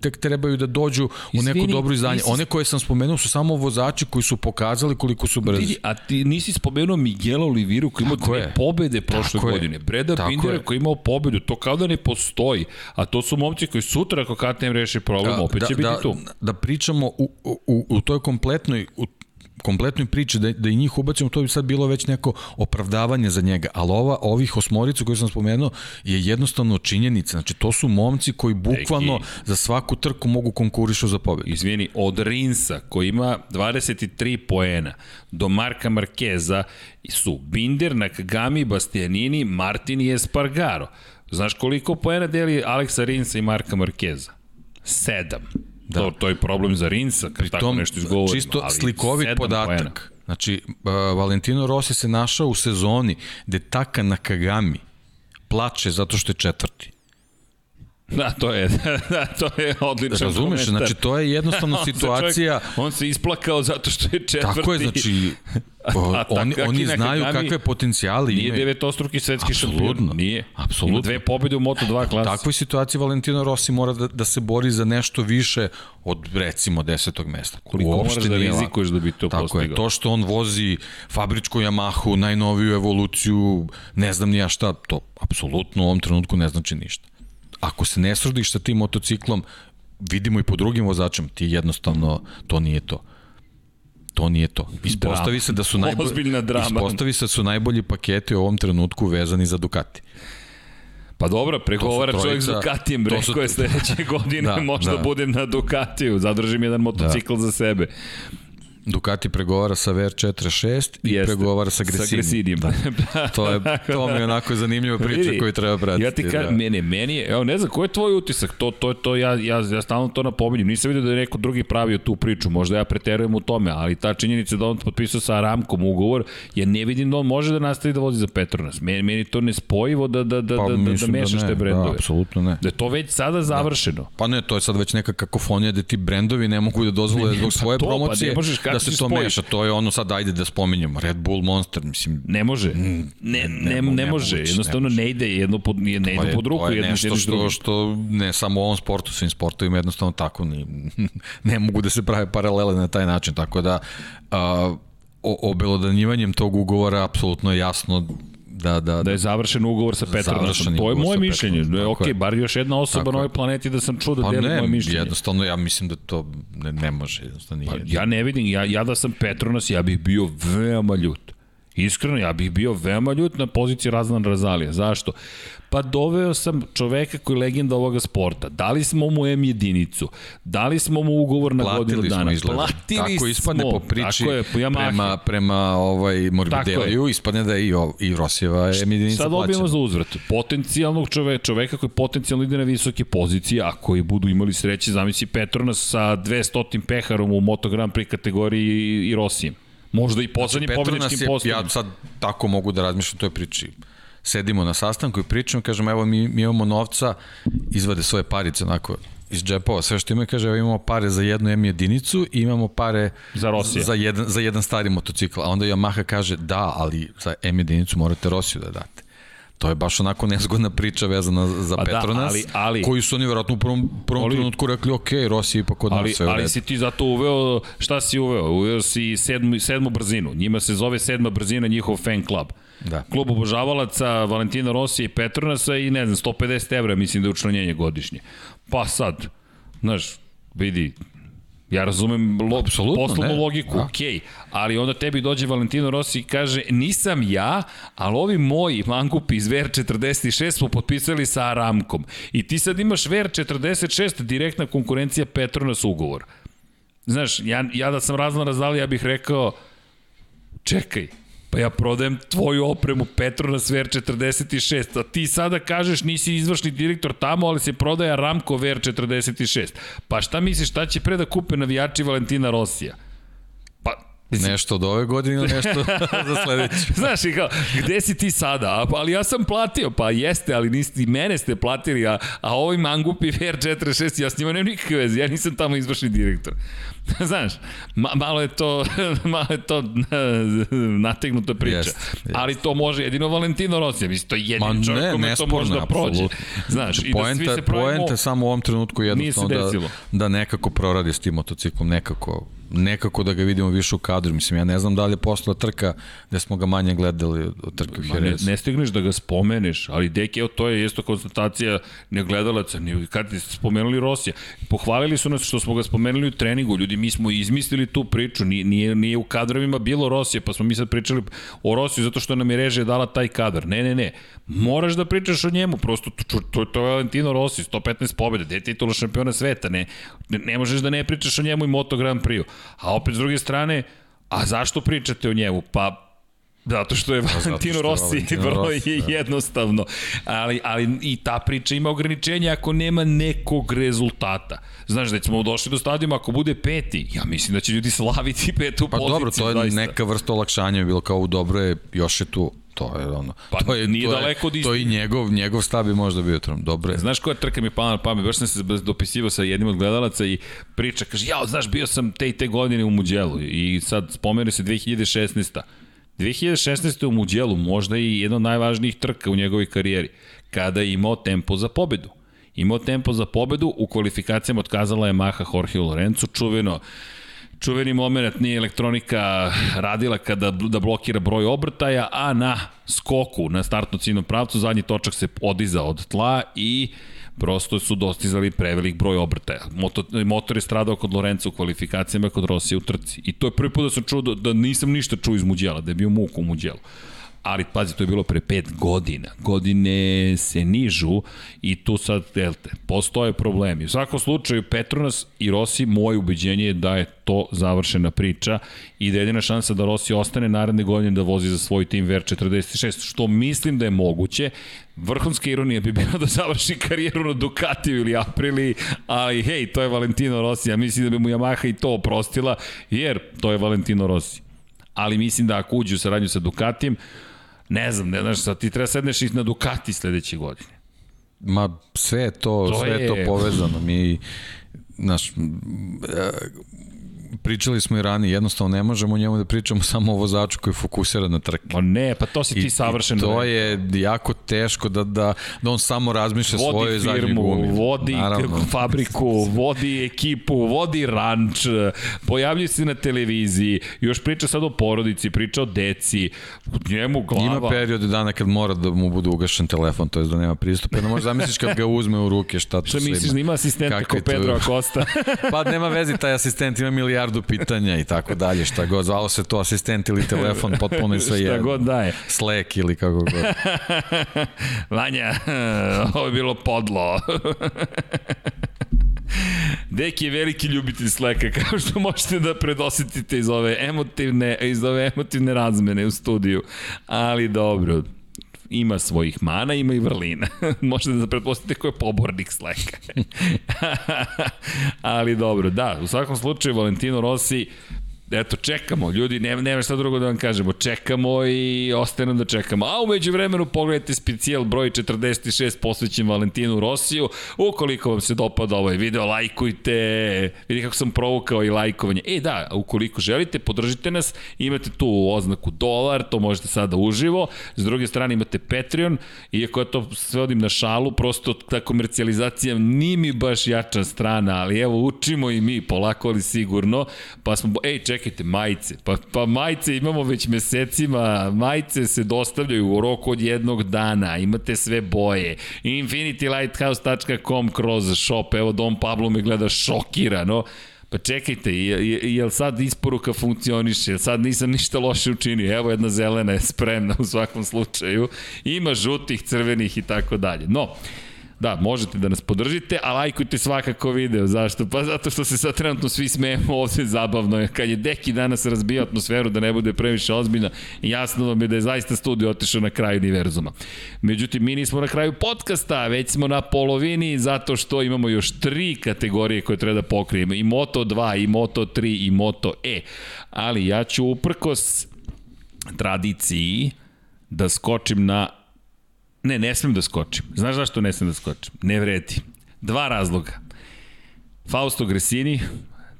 tek trebaju da dođu u neko dobro izdanje. Nisi... One koje sam spomenuo su samo vozači koji su pokazali koliko su brzi. Vidi, a ti nisi spomenuo Miguel Oliviru koji ima dve pobede prošle Tako godine. Breda Tako Bindera koji imao pobedu. To kao da ne postoji. A to su momci koji sutra ako KTM reši problem, da, opet da, će biti da, tu. Da pričamo u, u, u toj kompletnoj, u kompletnoj priči, da, da i njih ubacimo, to bi sad bilo već neko opravdavanje za njega, ali ova, ovih osmoricu koje sam spomenuo je jednostavno činjenica, znači to su momci koji bukvalno Deki. za svaku trku mogu konkurišu za pobedu. Izvini, od Rinsa koji ima 23 poena do Marka Markeza su Binder, Nakagami, Bastianini, Martin i Espargaro. Znaš koliko poena deli Aleksa Rinsa i Marka Markeza? Sedam. Da. To, to je problem za Rinsa, kad tako Tom, nešto izgovorimo. čisto ali slikovit podatak. poena. Znači, uh, Valentino Rossi se našao u sezoni gde Taka Nakagami plače zato što je četvrti. (laughs) Da, to je, (laughs) da, to je odličan Razumeš, komentar. znači to je jednostavno (laughs) On se situacija... Čovjek, on se isplakao zato što je četvrti. Tako je, znači, o, A oni, Takaki oni znaju Nakagami kakve potencijale Nije imaju. devetostruki svetski šampion. Nije. Apsolutno. Ima dve pobjede u Moto2 klasi. U takvoj situaciji Valentino Rossi mora da, da se bori za nešto više od recimo desetog mesta. Koliko moraš da nije rizikuješ da bi to Tako postigao. je, to što on vozi fabričku Yamahu, najnoviju evoluciju, ne znam ni ja šta, to apsolutno u ovom trenutku ne znači ništa. Ako se ne srodiš sa tim motociklom, vidimo i po drugim vozačima, ti jednostavno, to nije to. To nije to. Ispostavi se da su najbolji Ozbiljna drama. Ispostavi se da su najbolji paketi u ovom trenutku vezani za Ducati. Pa dobro, pregovara čovjek s Ducatijem, rekao su- je sledeće (laughs) godine Da, možda da. budem na Ducatiju, zadržim jedan motocikl za sebe. Ducati pregovara sa VR46 i Jeste. pregovara sa Gresini. Sa Gresinijem. (laughs) Da. To, je, to mi je onako zanimljiva priča Vidi, koju treba pratiti. Ja ti kažem, da. mene, meni je, evo ne znam, koji je tvoj utisak? To, to, to, ja, ja, ja stalno to napominjem. Nisam vidio da je neko drugi pravio tu priču, možda ja preterujem u tome, ali ta činjenica da on potpisao sa Aramkom ugovor, ja ne vidim da on može da nastavi da vozi za Petronas. Meni, meni to nespojivo da, da, da, Pa, da, da, da mislim mešaš ne, te brendove. Da, apsolutno ne. Da je to već sada završeno. Pa ne, to je sad već neka kakofonija da ti brendovi ne mogu da dozvole zbog pa svoje to, pa ne promocije kako da se se to meša. To je ono sad, ajde da spominjemo, Red Bull Monster, mislim, Ne može. Ne, ne, ne, ne ne može. Jednostavno ne ne ide jedno po, ne to ide pod ruku to je jedno nešto što, što ne samo u ovom sportu, svim sportovima jednostavno tako ni, (laughs) ne mogu da se prave paralele na taj način, tako da a, obelodanjivanjem tog ugovora apsolutno je jasno da, da, Da je završen ugovor sa. Završen To je moje mišljenje. Da je tako ok, je. bar još jedna osoba na ovoj planeti da sam čuo da Pa deli moje mišljenje. jednostavno ja mislim da to ne, ne može, jednostavno nije. Pa ja ne vidim, ja, ja da sam Petronas, ja bih bio veoma ljut. Iskreno, ja bih bio veoma ljut na poziciji Razvan Razalija. Zašto? Pa doveo sam čoveka koji je legenda ovoga sporta. Dali smo mu M jedinicu. Dali smo mu ugovor na godinu Platili dana. smo. Platili Tako ispadne smo. po priči Tako je, po prema, prema ovaj Morbideliju, ispadne da je i, i Rosijeva je jedinica Sad dobijemo za uzvrat potencijalnog čoveka, čoveka koji potencijalno ide na visoke pozicije, a koji budu imali sreće, zamisli Petronas sa 200 peharom u Moto Grand Prix kategoriji i, i Rosijem. Možda i poslednjim znači, posledom. ja sad tako mogu da razmišljam o toj priči. Sedimo na sastanku i pričamo, kažemo, evo mi, mi imamo novca, izvade svoje parice onako iz džepova, sve što imaju, kaže, evo imamo pare za jednu M jedinicu i imamo pare Za Rosija. za jedan, za jedan stari motocikl. A onda Yamaha kaže, da, ali za M jedinicu morate Rosiju da date. To je baš onako nezgodna priča vezana za Pa da, Petronas, ali- ali- koju su oni verovatno u prvom, prvom Ali- trenutku rekli, ok, Rosija ipak od Ali, nas sve u ali si ti zato uveo, šta si uveo? Uveo si sedmu, sedmu brzinu. Njima se zove sedma brzina njihov fan club. Da. Klub obožavalaca Valentina Rosija i Petronasa i ne znam, 150 evra mislim da je učlanjenje godišnje. Pa sad, znaš, vidi, Ja razumem lo, poslovnu ne. logiku, Da. okej, ali onda tebi dođe Valentino Rossi i kaže nisam ja, ali ovi moji mangupi iz VR46 smo potpisali sa Aramkom i ti sad imaš VR46 direktna konkurencija Petronas ugovor. Znaš, ja, ja da sam razno razdali, ja bih rekao čekaj, pa ja prodajem tvoju opremu Petronas VR46, a ti sada kažeš nisi izvršni direktor tamo, ali se prodaje Ramko VR46. Pa šta misliš, šta će pre da kupe navijači Valentina Rosija? Pa, Nešto od ove godine ili nešto (laughs) za sledeću. (laughs) Znaš, i kao, gde si ti sada? A, ali ja sam platio. Pa jeste, ali niste, i mene ste platili, a, a ovi mangupi VR46, ja s njima nemam nikakve veze, ja nisam tamo izvršni direktor. (laughs) Znaš, ma, malo je to, (laughs) malo je to nategnuta priča. Jest, jest. Ali to može jedino Valentino Rossi. Mislim, to je Ma jedin čovjek ne, kome to može da prođe. Znaš, i da svi se pravimo... poenta samo u ovom trenutku jednostavno da, da nekako proradi s tim motociklom, nekako, nekako da ga vidimo više u kadru. Mislim, ja ne znam da li je posla trka gde smo ga manje gledali od trke u Ma ne, Jerez. ne stigneš da ga spomeneš, ali deki, evo to je isto konstatacija negledalaca, ni kad ste spomenuli Rosija. Pohvalili su nas što smo ga spomenuli u treningu, ljudi ljudi, mi smo izmislili tu priču, nije, nije, nije u kadrovima bilo Rosije, pa smo mi sad pričali o Rosiju zato što nam je režija dala taj kadar. Ne, ne, ne, moraš da pričaš o njemu, prosto to, to, to je Valentino Rossi, 115 pobjede, gde je titula šampiona sveta, ne, ne, ne možeš da ne pričaš o njemu i Moto Grand Prix. A opet s druge strane, a zašto pričate o njemu? Pa Zato što je pa Valentino Rossi vrlo je da. jednostavno. Ali, ali i ta priča ima ograničenja ako nema nekog rezultata. Znaš, da ćemo došli do stadijuma, ako bude peti, ja mislim da će ljudi slaviti petu pa poziciju. Pa dobro, to je zaista. neka vrsta olakšanja, bilo kao u dobro je, još je tu to je ono. Pa to je, nije to daleko od To i njegov, njegov stav bi možda bio trom. Dobro je. Znaš koja trka mi je pala na pamet? Baš sam se dopisivao sa jednim od gledalaca i priča, kaže, ja, znaš, bio sam te i te godine u Muđelu i sad spomenu se 2016. 2016. u Muđelu možda i jedna od najvažnijih trka u njegovoj karijeri, kada je imao tempo za pobedu. Imao tempo za pobedu, u kvalifikacijama otkazala je Maha Jorge Lorenzo, čuveno čuveni moment nije elektronika radila kada da blokira broj obrtaja, a na skoku, na startno ciljnom pravcu, zadnji točak se odiza od tla i prosto su dostizali prevelik broj obrtaja. Motor, motor je stradao kod Lorenza u kvalifikacijama kod Rosija u trci. I to je prvi put da sam čuo da, da nisam ništa čuo iz Muđela, da je bio muk u Muđelu ali pazi, to je bilo pre pet godina. Godine se nižu i tu sad, delte, postoje problemi. U svakom slučaju, Petronas i Rossi, moje ubeđenje je da je to završena priča i da je jedina šansa da Rossi ostane naredne godine da vozi za svoj tim VR46, što mislim da je moguće. Vrhunska ironija bi bila da završi karijeru na Ducatiju ili Aprili, ali hej, to je Valentino Rossi, ja mislim da bi mu Yamaha i to oprostila, jer to je Valentino Rossi. Ali mislim da ako uđe u saradnju sa Ducatijem, ne znam, ne znaš, sad ti treba sedneš na Ducati sledeće godine. Ma sve je to, to sve je to povezano. Mi, znaš, pričali smo i ranije, jednostavno ne možemo njemu da pričamo (laughs) samo o vozaču koji je fokusiran na trke. Ma ne, pa to si ti savršeno. I to je jako teško da, da, da on samo razmišlja vodi svoje zadnje gumi. Vodi Naravno. (laughs) fabriku, vodi ekipu, vodi ranč, pojavljuje se na televiziji, još priča sad o porodici, priča o deci, njemu glava. Ima period dana kad mora da mu bude ugašen telefon, to je da nema pristupa. Da možeš zamisliš kad ga uzme u ruke, šta (laughs) to sve ima. Šta misliš, da ima asistenta kao Pedro Acosta? pa nema vezi, taj asistent ima milijardu milijardu pitanja i tako dalje, šta god, zvalo se to asistent ili telefon, potpuno i sve je. Šta god daje. Slack ili kako god. (laughs) Vanja, (laughs) ovo je bilo podlo. (laughs) Deki je veliki ljubitelj Slacka, kao što možete da predosetite iz ove emotivne, iz ove emotivne razmene u studiju. Ali dobro, ima svojih mana, ima i vrlina. (laughs) Možete da pretpostavite ko je pobornik Sleka. (laughs) Ali dobro, da, u svakom slučaju Valentino Rossi eto, čekamo, ljudi, nema, nema šta drugo da vam kažemo, čekamo i ostaje nam da čekamo. A umeđu vremenu pogledajte specijal broj 46 posvećen Valentinu Rosiju. Ukoliko vam se dopada ovaj video, lajkujte, vidi kako sam provukao i lajkovanje. E da, ukoliko želite, podržite nas, imate tu oznaku dolar, to možete sada uživo. S druge strane imate Patreon, iako ja to svodim na šalu, prosto ta komercijalizacija nije mi baš jača strana, ali evo, učimo i mi, polako ali sigurno, pa smo, ej, čekaj, čekajte, majice. Pa, pa majice imamo već mesecima, majice se dostavljaju u roku od jednog dana, imate sve boje. infinitylighthouse.com kroz shop, evo Dom Pablo me gleda šokirano. Pa čekajte, je, li sad isporuka funkcioniše? Jel sad nisam ništa loše učinio? Evo jedna zelena je spremna u svakom slučaju. Ima žutih, crvenih i tako dalje. No, Da, možete da nas podržite, a lajkujte svakako video. Zašto? Pa zato što se sad trenutno svi smejemo ovde zabavno. je. Kad je Deki danas razbio atmosferu da ne bude previše ozbiljna, jasno vam je da je zaista studio otišao na kraju univerzuma. Međutim, mi nismo na kraju podcasta, već smo na polovini zato što imamo još tri kategorije koje treba da pokrijemo. I Moto 2, i Moto 3, i Moto E. Ali ja ću uprkos tradiciji da skočim na Ne, ne smem da skočim. Znaš zašto ne smem da skočim? Ne vredi. Dva razloga. Fausto Gresini,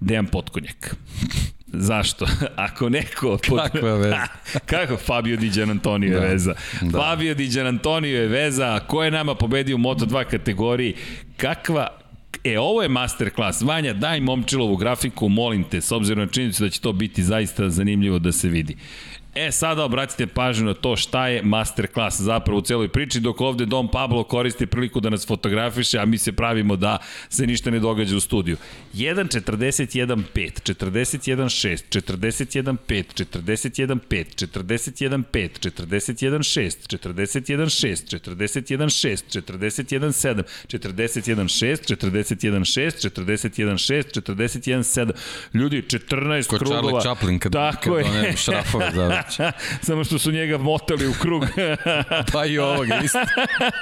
Dejan Potkonjak. (laughs) Zašto? (laughs) Ako neko... Kakva je veza? (laughs) Kako? Fabio Di Antonio je da. veza. Da. Fabio Di Antonio je veza. Ko je nama pobedio u Moto2 kategoriji? Kakva E, ovo je masterclass. Vanja, daj momčilovu grafiku, molim te, s obzirom na činjenicu da će to biti zaista zanimljivo da se vidi. E, sada obratite pažnju na to šta je masterclass zapravo u celoj priči, dok ovde Dom Pablo koristi priliku da nas fotografiše, a mi se pravimo da se ništa ne događa u studiju. 1, 41, 5, 41, 6, 41, 5, 41, 5, 41, 5, 41, 6, 41, 6, 41, 6, 41, 7, 41, 6, 41, 6, 41, 6, 41, 7. Ljudi, 14 Ko krugova. Charlie Chaplin kad, Tako kad one šrafove zavrće. Samo što su njega motali u krug. (laughs) Pa i ovoga isto.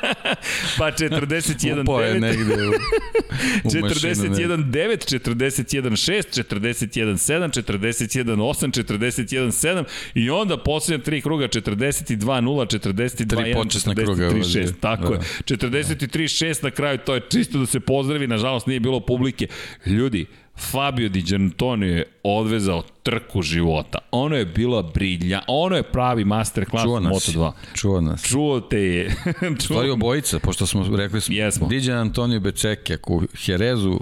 (laughs) pa 41 Upao je 9. negde u, u (laughs) mašinu. 41 9, 41 6, 41 7, 41 8, 41 7 i onda poslednja tri kruga 42 0, 42 Tri 1, počasna 43 kruga, 6. ovdje. Tako Da. je. 43 6 na kraju, to je čisto da se pozdravi, nažalost nije bilo publike. Ljudi, Fabio Di Gianantonio je odvezao trku života. Ono je bila brilja, ono je pravi masterclass Čuo u nas. Moto2. Čuo nas. Čuo te je. (laughs) Stvari obojica, pošto smo rekli smo, Jesmo. Diđan Antonio Beceke, ako u Jerezu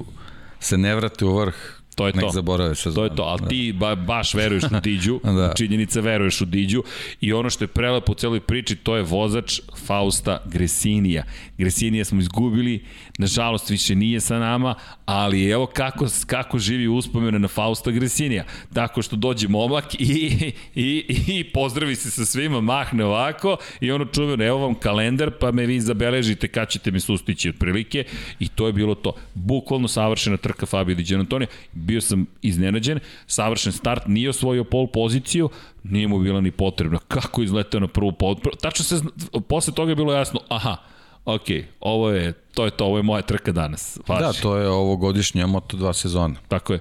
se ne vrate u vrh, To je nek to. zaborave sezonu. To je to, ali ti ba, baš veruješ u Diđu, (laughs) Da. činjenica veruješ u Diđu i ono što je prelepo u celoj priči, to je vozač Fausta Gresinija. Gresinija smo izgubili, nažalost više nije sa nama, ali evo kako, kako živi uspomene na Fausta Gresinija. Tako što dođe momak i, i, i pozdravi se sa svima, mahne ovako i ono čuveno, evo vam kalendar, pa me vi zabeležite kad ćete me sustići otprilike i to je bilo to. Bukvalno savršena trka Fabio Di Gianantonio, bio sam iznenađen, savršen start, nije osvojio pol poziciju, nije mu bila ni potrebna. Kako izletao na prvu pol... Tačno se, posle toga je bilo jasno, aha, ok, ovo je, to je to, ovo je moja trka danas. Važi. Da, to je ovogodišnja Moto2 sezona. Tako je.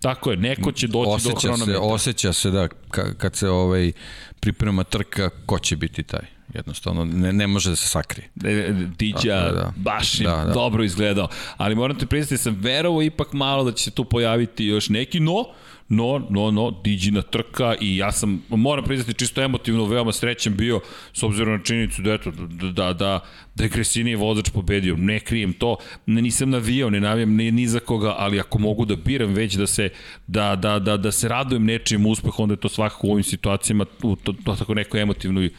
Tako je, neko će doći do Osjeća se, hronometra. osjeća se da ka- kad se ovaj priprema trka, ko će biti taj. Jednostavno, ne, ne može da se sakrije. E, Diđa je, da. baš je Da, da. dobro izgledao. Ali moram te priznati, da sam verovao ipak malo da će se tu pojaviti još neki, no, no, no, no, Diđina trka i ja sam, moram priznati, čisto emotivno veoma srećan bio, s obzirom na činjenicu da, eto, da, da, da, da je Kresinije vozač pobedio. Ne krijem to, ne, nisam navijao, ne navijam ni, ni za koga, ali ako mogu da biram već da se, da, da, da, da se radujem nečijem uspehu, onda je to svakako u ovim situacijama, u to, to tako nekoj emotivnoj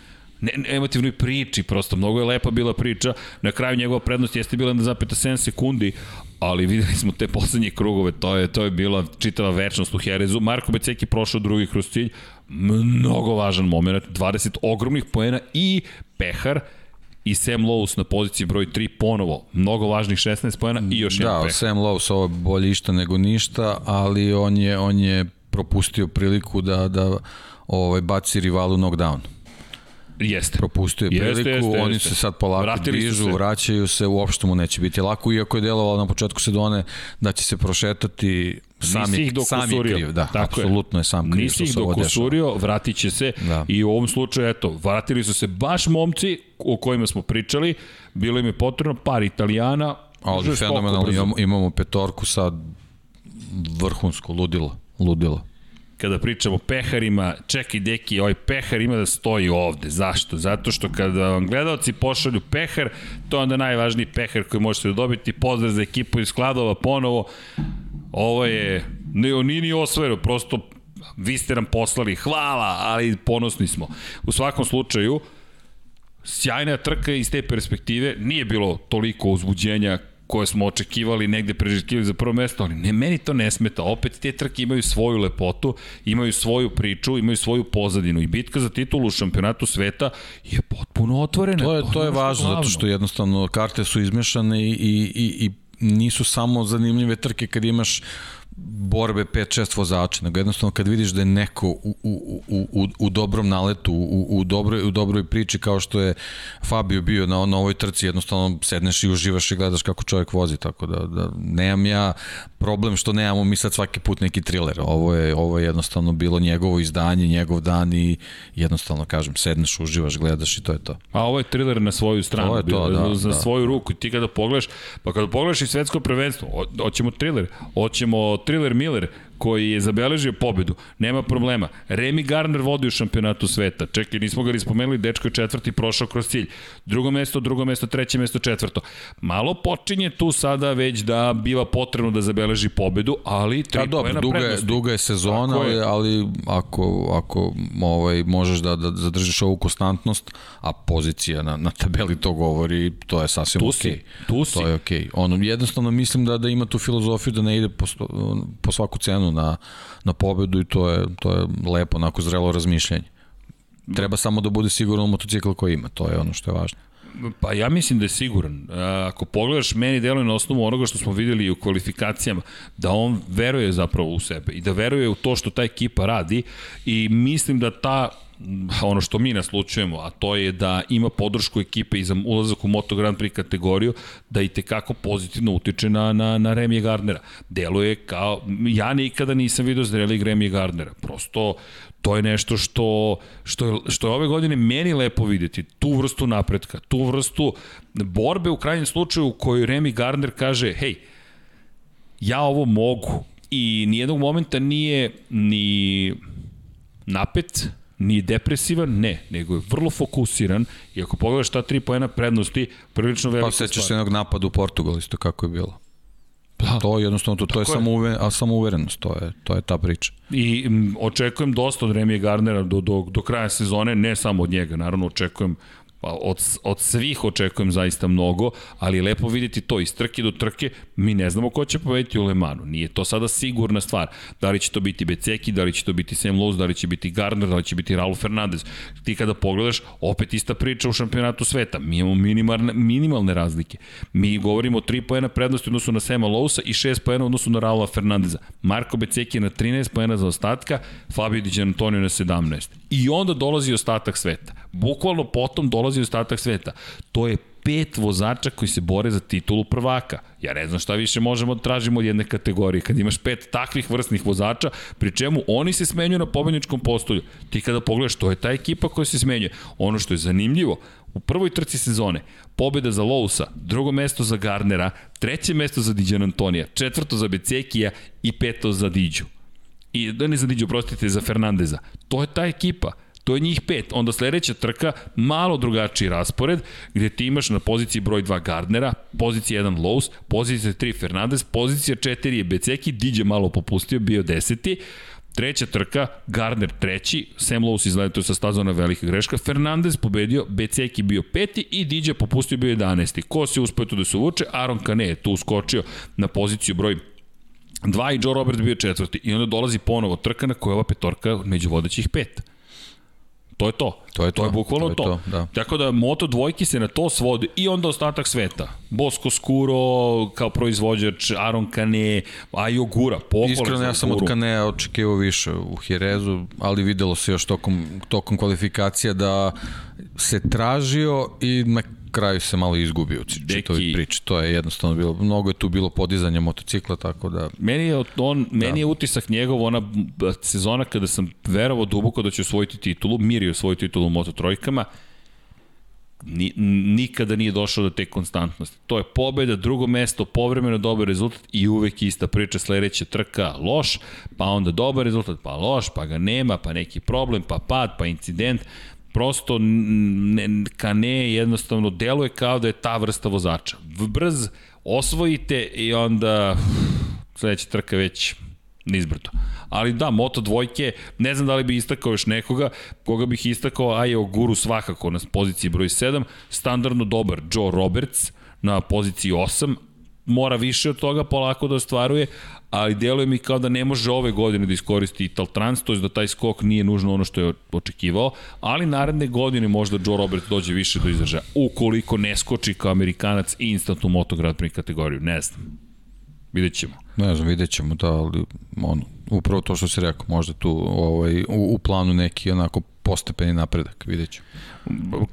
ne, emotivnoj priči, prosto mnogo je lepa bila priča, na kraju njegova prednost jeste bila 1,7 sekundi, ali videli smo te poslednje krugove, to je, to je bila čitava večnost u Herezu. Marko Beceki prošao drugi kroz cilj, mnogo važan moment, 20 ogromnih poena i pehar, i Sam Lowe's na poziciji broj 3 ponovo, mnogo važnih 16 poena i još jedan Da, pehar. Sam Lowe ovo je bolje išta nego ništa, ali on je, on je propustio priliku da, da ovaj, baci rivalu knockdown. Jeste. Propustio je Jeste, priliku, jeste, oni jeste. se sad polako Vratili dižu, se. vraćaju se, uopšte mu neće biti lako, iako je delovalo na početku sezone da će se prošetati sam Nisi je, ih sam je dokusurio. kriv, da, Tako je. apsolutno je sam kriv Nisi ih dokusurio, vratit će se Da. i u ovom slučaju, eto, vratili su se baš momci o kojima smo pričali, bilo im je potrebno par italijana, Ali fenomenalno, imamo, imamo petorku sad vrhunsko, ludilo, ludilo. Kada pričamo o peharima, čekaj deki, ovaj pehar ima da stoji ovde. Zašto? Zato što kada vam gledalci pošalju pehar, to je onda najvažniji pehar koji možete da dobiti. Pozdrav za ekipu iz Skladova ponovo. Ovo je, ne, nije ni osvojeno, prosto vi ste nam poslali, hvala, ali ponosni smo. U svakom slučaju, sjajna trka iz te perspektive, nije bilo toliko uzbuđenja koje smo očekivali, negde prežetkivali za prvo mesto, ali ne, meni to ne smeta. Opet te trke imaju svoju lepotu, imaju svoju priču, imaju svoju pozadinu i bitka za titulu u šampionatu sveta je potpuno otvorena. To je, to je ono što važno, glavno. zato što jednostavno karte su izmešane i, i, i nisu samo zanimljive trke kad imaš borbe 5-6 vozača, nego jednostavno kad vidiš da je neko u, u, u, u, u dobrom naletu, u, u, dobroj, u dobroj priči kao što je Fabio bio na, na ovoj trci, jednostavno sedneš i uživaš i gledaš kako čovjek vozi, tako da, da nemam ja problem što nemamo mi sad svaki put neki thriller, ovo je, ovo je jednostavno bilo njegovo izdanje, njegov dan i jednostavno kažem, sedneš, uživaš, gledaš i to je to. A ovo je thriller na svoju stranu, To je to, da, za da. svoju ruku. Ti kada pogledaš, pa kada pogledaš i svetsko prvenstvo, ho- hoćemo thriller, hoćemo thriller Miller, koji je zabeležio pobedu, nema problema. Remy Garner vodi u šampionatu sveta. Čekaj, nismo ga ni spomenuli, dečko je četvrti prošao kroz cilj. Drugo mesto, drugo mesto, treće mesto, četvrto. Malo počinje tu sada već da biva potrebno da zabeleži pobedu, ali tri da, dobro, duga je, duga je sezona, je. ali ako, ako ovaj, možeš da, da zadržiš ovu konstantnost, a pozicija na, na tabeli to govori, to je sasvim tu okej. Okay. Tu si. To je okej. Okay. Ono, jednostavno mislim da, da ima tu filozofiju da ne ide po, po svaku cenu na, na pobedu i to je, to je lepo, onako zrelo razmišljanje. Treba samo da bude siguran u motocikl koji ima, to je ono što je važno. Pa ja mislim da je siguran. Ako pogledaš, meni deluje na osnovu onoga što smo videli u kvalifikacijama, da on veruje zapravo u sebe i da veruje u to što ta ekipa radi i mislim da ta ono što mi naslučujemo, a to je da ima podršku ekipe i za ulazak u Moto Grand Prix kategoriju, da i tekako pozitivno utiče na, na, na Remije Gardnera. Deluje kao, ja nikada nisam vidio zreli Remije Gardnera. Prosto, to je nešto što, što, je, što je ove godine meni lepo videti, tu vrstu napretka, tu vrstu borbe u krajnjem slučaju u kojoj Remy Gardner kaže, hej, ja ovo mogu i nijednog momenta nije ni napet, ni depresivan, ne, nego je vrlo fokusiran i ako pogledaš ta tri pojena prednosti, prilično velika pa, stvar. Pa sećaš se jednog napada u Portugal isto kako je bilo. Da. To je jednostavno to, to je, je. Samo uve, a samo uverenost, to je, to je ta priča. I m, očekujem dosta od Remije Gardnera do, do, do kraja sezone, ne samo od njega, naravno očekujem Pa od, od svih očekujem zaista mnogo, ali je lepo videti to iz trke do trke, mi ne znamo ko će pobediti u Lemanu, nije to sada sigurna stvar. Da li će to biti Beceki, da li će to biti Sam Lowe's, da li će biti Gardner, da li će biti Raul Fernandez. Ti kada pogledaš, opet ista priča u šampionatu sveta. Mi imamo minimalne, minimalne razlike. Mi govorimo o 3 poena prednosti u odnosu na Sema Lowesa i 6 poena u odnosu na Raula Fernandeza. Marko Beceki je na 13 poena za ostatka, Fabio Di Antonio na 17. I onda dolazi ostatak sveta. Bukvalno potom dolazi ostatak sveta. To je pet vozača koji se bore za titulu prvaka. Ja ne znam šta više možemo da tražimo od jedne kategorije. Kad imaš pet takvih vrstnih vozača, pri čemu oni se smenjuju na pobedničkom postolju. Ti kada pogledaš, to je ta ekipa koja se smenjuje. Ono što je zanimljivo, u prvoj trci sezone, pobeda za Lousa, drugo mesto za Gardnera, treće mesto za Diđan Antonija, četvrto za Becekija i peto za Diđu. I da ne za Diđu, prostite, za Fernandeza. To je ta ekipa. To je njih pet. Onda sledeća trka, malo drugačiji raspored, gde ti imaš na poziciji broj 2 Gardnera, pozicija 1 Lowe's, pozicija 3 Fernandez, pozicija 4 je Beceki, Diđe malo popustio, bio deseti, Treća trka, Gardner treći, Sam Lowe's izletao sa stazona velika greška, Fernandez pobedio, Beceki bio peti i Diđe popustio bio 11. Ko se uspio tu da se uvuče? Aaron Kane je tu uskočio na poziciju broj 2 i Joe Robert bio četvrti. I onda dolazi ponovo trka na koja je ova petorka među vodećih pet. To je to. To je to. To je bukvalno to. Je to. to. Da. Tako da Moto dvojki se na to svodi i onda ostatak sveta. Bosco Scuro kao proizvođač, Aron Kane, Ajo Gura, pohvala Iskreno ja sam od Kanea očekivao više u Hirezu, ali videlo se još tokom, tokom kvalifikacija da se tražio i na kraju se malo izgubio u čitovi priči. To je jednostavno bilo, mnogo je tu bilo podizanja motocikla, tako da... Meni je, on, da. meni je utisak njegov, ona sezona kada sam verovao duboko da će osvojiti titulu, mirio svoju titulu u Moto trojkama, ni, nikada nije došao do te konstantnosti. To je pobeda, drugo mesto, povremeno dobar rezultat i uvek ista priča sledeća trka loš, pa onda dobar rezultat, pa loš, pa ga nema, pa neki problem, pa pad, pa incident prosto ne, Kane jednostavno deluje kao da je ta vrsta vozača. Brz, osvojite i onda sledeća trka već nizbrdo. Ali da, Moto dvojke, ne znam da li bi istakao još nekoga, koga bih istakao, a je Guru svakako na poziciji broj 7, standardno dobar Joe Roberts na poziciji 8, mora više od toga polako da ostvaruje, ali deluje mi kao da ne može ove godine da iskoristi Ital Trans, to je da taj skok nije nužno ono što je očekivao, ali naredne godine možda Joe Robert dođe više do izražaja, ukoliko ne skoči kao Amerikanac instant u Moto Grand Prix kategoriju, ne znam. Vidjet ćemo. Ne znam, vidjet ćemo, da, ali ono, upravo to što se rekao, možda tu ovaj, u, u planu neki onako postepeni napredak, vidjet ćemo.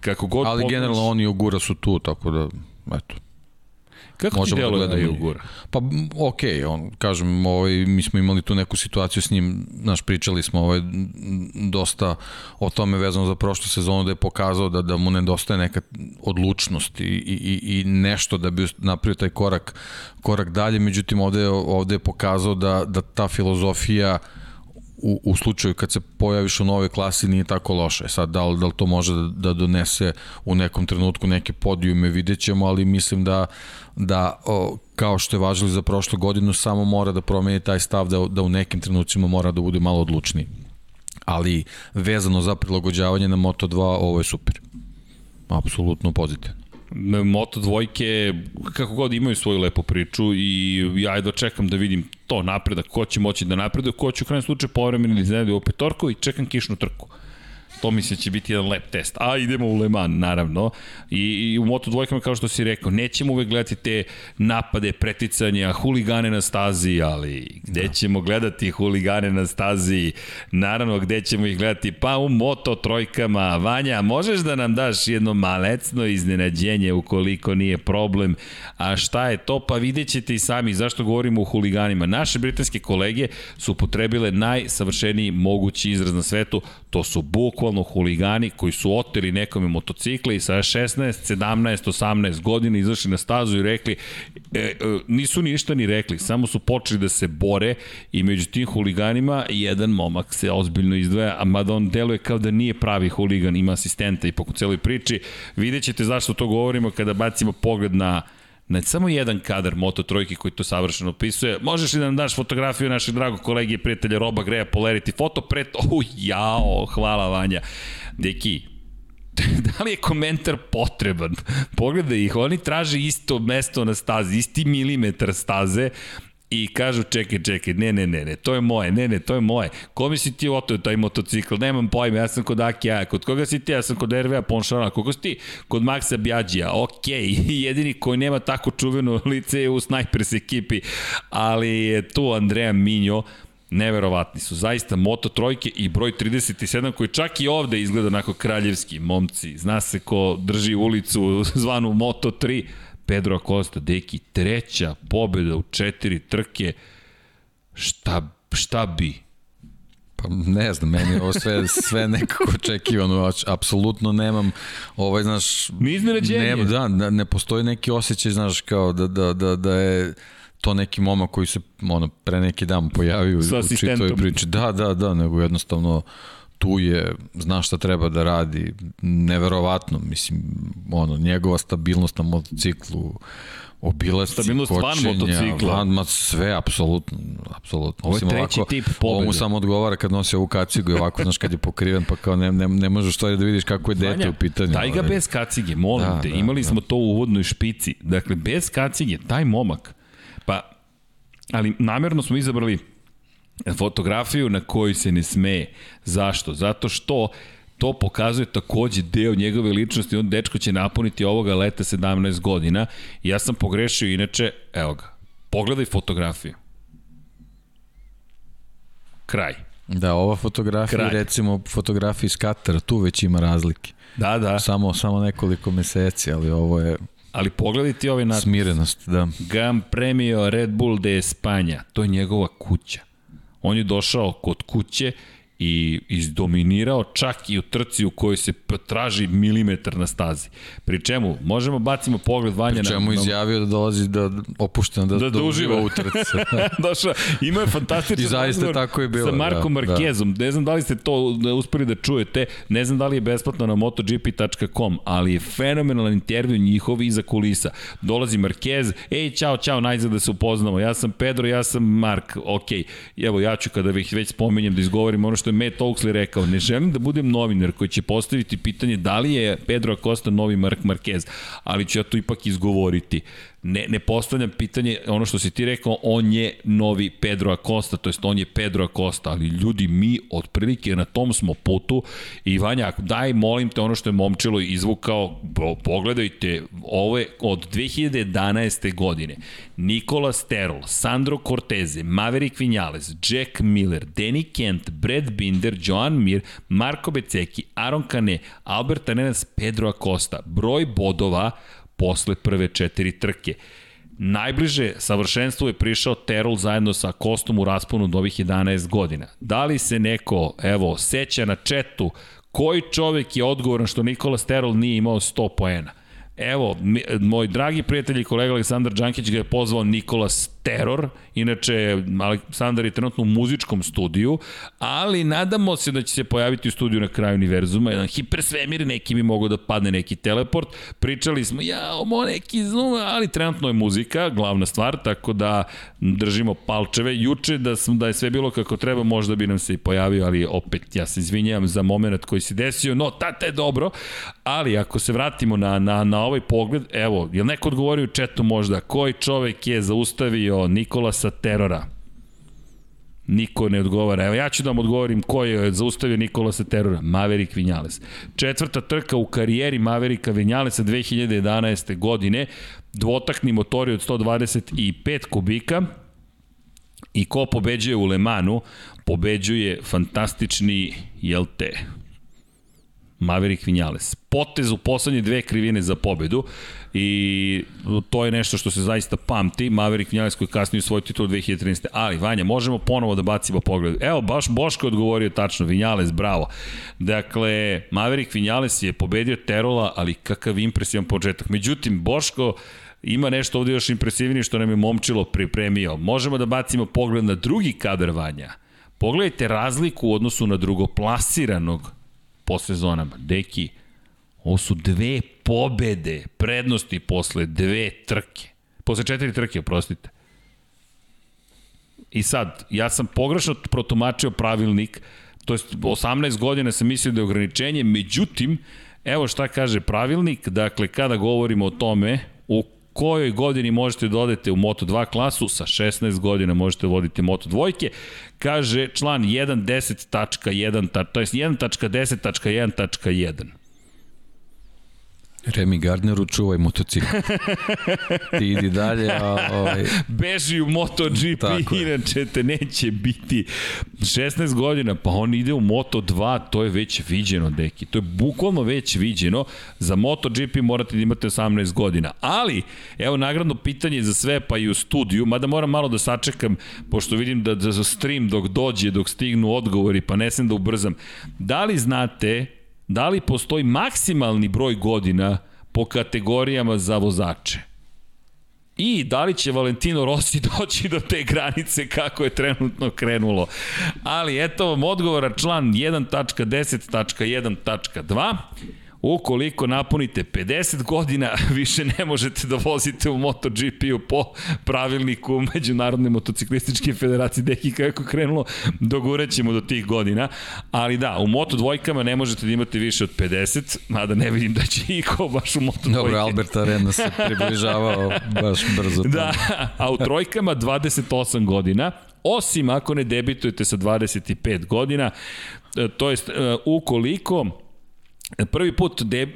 Kako god Ali generalno oni u Gura su tu, tako da, eto. Kako ti da deluje na gledamo. Jugura? Pa, m, ok, on, kažem, ovaj, mi smo imali tu neku situaciju s njim, znaš, pričali smo ovaj, dosta o tome vezano za prošlu sezonu, da je pokazao da, da mu nedostaje neka odlučnost i, i, i nešto da bi napravio taj korak, korak dalje, međutim, ovde, ovde je pokazao da, da ta filozofija u, u slučaju kad se pojaviš u novoj klasi nije tako loše. Sad, da li, da li to može da, da donese u nekom trenutku neke podijume, vidjet ćemo, ali mislim da, da o, kao što je važilo za prošlu godinu, samo mora da promeni taj stav da, da u nekim trenucima mora da bude malo odlučniji. Ali vezano za prilagođavanje na Moto2, ovo je super. Apsolutno pozitivno. Moto dvojke, kako god imaju svoju lepu priču i ja jedva čekam da vidim to napredak, ko će moći da napreduje, ko će u krajem slučaju povremeno da iznenadi u petorku i čekam kišnu trku. To mislim će biti jedan lep test. A idemo u Le Mans, naravno. I, i u Moto dvojkama, kao što si rekao, nećemo uvek gledati te napade, preticanja, huligane na stazi, ali gde da. ćemo gledati huligane na stazi? Naravno, gde ćemo ih gledati? Pa u Moto trojkama. Vanja, možeš da nam daš jedno malecno iznenađenje ukoliko nije problem? A šta je to? Pa vidjet ćete i sami zašto govorimo o huliganima. Naše britanske kolege su potrebile najsavršeniji mogući izraz na svetu. To su bukvalno huligani koji su oteli nekome motocikle i sa 16, 17, 18 godina izašli na stazu i rekli, e, e, nisu ništa ni rekli, samo su počeli da se bore i među tim huliganima jedan momak se ozbiljno izdvaja, a mada on deluje kao da nije pravi huligan, ima asistenta i po celoj priči. Vidjet ćete zašto to govorimo kada bacimo pogled na na samo jedan kadar Moto Trojke koji to savršeno opisuje. Možeš li da nam daš fotografiju našeg dragog kolege i prijatelja Roba Greja Polarity foto pred... (laughs) Oh, jao, hvala Vanja. Deki, (laughs) da li je komentar potreban? Pogledaj ih, oni traže isto mesto na stazi, isti milimetar staze, i kažu čekaj, čekaj, ne, ne, ne, ne, to je moje, ne, ne, to je moje. Kome si ti oteo taj motocikl? Nemam pojma, ja sam kod Akija, kod koga si ti? Ja sam kod RV-a Ponšana, koga si ti? Kod Maxa Bjađija, ok, (laughs) jedini koji nema tako čuveno (laughs) lice je u Snipers ekipi, ali je tu Andreja Minjo, neverovatni su, zaista Moto trojke i broj 37 koji čak i ovde izgleda onako kraljevski, momci, zna se ko drži ulicu (laughs) zvanu Moto 3, Pedro Acosta, deki, treća pobeda u četiri trke, šta, šta bi? Pa ne znam, meni je ovo sve, sve nekako očekivano, apsolutno nemam, ovaj, znaš... Ni iznenađenje. Ne, da, ne postoji neki osjećaj, znaš, kao da, da, da, da je to neki momak koji se ono, pre neki dan pojavio u čitoj priči. Da, da, da, nego jednostavno tu je, zna šta treba da radi, neverovatno, mislim, ono, njegova stabilnost na motociklu, obilasci, Stabilnost kočenja, van motocikla. Van, ma sve, apsolutno, apsolutno. Ovo je treći ovako, tip pobjede. Ovo mu samo odgovara kad nosi ovu kacigu i ovako, znaš, kad je pokriven, pa kao ne, ne, ne možeš stvari da vidiš kako je dete Vanja, u pitanju. Daj ga bez kacige, molim da, te, da, imali da. smo to u uvodnoj špici. Dakle, bez kacige, taj momak, pa, ali namjerno smo izabrali fotografiju na kojoj se ne smeje. Zašto? Zato što to pokazuje takođe deo njegove ličnosti, on dečko će napuniti ovoga leta 17 godina. Ja sam pogrešio, inače, evo ga, pogledaj fotografiju. Kraj. Da, ova fotografija, Kraj. recimo fotografija iz Katara, tu već ima razlike. Da, da. Samo, samo nekoliko meseci, ali ovo je Ali pogledaj ti ovaj natpis. Smirenost, da. Gran Premio Red Bull de Espanja. To je njegova kuća. On je došao kod kuće i izdominirao čak i u trci u kojoj se traži milimetar na stazi. Pri čemu, možemo bacimo pogled Vanja na... Pri čemu na, izjavio da dolazi da opušteno da, da, da, uživa u trci. (laughs) Došao, imao je fantastičan I zaista tako je bilo. Sa Markom da, Markezom. Da. Ne znam da li ste to uspeli da čujete, ne znam da li je besplatno na motogp.com, ali je fenomenalan intervju njihov iza kulisa. Dolazi Markez, ej, čao, čao, najzad da se upoznamo. Ja sam Pedro, ja sam Mark. Ok, evo, ja ću kada već, već spomenjem da izgovorim ono što je Matt Oaksley rekao, ne želim da budem novinar koji će postaviti pitanje da li je Pedro Acosta novi Mark Marquez, ali ću ja to ipak izgovoriti. Ne, ne postavljam pitanje, ono što si ti rekao, on je novi Pedro Acosta, to jest on je Pedro Acosta, ali ljudi, mi otprilike na tom smo putu i Vanja, daj, molim te ono što je momčilo izvukao, pogledajte, ovo je od 2011. godine. Nikola Sterol, Sandro Corteze, Maverick Vinales, Jack Miller, Danny Kent, Brad Binder, Joan Mir, Marko Beceki, Aaron Kane, Albert Arenas, Pedro Acosta. Broj bodova posle prve četiri trke. Najbliže savršenstvu je prišao Terol zajedno sa Kostom u rasponu od ovih 11 godina. Da li se neko, evo, seća na četu koji čovek je odgovoran što Nikola Sterol nije imao 100 poena? Evo, moj dragi prijatelj i kolega Aleksandar Đankić ga je pozvao Nikolas Teror, inače Aleksandar je trenutno u muzičkom studiju, ali nadamo se da će se pojaviti u studiju na kraju univerzuma, jedan hipersvemir, neki bi mogo da padne neki teleport, pričali smo, ja, ovo neki zoom, ali trenutno je muzika, glavna stvar, tako da držimo palčeve. Juče da, sam, da je sve bilo kako treba, možda bi nam se i pojavio, ali opet ja se izvinjam za moment koji se desio, no tata je dobro, ali ako se vratimo na, na, na ovaj pogled, evo, je neko odgovorio u četu možda, koji čovek je zaustavio Nikolasa Terora? Niko ne odgovara. Evo ja ću da vam odgovorim ko je zaustavio Nikolasa Terora. Maverick Vinales. Četvrta trka u karijeri Mavericka Vinalesa 2011. godine. Dvotakni motori od 125 kubika. I ko pobeđuje u Lemanu? Pobeđuje fantastični, jel te, Maverick Vinales. Potez u poslednje dve krivine za pobedu i to je nešto što se zaista pamti. Maverick Vinales koji kasnije svoj titul 2013. Ali, Vanja, možemo ponovo da bacimo pogled. Evo, baš Boško je odgovorio tačno, Vinales, bravo. Dakle, Maverick Vinales je pobedio Terola, ali kakav impresivan početak. Međutim, Boško ima nešto ovde još impresivnije što nam je momčilo pripremio. Možemo da bacimo pogled na drugi kadar Vanja. Pogledajte razliku u odnosu na drugoplasiranog po sezonama. Deki, ovo su dve pobede, prednosti posle dve trke. Posle četiri trke, oprostite. I sad, ja sam pogrešno protumačio pravilnik, to je 18 godina sam mislio da je ograničenje, međutim, evo šta kaže pravilnik, dakle, kada govorimo o tome, u kojoj godini možete da odete u Moto2 klasu, sa 16 godina možete voditi Moto2, kaže član 1.10.1, to je 1.10.1.1. Remy Gardneru čuvaj motocikl. Ti idi dalje, a ovaj... Beži u MotoGP, inače te neće biti 16 godina, pa on ide u Moto2, to je već viđeno, deki. To je bukvalno već viđeno. Za MotoGP morate da imate 18 godina. Ali, evo nagradno pitanje za sve, pa i u studiju, mada moram malo da sačekam, pošto vidim da, da stream dok dođe, dok stignu odgovori, pa ne sam da ubrzam. Da li znate da li postoji maksimalni broj godina po kategorijama za vozače? I da li će Valentino Rossi (laughs) doći do te granice kako je trenutno krenulo. Ali eto vam odgovora član 1.10.1.2. Ukoliko napunite 50 godina, (laughs) više ne možete da vozite u MotoGP-u po pravilniku Međunarodne motociklističke federacije. Deki kako je krenulo, dogurećemo do tih godina. Ali da, u Moto dvojkama ne možete da imate više od 50, mada ne vidim da će iko baš u Moto dvojke. Dobro, Albert Arena se (laughs) približavao baš brzo. Da, a u trojkama 28 godina, osim ako ne debitujete sa 25 godina, e, to jest e, ukoliko Prvi put de,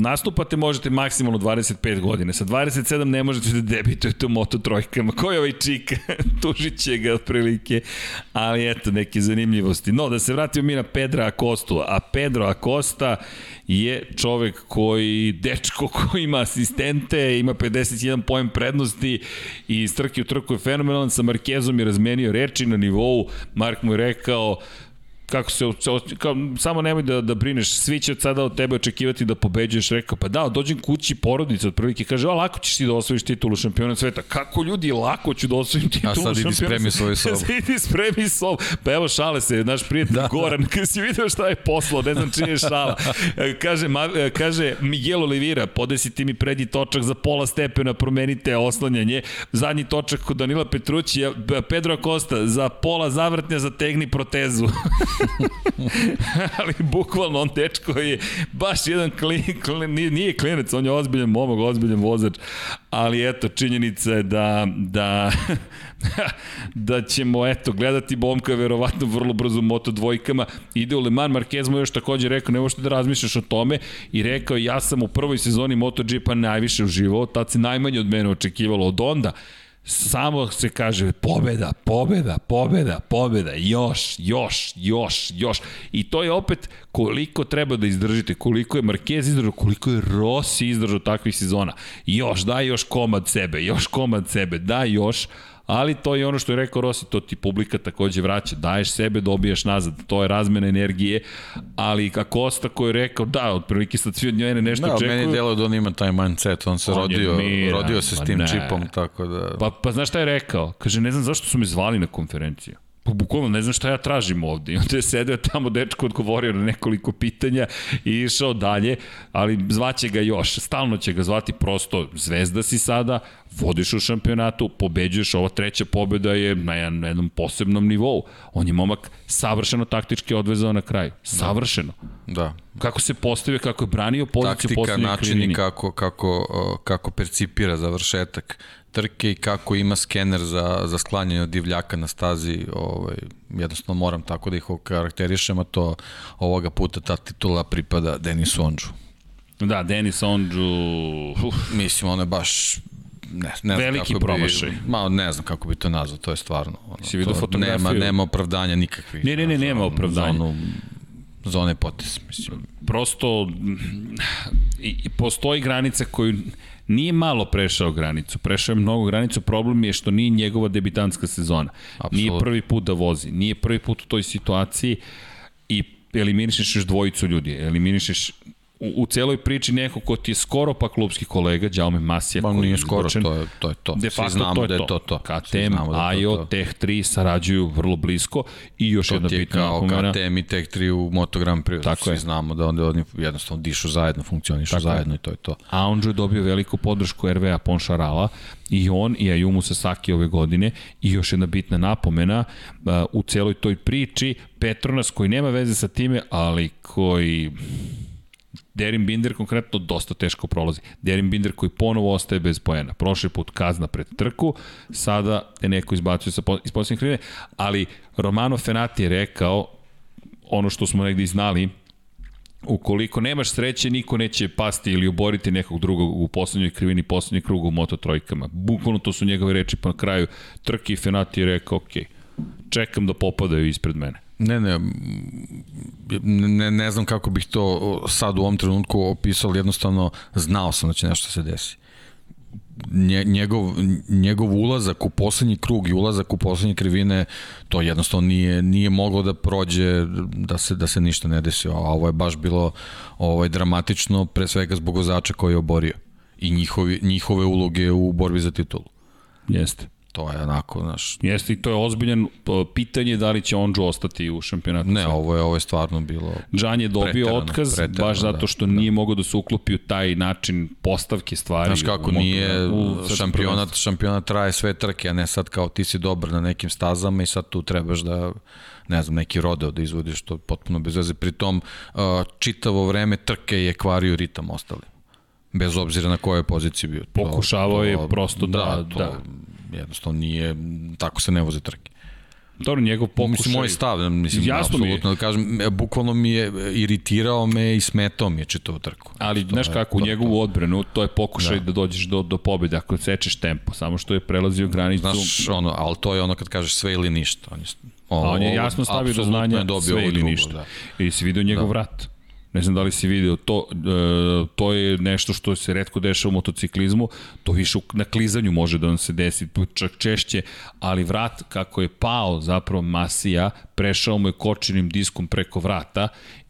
nastupate možete maksimalno 25 godine. Sa 27 ne možete da debitujete u Moto trojkama. Ko je ovaj čik? (laughs) Tužit će ga otprilike. Ali eto, neke zanimljivosti. No, da se vratimo mi na Pedra Acostu. A Pedro Acosta je čovek koji, dečko koji ima asistente, ima 51 pojem prednosti i iz trke u trku je fenomenalan. Sa Markezom je razmenio reči na nivou. Mark mu je rekao, kako se, kao, samo nemoj da, da brineš, svi će od sada od tebe očekivati da pobeđuješ, rekao, pa da, dođem kući porodica, otprilike kaže, a lako ćeš ti da osvojiš titulu šampiona sveta. Kako ljudi, lako ću da osvojim titulu šampiona sveta. A sad idi spremi svoju sobu. (laughs) sad idi spremi sobu. Pa evo šale se, naš prijatelj da, Goran, da. kada si vidio šta je poslao, ne znam čini je šala. (laughs) kaže, ma, kaže Miguel Olivira, podesi ti mi prednji točak za pola stepena, promenite oslanjanje. Zadnji točak kod Danila Petrućija, Pedro Costa, za pola zavrtnja zategni protezu. (laughs) (laughs) ali bukvalno on dečko je baš jedan klin, klin, nije, klinac, on je ozbiljan momak, ozbiljan vozač, ali eto, činjenica je da, da, (laughs) da ćemo, eto, gledati Bomka verovatno vrlo brzo u Moto dvojkama, ide u Le Mans, Marquez mu još takođe rekao, ne možete da razmišljaš o tome, i rekao, ja sam u prvoj sezoni MotoGP-a najviše uživao, tad se najmanje od mene očekivalo od onda, Samo se kaže pobeda, pobeda, pobeda, pobeda, još, još, još, još. I to je opet koliko treba da izdržite, koliko je Marquez izdržao, koliko je Rossi izdržao takvih sezona. Još, daj još komad sebe, još komad sebe, daj još, ali to je ono što je rekao Rossi, to ti publika takođe vraća, daješ sebe, dobijaš nazad, to je razmena energije, ali kako Osta koji je rekao, da, otprilike sad svi od njene nešto da, očekuju. meni delo da on ima taj mindset, on se On rodio, miran, rodio se s tim ne. čipom, tako da... Pa, pa znaš šta je rekao? Kaže, ne znam zašto su me zvali na konferenciju. Pa bukvalno ne znam šta ja tražim ovde. I onda je sedeo tamo, dečko odgovorio na nekoliko pitanja i išao dalje, ali zvaće ga još. Stalno će ga zvati prosto zvezda si sada, vodiš u šampionatu, pobeđuješ, ova treća pobeda je na jednom posebnom nivou. On je momak savršeno taktički odvezao na kraj. Savršeno. Da, Kako se postavio, kako je branio poziciju taktika, poslednje načini krivini. kako, kako, uh, kako percipira završetak trke i kako ima skener za, za sklanjanje od divljaka na stazi, ovaj, jednostavno moram tako da ih karakterišem, a to ovoga puta ta titula pripada Denisu Ondžu. Da, Denis Ondžu, uf, Mislim, ono je baš ne, ne Veliki promašaj. Bi, ma, ne znam kako bi to nazvao, to je stvarno. Ono, Si vidio to fotografiju? Nema, nema opravdanja nikakvih. Ne, ne, ne, nema opravdanja. Za onu, za one potes, mislim. prosto i, i postoji granica koju nije malo prešao granicu, prešao je mnogo granicu, problem je što nije njegova debitanska sezona. Apsolutno. Nije prvi put da vozi, nije prvi put u toj situaciji i eliminišeš još dvojicu ljudi, eliminišeš u, u celoj priči neko ko ti je skoro pa klubski kolega, Đaume Masija, Ma koji je to je to. Je to. De Svi facto znamo to je da je to. to to. Svi KTM, da je AIO, to. Tech 3 sarađuju vrlo blisko i još To jedna je bitna kao napomena. KTM i Tech 3 u Moto Grand Prix. Tako Svi je. znamo da onda oni jednostavno dišu zajedno, funkcionišu Tako je. zajedno i to je to. A Ondžo je dobio veliku podršku RVA Ponšarala i on i Ayumu Sasaki ove godine i još jedna bitna napomena uh, u celoj toj priči Petronas koji nema veze sa time, ali koji Derin Binder konkretno dosta teško prolazi. Derin Binder koji ponovo ostaje bez poena. Prošli put kazna pred trku, sada je neko izbacio sa, iz posljednje krivine, ali Romano Fenati je rekao ono što smo negdje i znali, ukoliko nemaš sreće, niko neće pasti ili oboriti nekog drugog u poslednjoj krivini, poslednjeg kruga u Moto trojkama. Bukvalno to su njegove reči pa na kraju trke i Fenati je rekao, ok, čekam da popadaju ispred mene. Ne, ne, ne, ne znam kako bih to sad u ovom trenutku opisao, jednostavno znao sam da će nešto se desi. Nje, njegov, njegov ulazak u poslednji krug i ulazak u poslednje krivine, to jednostavno nije, nije moglo da prođe, da se, da se ništa ne desi. A ovo je baš bilo ovaj, dramatično, pre svega zbog vozača koji je oborio i njihovi, njihove uloge u borbi za titulu. Jeste. To je onako, znaš, Jeste i to je ozbiljan p- pitanje da li će Ondžo ostati u šampionatu. ne, ovo je, ovo je stvarno bilo Džan je dobio Preterano, otkaz preterano, baš zato da, što da. nije mogao da se uklopi u taj način postavke stvari. Znaš kako, u nije u šampionat, šampionat traje sve trke, a ne sad kao ti si dobar na nekim stazama i sad tu trebaš da ne znam, neki rodeo da izvodiš to potpuno bez veze. Pritom, uh, čitavo vreme trke je kvario ritam ostali. Bez obzira na kojoj poziciji bio. To- Pokušavao je prosto da- to da. Jednostavno nije, tako se ne voze trke. Dobro, njegov pokušaj... Mislim, moj stav, mislim, Jasno mi apsolutno da kažem, e, bukvalno mi je iritirao me i smetao mi je čitavu trku. Ali, To znaš kako, u to- njegovu odbranu, to je pokušaj da, Da. dođeš do, do pobjede, ako sečeš tempo, samo što je prelazio granicu... Znaš, ono, ali to je ono kad kažeš sve ili ništa. On je, A on je jasno stavio do znanja sve ili drugo, ništa. Da. I si vidio njegov Da. vrat. Ne znam da li si vidio, to, e, to je nešto što se redko dešava u motociklizmu, to više na klizanju može da vam se desi, čak češće, ali vrat kako je pao zapravo Masija, prešao mu je kočinim diskom preko vrata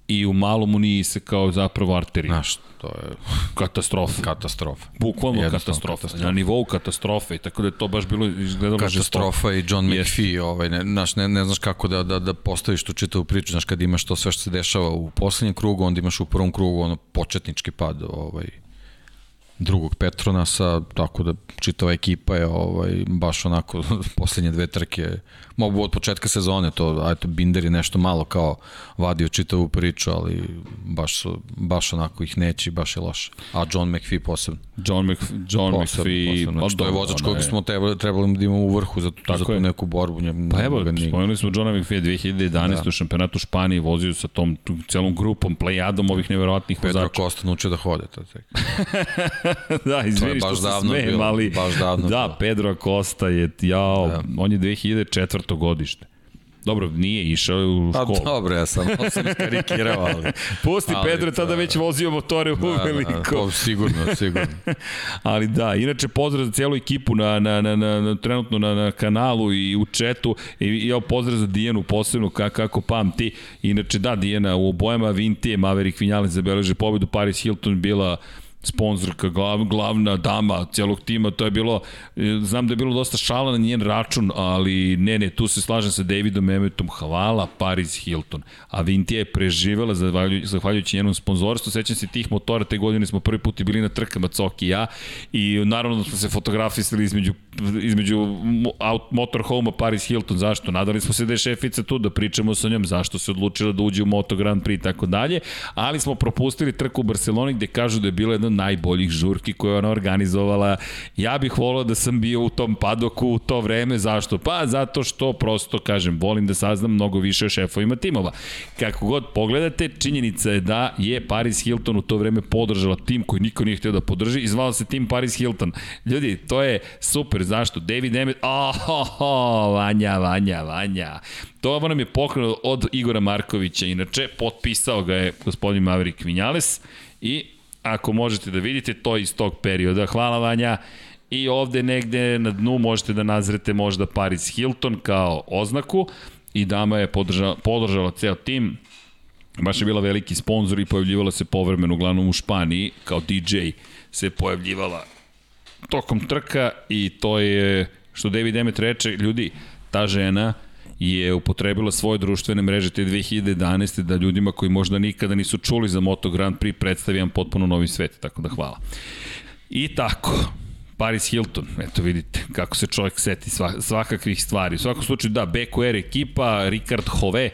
i u malo mu nije isekao zapravo arteriju. Znaš, to je Katastrofa. katastrofa. Bukvalno katastrofa. katastrofa. Na nivou katastrofe. i Tako da je to baš bilo izgledalo Katastrofa i John. McPhee, ovaj, ne, znaš, ne, ne znaš kako da, da, da postaviš tu čitavu priču, znaš, kad imaš to sve što se dešava u poslednjem krugu, onda imaš u prvom krugu ono početnički pad ovaj, drugog Petronasa, tako da čitava ekipa je ovaj, baš onako (laughs) poslednje dve trke, mogu od početka sezone to, a eto Binder je nešto malo kao vadio čitavu priču, ali baš, su, baš onako ih neće baš je loše. A John McPhee posebno. John, Mc, John Posebno, McPhee... posebno. Znači, to je vozač ono kojeg je- smo trebali, trebali da imamo u vrhu za, za tu je. neku borbu. Nje, Pa evo, spomenuli smo Johna McPhee 2011. Da. u šampionatu Španije vozio sa tom celom grupom, plejadom ovih neverovatnih Pedro vozača. Costa naučio da hode. To tek. (laughs) (laughs) da, izvini što se smijem, bilo, ali... baš davno da, bilo. Pedro Acosta je, jao, Da. on je 2004. godište. Dobro, nije išao u Pa školu. dobro, ja sam, (laughs) ja sam iskarikirao, ali... Pusti, ali Pedro je tada to- već vozio motore u Da, da, veliko. to sigurno, sigurno. (laughs) Ali da, inače pozdrav za cijelu ekipu na, na, na, na, na trenutno na, na kanalu i u četu i, i evo pozdrav za Dijanu posebno kako, kako pamti. Inače da, Dijana u obojama Vintije, Maverick Vinales zabeleže pobedu, Paris Hilton bila sponzorka, glav, glavna dama celog tima, to je bilo, e, znam da je bilo dosta šala na njen račun, ali ne, ne, tu se slažem sa Davidom Emmetom, hvala Paris Hilton. A Vintija je preživela zahvaljujući, njenom sponzorstvu, sećam se tih motora, te godine smo prvi put bili na trkama Coki i ja i naravno da smo se fotografisali između, između mo- out, motorhome-a Paris Hilton, zašto? Nadali smo se da je šefica tu, da pričamo sa njom, zašto se odlučila da uđe u Moto Grand Prix i tako dalje, ali smo propustili trku u Barceloni gde kažu da je bila jedna najboljih žurki koje je ona organizovala. Ja bih volao da sam bio u tom padoku u to vreme, zašto? Pa zato što prosto, kažem, volim da saznam mnogo više o šefovima timova. Kako god pogledate, činjenica je da je Paris Hilton u to vreme podržala tim koji niko nije htio da podrži i zvao se tim Paris Hilton. Ljudi, to je super, zašto? David Emmet, oh, oh, oh, Vanja, Vanja, Vanja. To ovo nam je pokrenuo od Igora Markovića, inače, potpisao ga je gospodin Maverick Vinales i ako možete da vidite, to je iz tog perioda. Hvala Vanja. I ovde negde na dnu možete da nazrete možda Paris Hilton kao oznaku i dama je podržala, podržala ceo tim. Baš je bila veliki sponsor i pojavljivala se povremeno, uglavnom u Španiji, kao DJ se pojavljivala tokom trka i to je, što David Emmet reče, ljudi, ta žena je upotrebila svoje društvene mreže te 2011. da ljudima koji možda nikada nisu čuli za Moto Grand Prix predstavi jedan potpuno novi svet, tako da hvala. I tako, Paris Hilton, eto vidite kako se čovjek seti svakakvih stvari. U svakom slučaju da, BQR ekipa, Ricard Hove,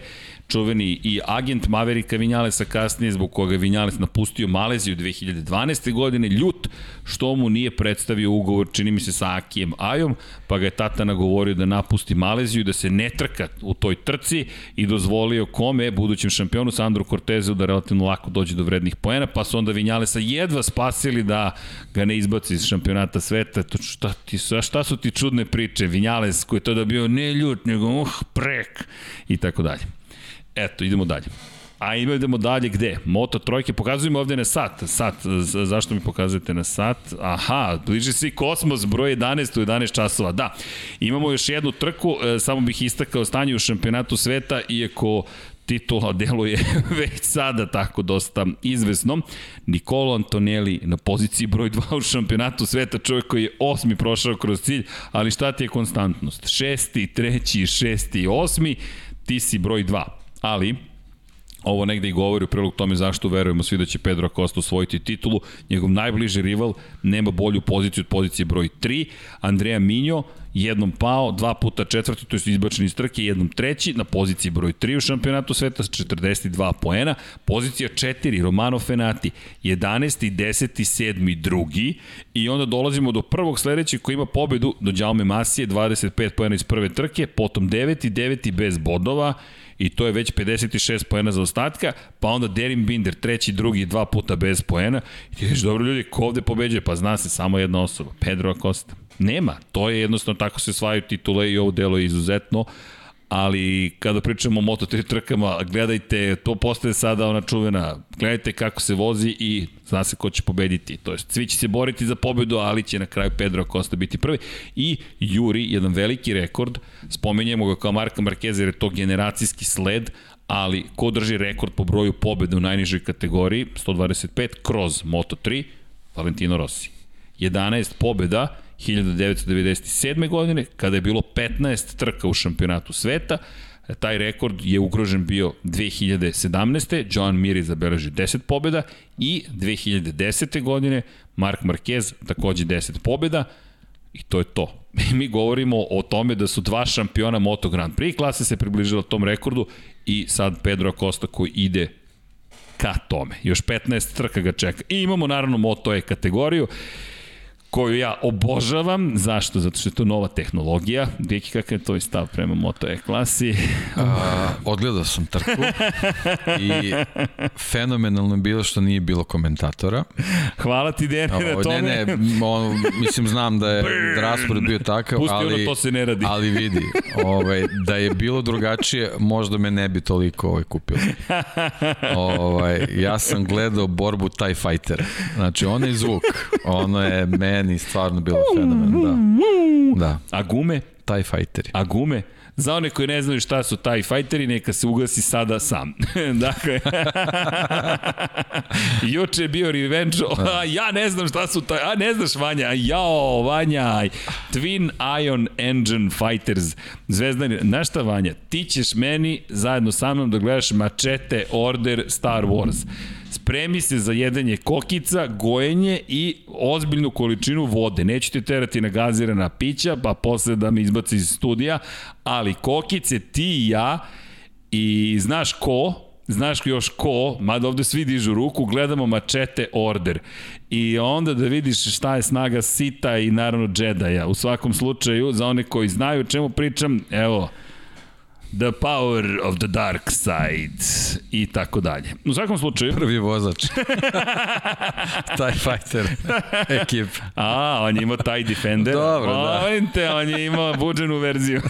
čuveni i agent Maverika Vinjalesa kasnije zbog koga je Vinjales napustio Maleziju 2012. godine, ljut što mu nije predstavio ugovor, čini mi se sa Akijem Ajom, pa ga je tata nagovorio da napusti Maleziju, da se ne trka u toj trci i dozvolio kome, budućem šampionu Sandro Cortezu da relativno lako dođe do vrednih poena, pa su onda Vinjalesa jedva spasili da ga ne izbaci iz šampionata sveta. To šta, ti, šta su ti čudne priče? Vinjales koji je to da bio ne ljut, nego uh, prek i tako dalje. Eto, idemo dalje. A idemo dalje gde? Moto trojke, pokazujemo ovde na sat. Sat, zašto mi pokazujete na sat? Aha, bliže se Kosmos, broj 11 u 11 časova. Da, imamo još jednu trku, e, samo bih istakao stanje u šampionatu sveta, iako titula (laughs) deluje (laughs) već sada tako dosta izvesno. Nikolo Antonelli na poziciji broj 2 u šampionatu sveta, čovjek koji je osmi prošao kroz cilj, ali šta ti je konstantnost? Šesti, treći, šesti, osmi, ti si broj 2. Ali, ovo negde i govori u prilog tome zašto verujemo svi da će Pedro Acosta osvojiti titulu. Njegov najbliži rival nema bolju poziciju od pozicije broj 3. Andreja Minjo jednom pao, dva puta četvrti, to je izbačen iz trke, jednom treći, na poziciji broj 3 u šampionatu sveta sa 42 poena. Pozicija 4, Romano Fenati, 11. 10. 7. drugi i onda dolazimo do prvog sledećeg koji ima pobedu do Đaume Masije, 25 poena iz prve trke, potom 9. 9. bez bodova, i to je već 56 poena za ostatka, pa onda Derin Binder, treći, drugi, dva puta bez poena. I ti kažeš, dobro ljudi, ko ovde pobeđuje? Pa zna se samo jedna osoba, Pedro Acosta. Nema, to je jednostavno tako se svaju titule i ovo delo je izuzetno, ali kada pričamo o Moto3 trkama, gledajte, to postaje sada ona čuvena, gledajte kako se vozi i zna se ko će pobediti. To jest, svi će se boriti za pobedu, ali će na kraju Pedro Acosta biti prvi. I Juri, jedan veliki rekord, spomenjemo ga kao Marka Marquez, jer je to generacijski sled, ali ko drži rekord po broju pobeda u najnižoj kategoriji, 125, kroz Moto3, Valentino Rossi. 11 pobeda, 1997. godine, kada je bilo 15 trka u šampionatu sveta, taj rekord je ugrožen bio 2017. John Mir zabeleži 10 pobjeda i 2010. godine Mark Marquez takođe 10 pobjeda i to je to. (laughs) Mi govorimo o tome da su dva šampiona Moto Grand Prix klase se približila tom rekordu i sad Pedro Acosta koji ide ka tome. Još 15 trka ga čeka. I imamo naravno Moto E kategoriju koju ja obožavam. Zašto? Zato što je to nova tehnologija. Deki, kakav je to stav prema Moto E klasi? A, odgledao sam trku i fenomenalno je bilo što nije bilo komentatora. Hvala ti, Dene, na tome. ne, ne, on, mislim, znam da je raspored bio takav, Pusti ali, ono, to se ne radi. ali vidi, ovaj, da je bilo drugačije, možda me ne bi toliko ovaj, kupilo. Ovaj, ja sam gledao borbu TIE Fighter. Znači, onaj zvuk, ono je meni stvarno bilo fenomen. Da. da. A gume? TIE Fighteri. A gume? Za one koji ne znaju šta su TIE fighteri, neka se ugasi sada sam. (laughs) dakle, (laughs) juče je bio Revenge, (laughs) a ja ne znam šta su TIE, a ne znaš Vanja, jao, Vanja, Twin Ion Engine Fighters, Zvezdani, znaš šta Vanja, ti ćeš meni zajedno sa mnom da gledaš Machete Order Star Wars. Spremi se za jedenje kokica, gojenje i ozbiljnu količinu vode. Neću te terati na gazirana pića, pa posle da me izbaci iz studija, ali kokice ti i ja i znaš ko, znaš još ko, mada ovde svi dižu ruku, gledamo mačete order. I onda da vidiš šta je snaga Sita i naravno Jedi-a. U svakom slučaju, za one koji znaju o čemu pričam, evo, The Power of the Dark Side i tako dalje. U svakom slučaju... Prvi vozač. (laughs) TIE Fighter ekip. A, on je imao taj Defender. Dobro, da. Molim te, on je imao buđenu verziju.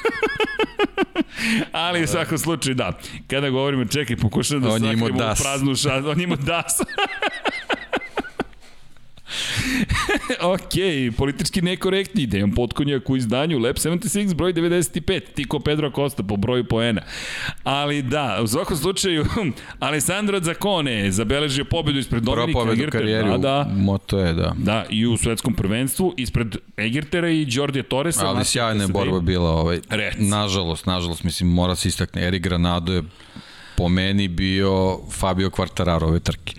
Ali u svakom slučaju, da. Kada govorimo, čekaj, pokušam da On je imao sakrijemo u das. praznu šazu. On je imao das. (laughs) ok, politički nekorektni, Dejan Potkonjak u izdanju, Lab 76, broj 95, Tiko Pedro Costa po broju poena. Ali da, u svakom slučaju, (laughs) Alessandro Zacone zabeležio pobedu ispred Prva Dominika Egertera. karijeri Da, u da, Moto E, da. da, i u svetskom prvenstvu ispred Egertera i Đordija Torresa. Ali sjajna je borba bila. Ovaj, Rec. nažalost, nažalost, mislim, mora se istakne. Eri Granado je po meni bio Fabio Quartararo ove trke.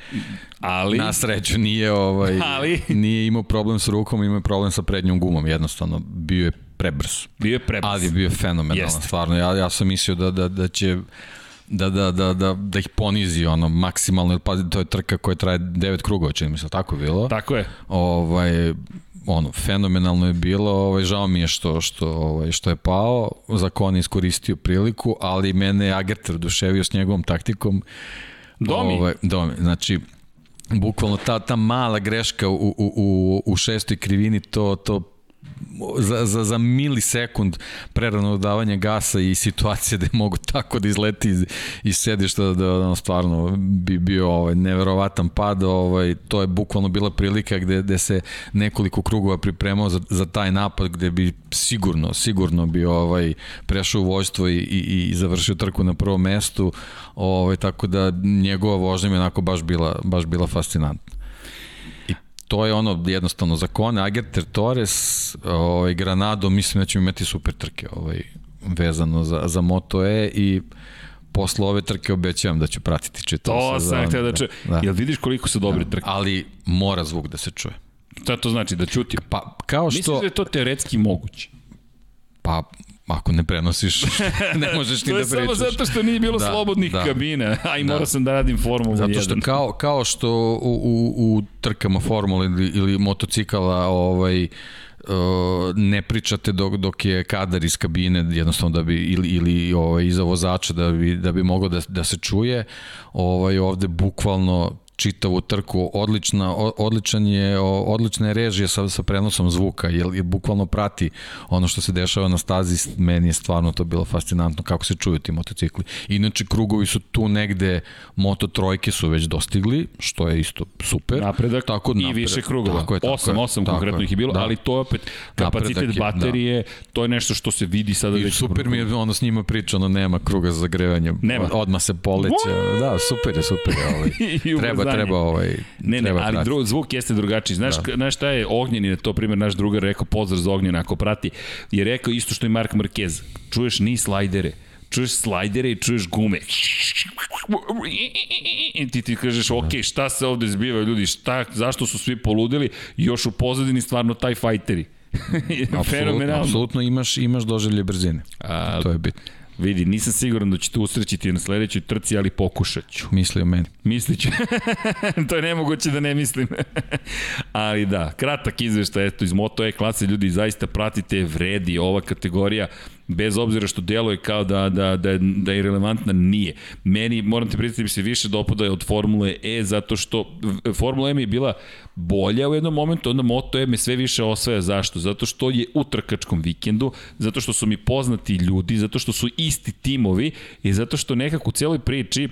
Ali, Na sreću nije ovaj (laughs) Ali? nije imao problem sa rukom, imao je problem sa prednjom gumom, jednostavno bio je prebrz. bio je prebrz. Ali je bio fenomenalan, Jeste. stvarno. Ja ja sam mislio da da da će da, da, da, da, da ih ponizi ono maksimalno, pazi, to je trka koja traje 9 krugova, čini mi se, tako je bilo. Tako je. Ovaj ono fenomenalno je bilo, ovaj žao mi je što što ovaj što je pao, za Koni iskoristio priliku, ali mene je Agerter oduševio s njegovom taktikom. Domi. Ovaj, domi, znači bukvalno ta ta mala greška u u u u šestoj krivini to to za, za, za milisekund prerano dodavanje gasa i situacije da mogu tako da izleti iz, iz sedišta da ono stvarno bi bio ovaj neverovatan pad ovaj to je bukvalno bila prilika gde, gde se nekoliko krugova pripremao za, za taj napad gde bi sigurno sigurno bi ovaj prešao u vojstvo i, i, i završio trku na prvom mestu ovaj tako da njegova vožnja mi onako baš bila baš bila fascinantna to je ono jednostavno za Kone, Agerter Torres, ovaj, Granado, mislim da ćemo imati super trke ovaj, vezano za, za Moto E i posle ove trke obećavam da ću pratiti čitav To sam htio da čujem. da. Jel vidiš koliko su dobri trke? Ali mora zvuk da se čuje. Šta to znači? Da ćuti? Pa kao Misliš što... da je to teoretski moguće? Pa ako ne prenosiš, (laughs) ne možeš ni to da je pričaš. samo zato što nije bilo Da, slobodnih da. kabina, a i Da. morao sam da radim Formulu 1. Zato što kao, kao što u, u, u trkama formule ili, ili motocikala ovaj, uh, ne pričate dok, dok je kadar iz kabine jednostavno da bi ili ili ovaj iza vozača da bi da bi moglo da da se čuje ovaj ovde bukvalno čitavu trku odlična odličan je odlična je režija sa sa prenosom zvuka jer je bukvalno prati ono što se dešava na stazi meni je stvarno to bilo fascinantno kako se čuju ti motocikli inače krugovi su tu negde moto trojke su već dostigli što je isto super napredak tako i napredak. više krugova. tako je, tako 8, je, 8 tako konkretno je. ih je bilo, da. ali to je opet kapacitet je, da. baterije, to je nešto što se vidi sada I već. super mi je ono s njima priča, ono nema kruga za zagrevanje. Nema. Odma se poleće. Da, super je, super je. Ovaj. (laughs) I treba, treba ovaj, Ne, ne, treba ali dru, zvuk jeste drugačiji. Znaš, da. znaš šta je Ognjen, je to primjer naš drugar rekao, pozdrav za Ognjena ako prati, je rekao isto što i Mark Marquez. Čuješ ni slajdere, čuješ slajdere i čuješ gume. I ti ti kažeš, ok, šta se ovde zbiva ljudi, šta, zašto su svi poludili, još u pozadini stvarno taj fajteri. (laughs) Fenomenalno. apsolutno imaš, imaš doživlje brzine. A, To je bitno. Vidi, nisam siguran da ćete usrećiti na sledećoj trci, ali pokušat ću. Misli o meni. Misliću. (laughs) to je nemoguće da ne mislim. (laughs) ali da, kratak izveštaj, eto, iz Moto E klase, ljudi, zaista pratite, vredi ova kategorija bez obzira što deluje kao da, da, da, da je relevantna, nije. Meni, moram te priznati, mi se više dopada od Formule E, zato što Formula E mi je bila bolja u jednom momentu, onda Moto E me sve više osvaja. Zašto? Zato što je u trkačkom vikendu, zato što su mi poznati ljudi, zato što su isti timovi i zato što nekako u cijeloj priči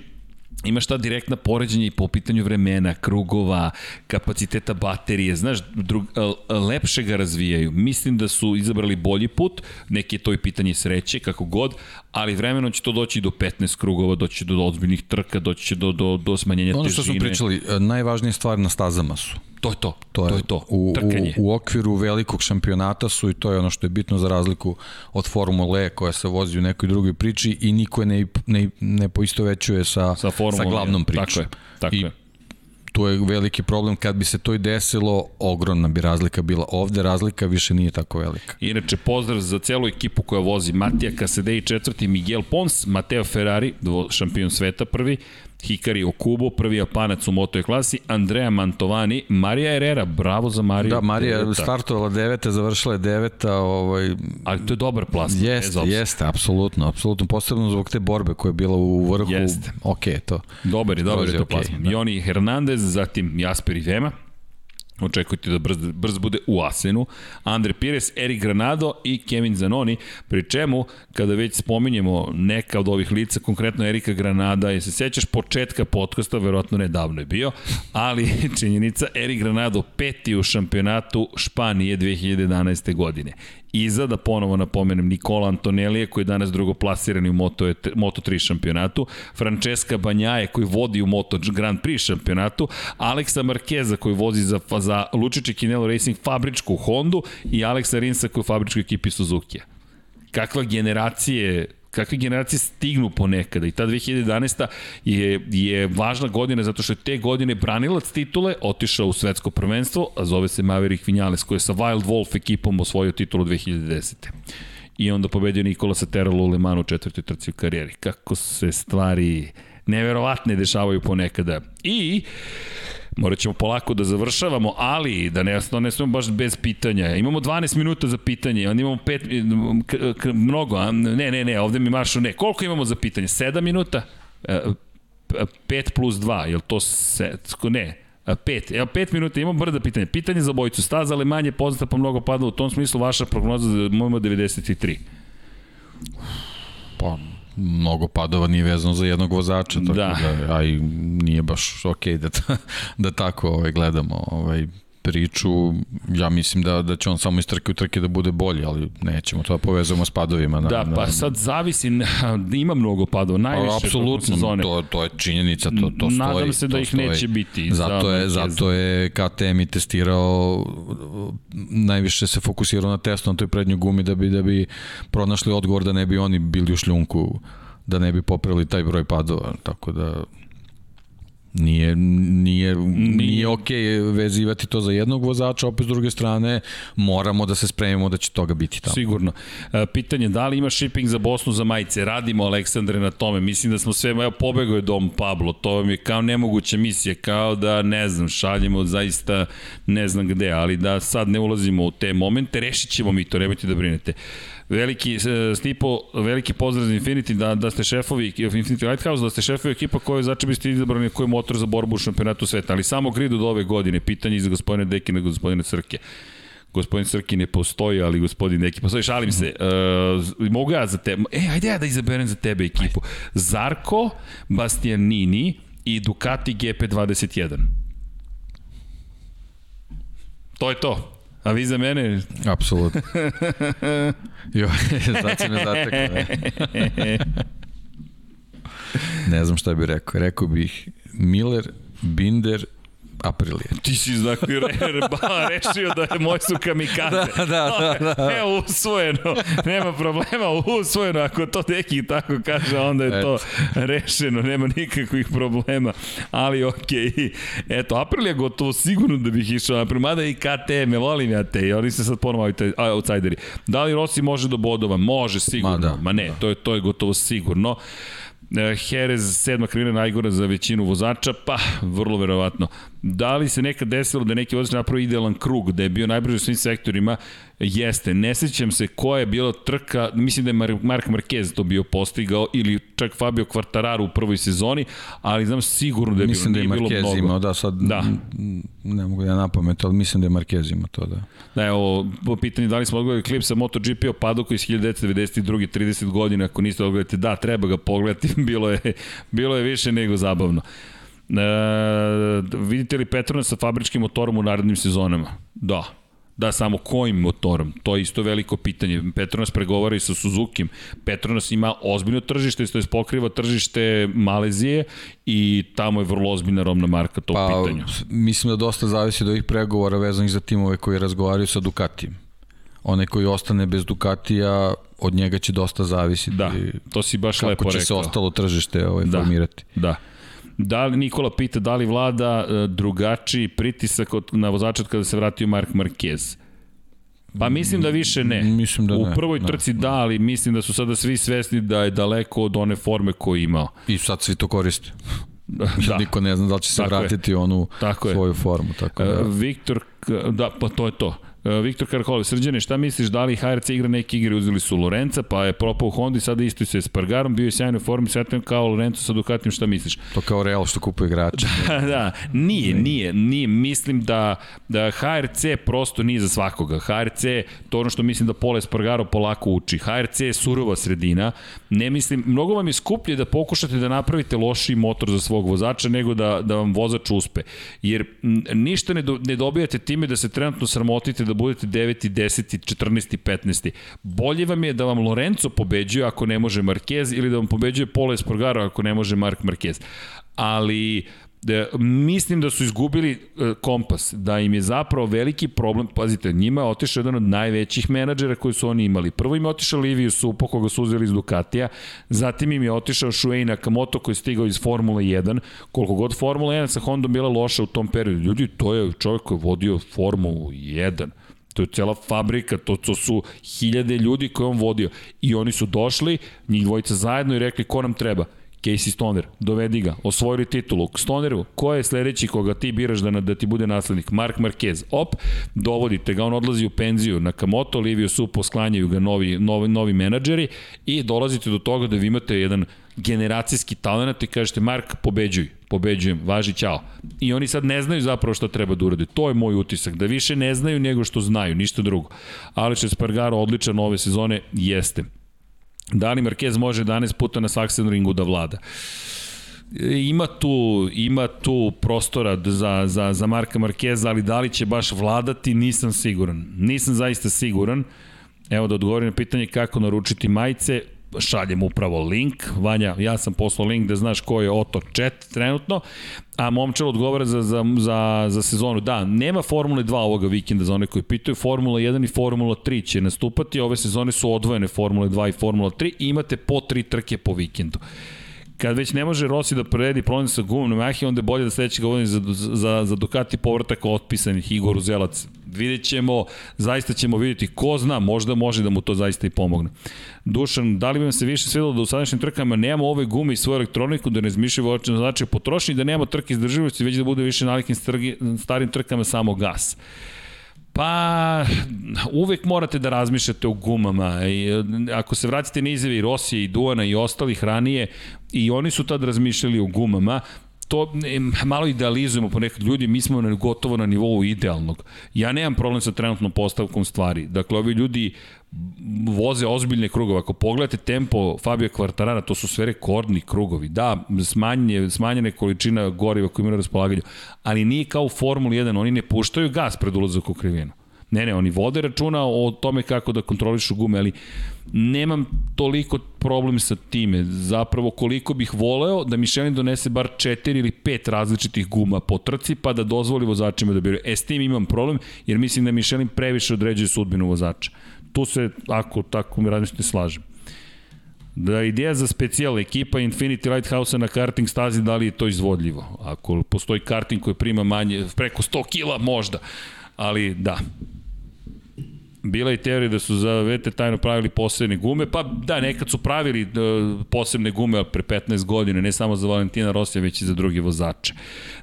imaš ta direktna poređenja i po pitanju vremena, krugova, kapaciteta baterije, znaš, drug, lepše ga razvijaju. Mislim da su izabrali bolji put, neki je to i pitanje sreće, kako god, ali vremeno će to doći do 15 krugova, doći do ozbiljnih trka, doći će do, do, do smanjenja težine. Ono što smo pričali, e, najvažnije stvari na stazama su. To je to. To je to. Je to. U, Trkanje. u, u okviru velikog šampionata su i to je ono što je bitno za razliku od Formule E koja se vozi u nekoj drugoj priči i niko je ne, ne, ne poistovećuje sa, sa, sa glavnom pričom. Tako je. Tako I je to je veliki problem kad bi se to i desilo, ogromna bi razlika bila. Ovde razlika više nije tako velika. Inače, pozdrav za celu ekipu koja vozi Matija Kasedej četvrti, Miguel Pons, Mateo Ferrari, šampion sveta prvi, Hikari Okubo, prvi Japanac u moto klasi, Andrea Mantovani, Marija Herrera, bravo za Mariju. Da, Marija je startovala deveta, završila je deveta. Ovaj... Ali to je dobar plas. Jeste, jeste, apsolutno, apsolutno, posebno zbog te borbe koja je bila u vrhu. Jeste. Ok, to. Dobar je, dobar je to okay, plasman. Da. Joni Hernandez, zatim Jasper i Vema, Očekujte da brz, brz bude u Asenu. Andre Pires, Erik Granado i Kevin Zanoni, pri čemu, kada već spominjemo neka od ovih lica, konkretno Erika Granada, je se sećaš početka podcasta, verovatno ne davno je bio, ali činjenica, Erik Granado peti u šampionatu Španije 2011. godine. Iza, da ponovo napomenem, Nikola Antonelije koji je danas drugoplasirani u Moto, Moto3 šampionatu, Francesca Banjaje koji vodi u Moto Grand Prix šampionatu, Aleksa Markeza koji vozi za, za Lučići Kinelo Racing fabričku Hondu i Aleksa Rinsa koji je u fabričkoj ekipi Suzuki. Kakva generacije kakve generacije stignu ponekada i ta 2011. je, je važna godina zato što je te godine branilac titule otišao u svetsko prvenstvo, a zove se Maverick Vinales koji je sa Wild Wolf ekipom osvojio titulu 2010. I onda pobedio Nikola Sateralo u Le Manu u četvrtoj trci u karijeri. Kako se stvari neverovatne dešavaju ponekada. I Morat ćemo polako da završavamo, ali da ne, ne smemo baš bez pitanja. Imamo 12 minuta za pitanje, onda imamo 5, k, k, mnogo, a? ne, ne, ne, ovde mi maršu, ne. Koliko imamo za pitanje? 7 minuta? 5 e, plus 2, je li to se, ne, 5, evo 5 minuta, imamo brda pitanja. Pitanje za bojicu, staza ali manje poznata pa mnogo pada, u tom smislu vaša prognoza za mojmo 93. Pa, mnogo padova nije vezano za jednog vozača, tako da, da a i nije baš okej okay da, da tako ovaj, gledamo ovaj, priču, ja mislim da, da će on samo iz trke u trke da bude bolji, ali nećemo to da povezamo s padovima. Na, da, pa na, sad zavisi, (laughs) ima mnogo padova, najviše apsolutno, sezone. To, to je činjenica, to, to stoji. Nadam se da ih stoji. neće biti. Zato je, zato je KTM i testirao, najviše se fokusirao na testu na toj prednjoj gumi da bi, da bi pronašli odgovor da ne bi oni bili u šljunku da ne bi popravili taj broj padova, tako da Nije, nije, nije okay vezivati to za jednog vozača, opet s druge strane moramo da se spremimo da će toga biti tamo. Sigurno. E, pitanje da li ima shipping za Bosnu za majice? Radimo Aleksandre na tome. Mislim da smo sve, evo pobegao je Dom Pablo, to vam je kao nemoguća misija, kao da ne znam, šaljemo zaista ne znam gde, ali da sad ne ulazimo u te momente, rešit ćemo mi to, nemojte da brinete. Veliki, e, Stipo, veliki pozdrav za Infinity, da, da ste šefovi Infinity Lighthouse, da ste šefovi ekipa koju začin biste izabrani koji motor za borbu u šampionatu sveta, ali samo grid od ove godine, pitanje za gospodine Dekina i gospodine Crke gospodin Srki ne postoji, ali gospodin neki postoji, šalim se. Uh, mogu ja za tebe, e, ajde ja da izaberem za tebe ekipu. Zarko, Bastianini i Ducati GP21. To je to. A vi za mene? Apsolutno. (laughs) jo, (laughs) sad si me zatekao. Ne? (laughs) ne znam šta bih rekao. Rekao bih Miller, Binder, Aprilije. Ti si dakle re, ba, rešio da je moj su kamikaze. Da, da, (laughs) da, da. Evo, usvojeno. Nema problema, usvojeno. Ako to neki tako kaže, onda je to rešeno. Nema nikakvih problema. Ali okej. Okay. Eto, April je gotovo sigurno da bih išao April. Mada i KTM, volim ja te. Oni se sad ponovo outsideri. Da li Rossi može do bodova? Može, sigurno. Ma, da, Ma ne, da. to je, to je gotovo sigurno. E, Jerez sedma krivina najgora za većinu vozača, pa vrlo verovatno. Da li se nekad desilo da neki vozač napravi idealan krug, da je bio najbrži u svim sektorima? Jeste. Ne sećam se koja je bila trka, mislim da je Mark Marquez to bio postigao ili čak Fabio Quartararo u prvoj sezoni, ali znam sigurno da je mislim bilo, da je Marquez imao, da sad da. ne mogu ja napamet, ali mislim da je Marquez imao to, da. Da, evo, po pitanju da li smo odgledali klip sa MotoGP o Padoku iz 1992. 30 godina, ako niste odgledali, da, treba ga pogledati, (laughs) bilo je, bilo je više nego zabavno. E, vidite li Petrona sa fabričkim motorom u narednim sezonama? Da, Da, samo kojim motorom? To je isto veliko pitanje. Petronas pregovara i sa Suzuki. Petronas ima ozbiljno tržište, to je pokriva tržište Malezije i tamo je vrlo ozbiljna romna marka to pa, pitanju. Mislim da dosta zavisi od ovih pregovora vezanih za timove koji razgovaraju sa Ducatijem. Onaj koji ostane bez Ducatija, od njega će dosta zavisiti. Da, to si baš lepo rekao. Kako će se ostalo tržište ovaj, da, formirati. Da. Da li, Nikola pita da li vlada uh, drugačiji pritisak od, na vozača kada se vratio Mark Marquez? Pa mislim da više ne. Mislim da U ne. U prvoj trci da, ali mislim da su sada svi svesni da je daleko od one forme koju je imao. I sad svi to koriste. da. (laughs) Niko ne zna da li će se tako vratiti je. onu tako svoju je. formu. Tako da. Uh, Viktor, da, pa to je to. E, Viktor Karholi, srđane, šta misliš, da li HRC igra neke igre, uzeli su Lorenca, pa je propao u Hondi, sada isto se s Pargarom, bio je sjajno formi, svetljen kao Lorenzo sa Ducatijem, šta misliš? To kao Real što kupuje igrače. (laughs) da, da, nije, nije, nije, mislim da, da HRC prosto nije za svakoga. HRC, to ono što mislim da Pole Spargaro polako uči. HRC je surova sredina, ne mislim, mnogo vam je skuplje da pokušate da napravite lošiji motor za svog vozača nego da, da vam vozač uspe. Jer ništa ne, do, ne dobijate time da se trenutno sramotite da budete 9. 10. 14. 15. Bolje vam je da vam Lorenzo pobeđuje ako ne može Marquez ili da vam pobeđuje Pole Espargaro ako ne može Mark Marquez. Ali da, mislim da su izgubili e, kompas, da im je zapravo veliki problem, pazite, njima je otišao jedan od najvećih menadžera koji su oni imali. Prvo im je otišao Liviju Supo, koga su uzeli iz Ducatija, zatim im je otišao Shuei Nakamoto koji je stigao iz Formule 1, koliko god Formula 1 sa Hondom bila loša u tom periodu. Ljudi, to je čovjek koji je vodio Formulu 1 To je cela fabrika, to, to su hiljade ljudi koje on vodio. I oni su došli, njih dvojica zajedno i rekli ko nam treba. Casey Stoner, dovedi ga, osvojili titulu. Stoneru, ko je sledeći koga ti biraš da, da ti bude naslednik? Mark Marquez. Op, dovodite ga, on odlazi u penziju. na Kamoto, Livio Supo, sklanjaju ga novi, novi, novi menadžeri i dolazite do toga da vi imate jedan generacijski talent i kažete Mark, pobeđuj, pobeđujem, važi, ćao. I oni sad ne znaju zapravo šta treba da urade. To je moj utisak, da više ne znaju nego što znaju, ništa drugo. Aleš Espargaro odličan ove sezone, jeste. Da li Marquez može 11 puta na Saxon ringu da vlada? ima tu, ima tu prostora za, za, za Marka Markeza, ali da li će baš vladati, nisam siguran. Nisam zaista siguran. Evo da odgovorim na pitanje kako naručiti majice šaljem upravo link. Vanja, ja sam poslao link da znaš ko je Oto Chat trenutno, a Momčel odgovara za, za, za, za sezonu. Da, nema Formule 2 ovoga vikenda za one koji pitaju. Formula 1 i Formula 3 će nastupati. Ove sezone su odvojene Formula 2 i Formula 3 i imate po tri trke po vikendu kad već ne može Rossi da predi problem sa gumom na Mahi, onda je bolje da sledećeg godine za, za, za Ducati povratak otpisanih Igor Uzelac. Vidjet ćemo, zaista ćemo vidjeti ko zna, možda može da mu to zaista i pomogne. Dušan, da li bi vam se više svedalo da u sadašnjim trkama nemamo ove gume i svoju elektroniku, da ne izmišljaju vočne znači potrošnje, da nema trke izdrživosti, već da bude više nalikim starim trkama samo gas. Pa, uvek morate da razmišljate o gumama. I, ako se vratite na izjave i Rosije i Duana i ostalih ranije, i oni su tad razmišljali o gumama, to malo idealizujemo po nekad ljudi, mi smo gotovo na nivou idealnog. Ja nemam problem sa trenutnom postavkom stvari. Dakle, ovi ljudi voze ozbiljne krugove. Ako pogledate tempo Fabio Quartarara, to su sve rekordni krugovi. Da, smanjene, smanjene količina goriva koje imaju na raspolaganju, ali nije kao u Formuli 1, oni ne puštaju gas pred ulazak u krivinu. Ne, ne, oni vode računa o tome kako da kontrolišu gume, ali nemam toliko problem sa time. Zapravo koliko bih voleo da Michelin donese bar 4 ili 5 različitih guma po trci, pa da dozvoli vozačima da biraju. E, s tim imam problem, jer mislim da Michelin previše određuje sudbinu vozača. Tu se, ako tako mi razmišljate, slažem. Da ideja za specijal ekipa Infinity Lighthouse na karting stazi, da li je to izvodljivo? Ako postoji karting koji prima manje, preko 100 kila možda, ali da, bila i teorija da su za VT tajno pravili posebne gume, pa da, nekad su pravili uh, posebne gume pre 15 godina, ne samo za Valentina Rosija, već i za drugi vozače.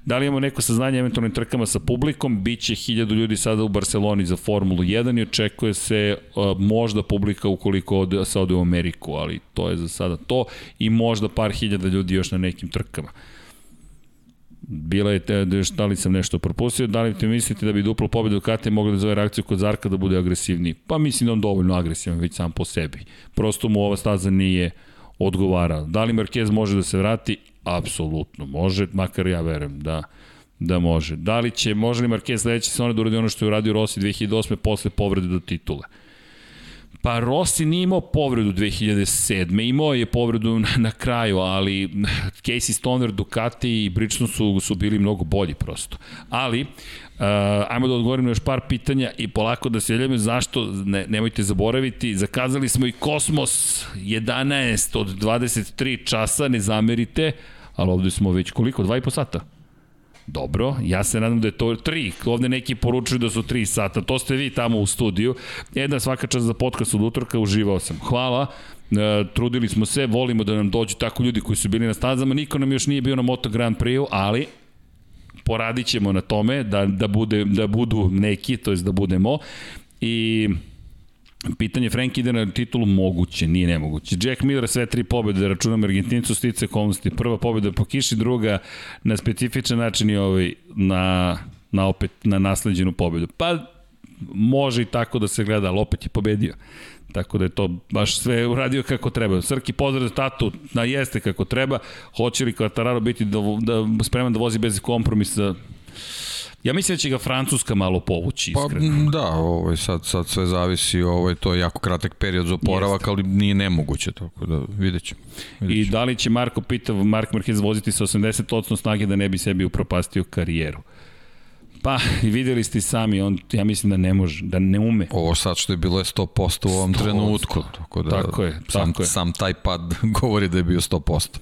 Da li imamo neko saznanje eventualnim trkama sa publikom? Biće hiljadu ljudi sada u Barceloni za Formulu 1 i očekuje se uh, možda publika ukoliko ode, se ode u Ameriku, ali to je za sada to i možda par hiljada ljudi još na nekim trkama bila je, te, da li sam nešto propustio, da li te mislite da bi duplo pobedu Ducati mogli da zove reakciju kod Zarka da bude agresivniji? Pa mislim da on dovoljno agresivan već sam po sebi. Prosto mu ova staza nije odgovara. Da li Marquez može da se vrati? Apsolutno može, makar ja verujem da da može. Da li će, može li Marquez sledeće sezone da uradi ono što je uradio Rossi 2008. posle povrede do titule? Pa Rossi nije imao povredu 2007. Imao je povredu na, na kraju, ali Casey Stoner, Ducati i Bridgestone su, su bili mnogo bolji prosto. Ali, Uh, ajmo da odgovorim na još par pitanja i polako da se jeljamo zašto, ne, nemojte zaboraviti, zakazali smo i Kosmos 11 od 23 časa, ne zamerite, ali ovde smo već koliko, dva i po sata? Dobro, ja se nadam da je to 3. Ovde neki poručuju da su 3 sata. To ste vi tamo u studiju. Jedna svaka čast za podcast od utorka, uživao sam. Hvala. E, trudili smo se, volimo da nam dođu tako ljudi koji su bili na stazama. Niko nam još nije bio na Moto Grand Prix, ali poradit ćemo na tome da, da, bude, da budu neki, to jest da budemo. I Pitanje Frank ide na titulu moguće, nije nemoguće. Jack Miller sve tri pobjede, da računam Argentincu, stice okolnosti. Prva pobjeda po kiši, druga na specifičan način i ovaj na, na opet na nasleđenu pobjedu. Pa može i tako da se gleda, ali opet je pobedio. Tako da je to baš sve uradio kako treba. Srki pozdrav tatu, na jeste kako treba. Hoće li Kvatararo biti da, da, spreman da vozi bez kompromisa? Ja mislim da će ga Francuska malo povući, pa, iskreno. Pa da, ovaj, sad, sad sve zavisi, ovaj, to je jako kratak period za oporavak, ali nije nemoguće, tako da vidjet ćemo. I da li će Marko pita, Mark Marquez voziti sa 80% snage da ne bi sebi upropastio karijeru? Pa, i videli ste sami, on, ja mislim da ne može, da ne ume. Ovo sad što je bilo je 100% u ovom 100%. trenutku. Tako, da, tako je, sam, tako je. Sam taj pad (laughs) govori da je bio 100%.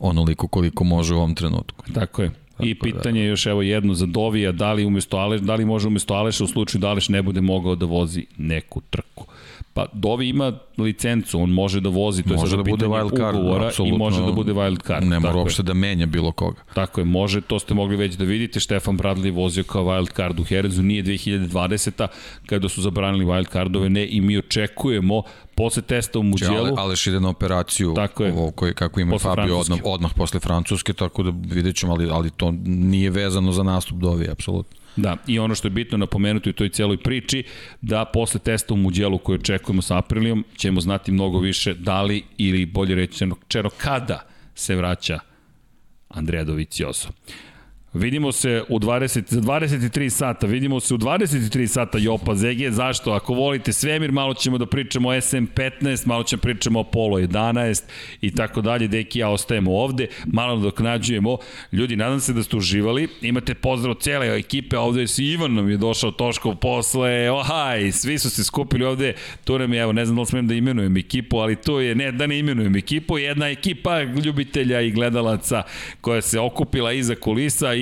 Onoliko koliko može u ovom trenutku. Tako je. I da. pitanje je još evo jedno za Dovija, da li, umesto Aleš, da li može umesto Aleša u slučaju da Aleš ne bude mogao da vozi neku trku. Pa Dovi ima licencu, on može da vozi, to može je da bude wild card, ugovora i može da bude wild card. Ne mora uopšte da menja bilo koga. Tako je, može, to ste mogli već da vidite, Stefan Bradley vozio kao wild card u Herezu, nije 2020. kada su zabranili wild cardove, ne, i mi očekujemo posle testa u Muđelu. Ale, Aleš ide na operaciju tako je, ovo koji, kako ima Fabio odmah, odmah posle Francuske, tako da vidjet ćemo, ali, ali to nije vezano za nastup Dovi, apsolutno. Da, i ono što je bitno napomenuti u toj celoj priči, da posle testa u Muđelu koji očekujemo sa Aprilijom, ćemo znati mnogo više da li ili bolje rečeno čero kada se vraća Andrea Dovicioso. Vidimo se u 20, za 23 sata, vidimo se u 23 sata Jopa Zege, zašto? Ako volite svemir, malo ćemo da pričamo o SM15, malo ćemo da pričamo o Polo 11 i tako dalje, deki ja ostajemo ovde, malo dok nađujemo. Ljudi, nadam se da ste uživali, imate pozdrav cele ekipe, ovde je si Ivan nam je došao Toškov posle, ohaj, svi su se skupili ovde, tu nam je, evo, ne znam da li smem da imenujem ekipu, ali to je, ne da ne imenujem ekipu, jedna ekipa ljubitelja i gledalaca koja se okupila iza kulisa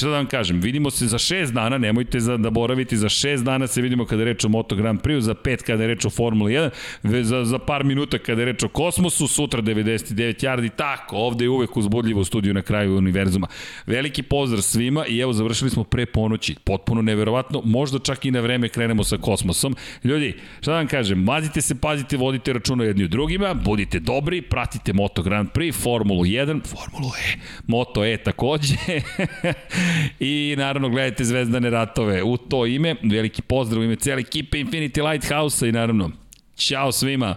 šta da vam kažem, vidimo se za šest dana, nemojte za, da boraviti, za šest dana se vidimo kada je reč o Moto Grand Prix, za pet kada je reč o Formula 1, za, za par minuta kada je reč o kosmosu, sutra 99 yardi, tako, ovde je uvek uzbudljivo studiju na kraju univerzuma. Veliki pozdrav svima i evo završili smo pre ponoći, potpuno neverovatno, možda čak i na vreme krenemo sa kosmosom. Ljudi, šta da vam kažem, mazite se, pazite, vodite računa jedni u drugima, budite dobri, pratite Moto Grand Prix, Formulu 1, Formulu E, Moto E takođe, (laughs) (laughs) I naravno gledajte Zvezdane ratove. U to ime, veliki pozdrav u ime cijele ekipe Infinity Lighthouse-a i naravno, čao svima!